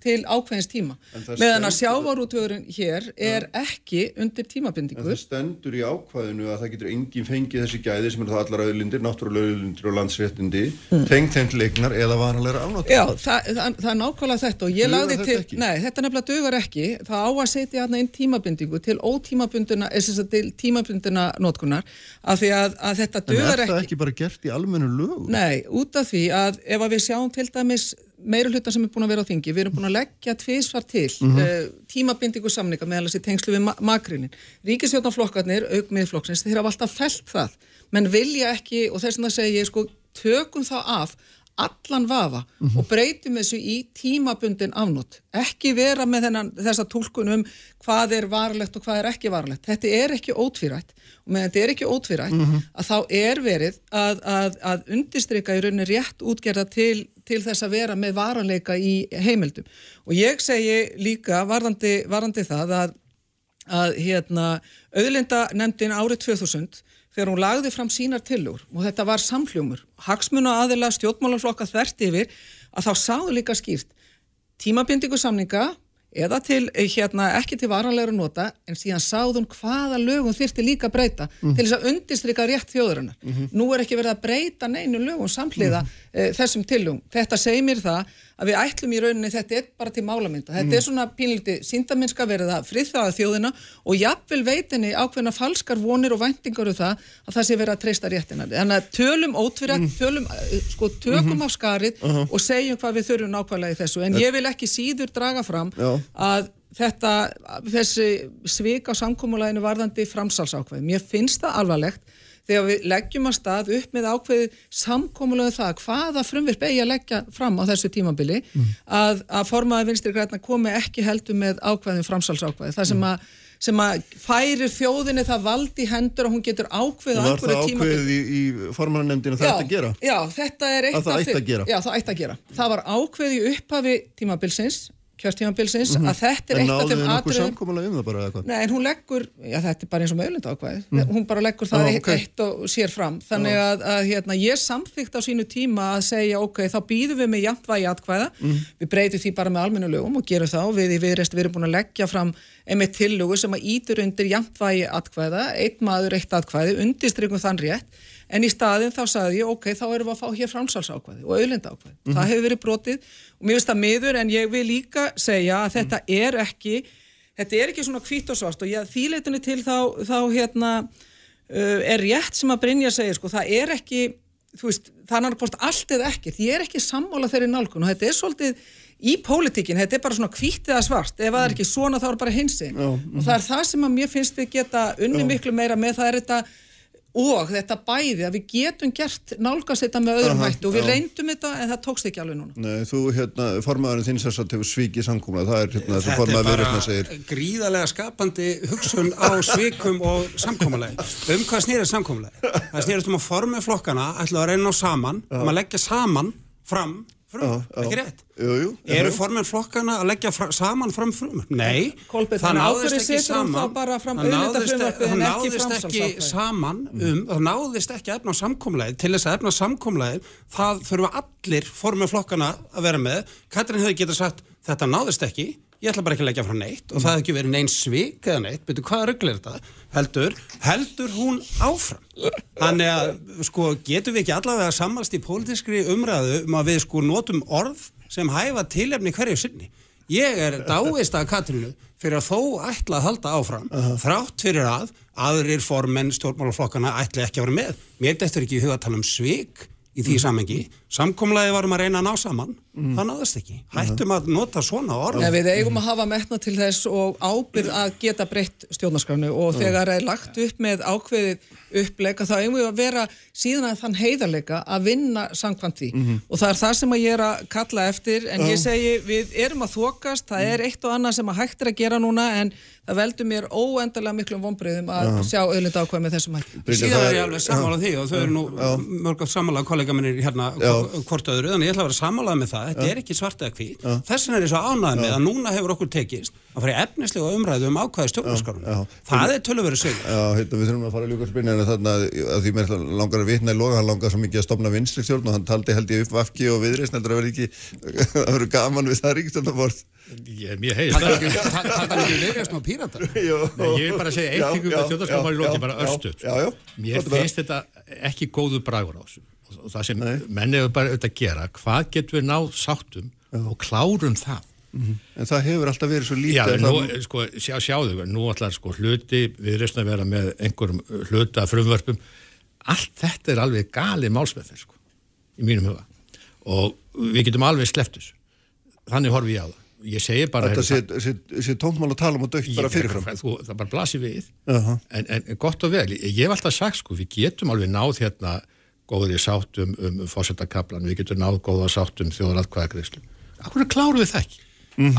til ákveðins tíma. En Meðan að sjávarútvöðurinn hér er ekki undir En tímabindingu. það stendur í ákvæðinu að það getur enginn fengið þessi gæði sem eru það allar auðlindir, náttúrulega auðlindir og landsréttindi, mm. tengt þeim til eignar eða varanlegra afnótt. Já, það, það, það er nákvæmlega þetta og ég Dugar lagði til, ekki? nei, þetta nefnilega dugar ekki, það á að setja hérna inn tímabindingu til ótímabunduna, eða þess að til tímabunduna notkunar, af því að, að þetta En dugar er það ekki, ekki bara gert í almennu lögum? nei, út af því að ef að við sjáum til dæmis meira hluta sem er búin að vera á þingi, við erum búin að leggja tvísvar til Mhm. uh, tímabindingu samninga meðal þessi tengslu við ma makrinin. Ríkisjónaflokkarnir, auk miðflokksins, þeir hafa alltaf felt það, menn vilja ekki og þess að það segi ég sko, tökum þá af allan vafa og breytum þessu í tímabundin afnót ekki vera með þennan, þessa tólkun um hvað er varlegt og hvað er ekki varlegt. Þetta er ekki ótvírætt. Og með þetta er ekki ótvírætt að þá er verið að, að, að undistrika í rauninni rétt útgerða til, til þess að vera með varanleika í heimildum. Og ég segi líka varðandi, varðandi það að að hérna, auðlinda nefndin árið 2000 þegar hún lagði fram sínar tillögur og þetta var samhljómur, hagsmuna aðila stjórnmálaflokka þvert yfir að þá sáðu líka skýrt tímabindingu samninga eða til, eh, hérna, ekki til varanlegra nota en síðan sáðum hvaða lögum þyrfti líka að breyta til þess að undistrika rétt þjóðurinnar. Nú er ekki verið að breyta neinu lögum samhliða mm þessum tillögum. Þetta segir mér það að við ætlum í rauninni þetta er bara til málamynda. Þetta er svona pínliti síndaminska verið að friðþaða þjóðina og jafnvel veitinni ákveðna falskar vonir og væntingar um það að það sé verið að treysta réttina. Þannig að tölum ótvirætt, tölum, eh, sko, tökum af skarið og segjum hvað við þurfum nákvæmlega í þessu. En ég vil ekki síður draga fram Já. að þetta, þessi svik á samkómulæginu varðandi framsalsákveð. Mér finnst það alvarlegt þegar við leggjum að stað upp með ákveðið samkómulega það hvaða frumvirp eigi að leggja fram á þessu tímabili að, að formaði vinstri græna komi ekki heldur með ákveðin framsalsákveði það sem að sem að færir þjóðinni það vald í hendur og hún getur ákveðið á Var það ákveðið í, í formanarnemndinu það ætti að gera? Já, þetta er eitt Að það af ætti því- að gera? Já, það ætti að gera. Það var ákveðið í upphafi tímabilsins, kjörtímabilsins, að þetta er. En eitt af þeim samkomulega um en hún leggur, já þetta er bara eins og með auðlinda ákvæði, hún bara leggur það Já, eitt, ok. eitt og sér fram. Þannig að, að hérna, ég samþykkt á sínu tíma að segja, ok, þá býðum við með jafnvægi atkvæða, við breytum því bara með almennu lögum og gerum þá, við í viðrest við erum búin að leggja fram einmitt tillögu sem að ítur undir jafnvægi atkvæða, eitt maður eitt atkvæði, undirstrykum þann rétt, en í staðin þá sagði ég, ok, þá erum við að fá hér framsalsákvæði og auðlinda ákvæði. Það hefur verið brotið og mér finnst það miður en ég vil líka segja að þetta er ekki þetta er ekki svona hvít og svart og ég, þýleitinu til þá, þá hérna, uh, er rétt sem að Brynja segir sko, það er ekki þú veist, það er náttúrulega allt eða því ég er ekki sammála þeirri nálgun og þetta er svolítið í pólitíkin, þetta er bara svona hvít eða svart, ef það er ekki svona þá er bara hinsi og það er það sem að mér finnst við geta unni miklu meira með, það er þetta og þetta bæði að við getum gert nálgast þetta með öðrum Aha, hættu og við já. reyndum þetta en það tókst ekki alveg núna Nei, þú, hérna, formaðurinn þinn sér satt hefur svikið samkomulega, það er hérna þess að formaður viðreikna segir. gríðarlega skapandi hugsun á svikum og samkómulegi. Um hvað snýrið samkómulegi? Það snýrist um að formu flokkana ætla að reyna á saman, um að leggja saman fram já. ekki rétt? Jú, jú. Eru formen flokkana að leggja fra, saman fram frumvarp? Nei, Kolbeinn, það náðist ákveður ekki saman. þá bara fram Það náðist- það náðist ekki saman um, það náðist ekki að efna samkomlæði til þess að efna samkomlæði það þurfa allir formen flokkana að vera með. Katrin hefði getað sagt þetta náðist ekki, ég ætla bara ekki að leggja frá neitt og það hefði ekki verið neins svik eða neitt, betur hvað rugglir þetta? Heldur, heldur hún áfram? Þannig að sko getum við ekki allavega sammast í pólitískri umræðu um að við sko notum orð sem hæfa tilefni hverju sinni? Ég er dáist að Katrínu fyrir að þó ætla að halda áfram þrátt fyrir að aðrir formenn stjórnmálaflokkana ætla ekki að vera með. Mér dettur ekki í huga að tala um svik í því samengi, samkomlaði varum að reyna að ná saman, það náðast ekki. Hættum að nota svona orð. Ja, við eigum að hafa metna til þess og ábyrð að geta breytt stjórnarskránu og þegar er lagt upp með ákveðið uppleika þá eigum við að vera síðan að þann heiðarleika að vinna samkvæmt því. Og það er það sem að ég er að kalla eftir en ég segi við erum að þokast, það er eitt og annað sem að hægt er að gera núna en það veldur mér óendalega miklum vonbreyðum að sjá auðlinda ákveð með þessum. Brynja, Síðan það er ég alveg sammála því og þau eru nú mörg af sammála kollega minnir hérna Já. hvort öðru, þannig ég ætla að vera sammálað með það. Þetta er ekki svart er að að fara í efnislega umræðu um ákvæði stjórnarskarunum það er tölurverið sigur. Já, hérna, við þurfum að fara að ljúka spyrna en þarna að því mér langar að vitna í loga, hann langar svo mikið að stopna vinstri stjórn og hann taldi held ég upp vafki og viðreist heldur að vera ekki, að vera gaman við það ríkstjórnabort. Ég, mér heyrist það. Þetta er ekki viðreist og píratar. Nei, ég vil bara segja eitt Já, ykkur já, með stjórnarskamar í loki, bara það klárum það? En það hefur alltaf verið svo lítið. Já, nú, það, sko, sjá, sjáðu, nú ætlar sko hluti við reysna að vera með einhverjum hluta frumvörpum. Allt þetta er alveg gali málsmeðferð, sko, í mínum huga. Og við getum alveg sleppt þessu. Þannig horfi ég á það. Ég segi bara... þetta heyrðu, sé, sé, sé tóntmál að tala um og dögt bara fyrirfram. Þú, það bara blasir við Jaha. en, en gott og vel, ég hef alltaf sagt sko, við getum alveg náð hérna góðri sáttum um fórsetakablan við getum náð góða sáttum þjóðaratkvæðagreyslu Akkur klárum við það ekki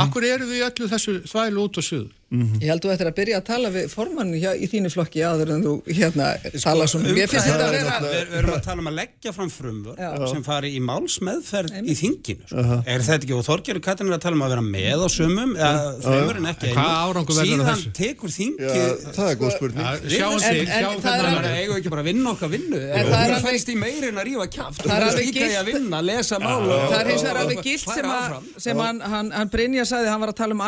Akkur eru við öllu þessu þvælu út og suður Ég held þú ættir að byrja að tala við formann hjá, í þínu flokki áður en þú hérna tala svona. Mér finnst þetta að vera... Við erum að tala um að leggja fram frumvör Já. sem fari í málsmeðferð í þinginu sko. Er þetta ekki, og Þorgerur Katrin er að tala um að vera með á sumum eða ekki En hvaða árangur verður á Síðan tekur Já, þingið það er góð spurning. Ja, Sjáum En- sig, er hvernig Það það er verður. eigu ekki bara að vinna okkar vinnu er alveg- fælst í meirin að rífa kjáft Það er alveg gilt- að vinna, lesa mál og- Það er hins vegar og- alveg og gilt færa sem, að, áfram. sem hann, Brynja sagði, hann var að tala um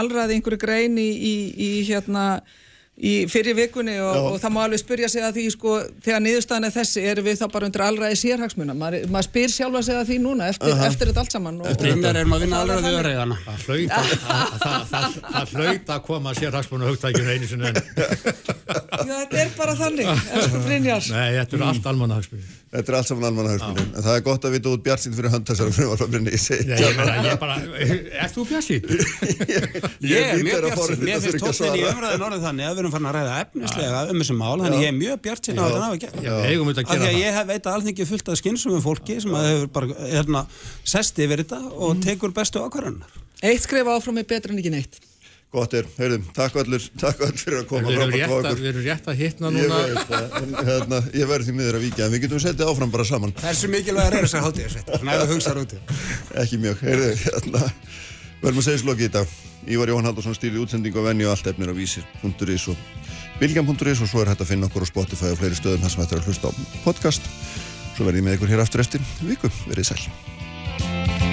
grein í, í, í hérna í fyrir vikunni og, og það má alveg spyrja sig að því sko, þegar niðurstaðan er þessi erum við þá bara undir allræði sérhagsmuna? Maður, maður spyr sjálfa sig að því núna eftir, eftir þetta allt saman og, Brynjar erum að vinna er þannig. öryggana Það hlaut að, koma sér hagsmunum hugtækjum einu sinni en Já, þetta er bara þannig, Nei, þetta eru allt almanna hagsmunum Þetta er allt saman almanna hagsmunum. En það er gott að við út bjart sín fyrir hönd þessara frumvarfabrinni. Ég segi. Nei, ég meina, ég bara, ert þú bjart sín? Ég er mjög bjart þannig að við erum farin að ræða efnislega um þessu mál, þannig ég er mjög bjart síðan á þetta hafa að Af gera því að það. ég hef veit að alþingi er fullt af skynsumum fólki sem að hefur bara hérna, sest yfir þetta og tekur bestu ákvarðanar. Eitt skrif áfram er betra en ekki neitt. Gott er, heyrðum, takk allir, takk allir fyrir að koma fram og að, við erum rétt að hitna Ég núna. það, hérna, ég verði því miður að víkja, en við getum setið áfram bara saman. Hversu mikilvæg er þessar hátíðarsveit? Svona ef þú hugsaður út í. Ekki mjög, heyrðu, hérna, verðum að segja slokki í dag. Ívar Jóhann Haldursson stýrði útsendingu á venju og allt efnir á vísir.is og bilgjan.is og svo er hægt að finna okkur á Spotify og fleiri stöðum þar sem hægt er að hlusta á podcast. Svo verði ég með ykkur hér aftur eftir viku, verið sæl.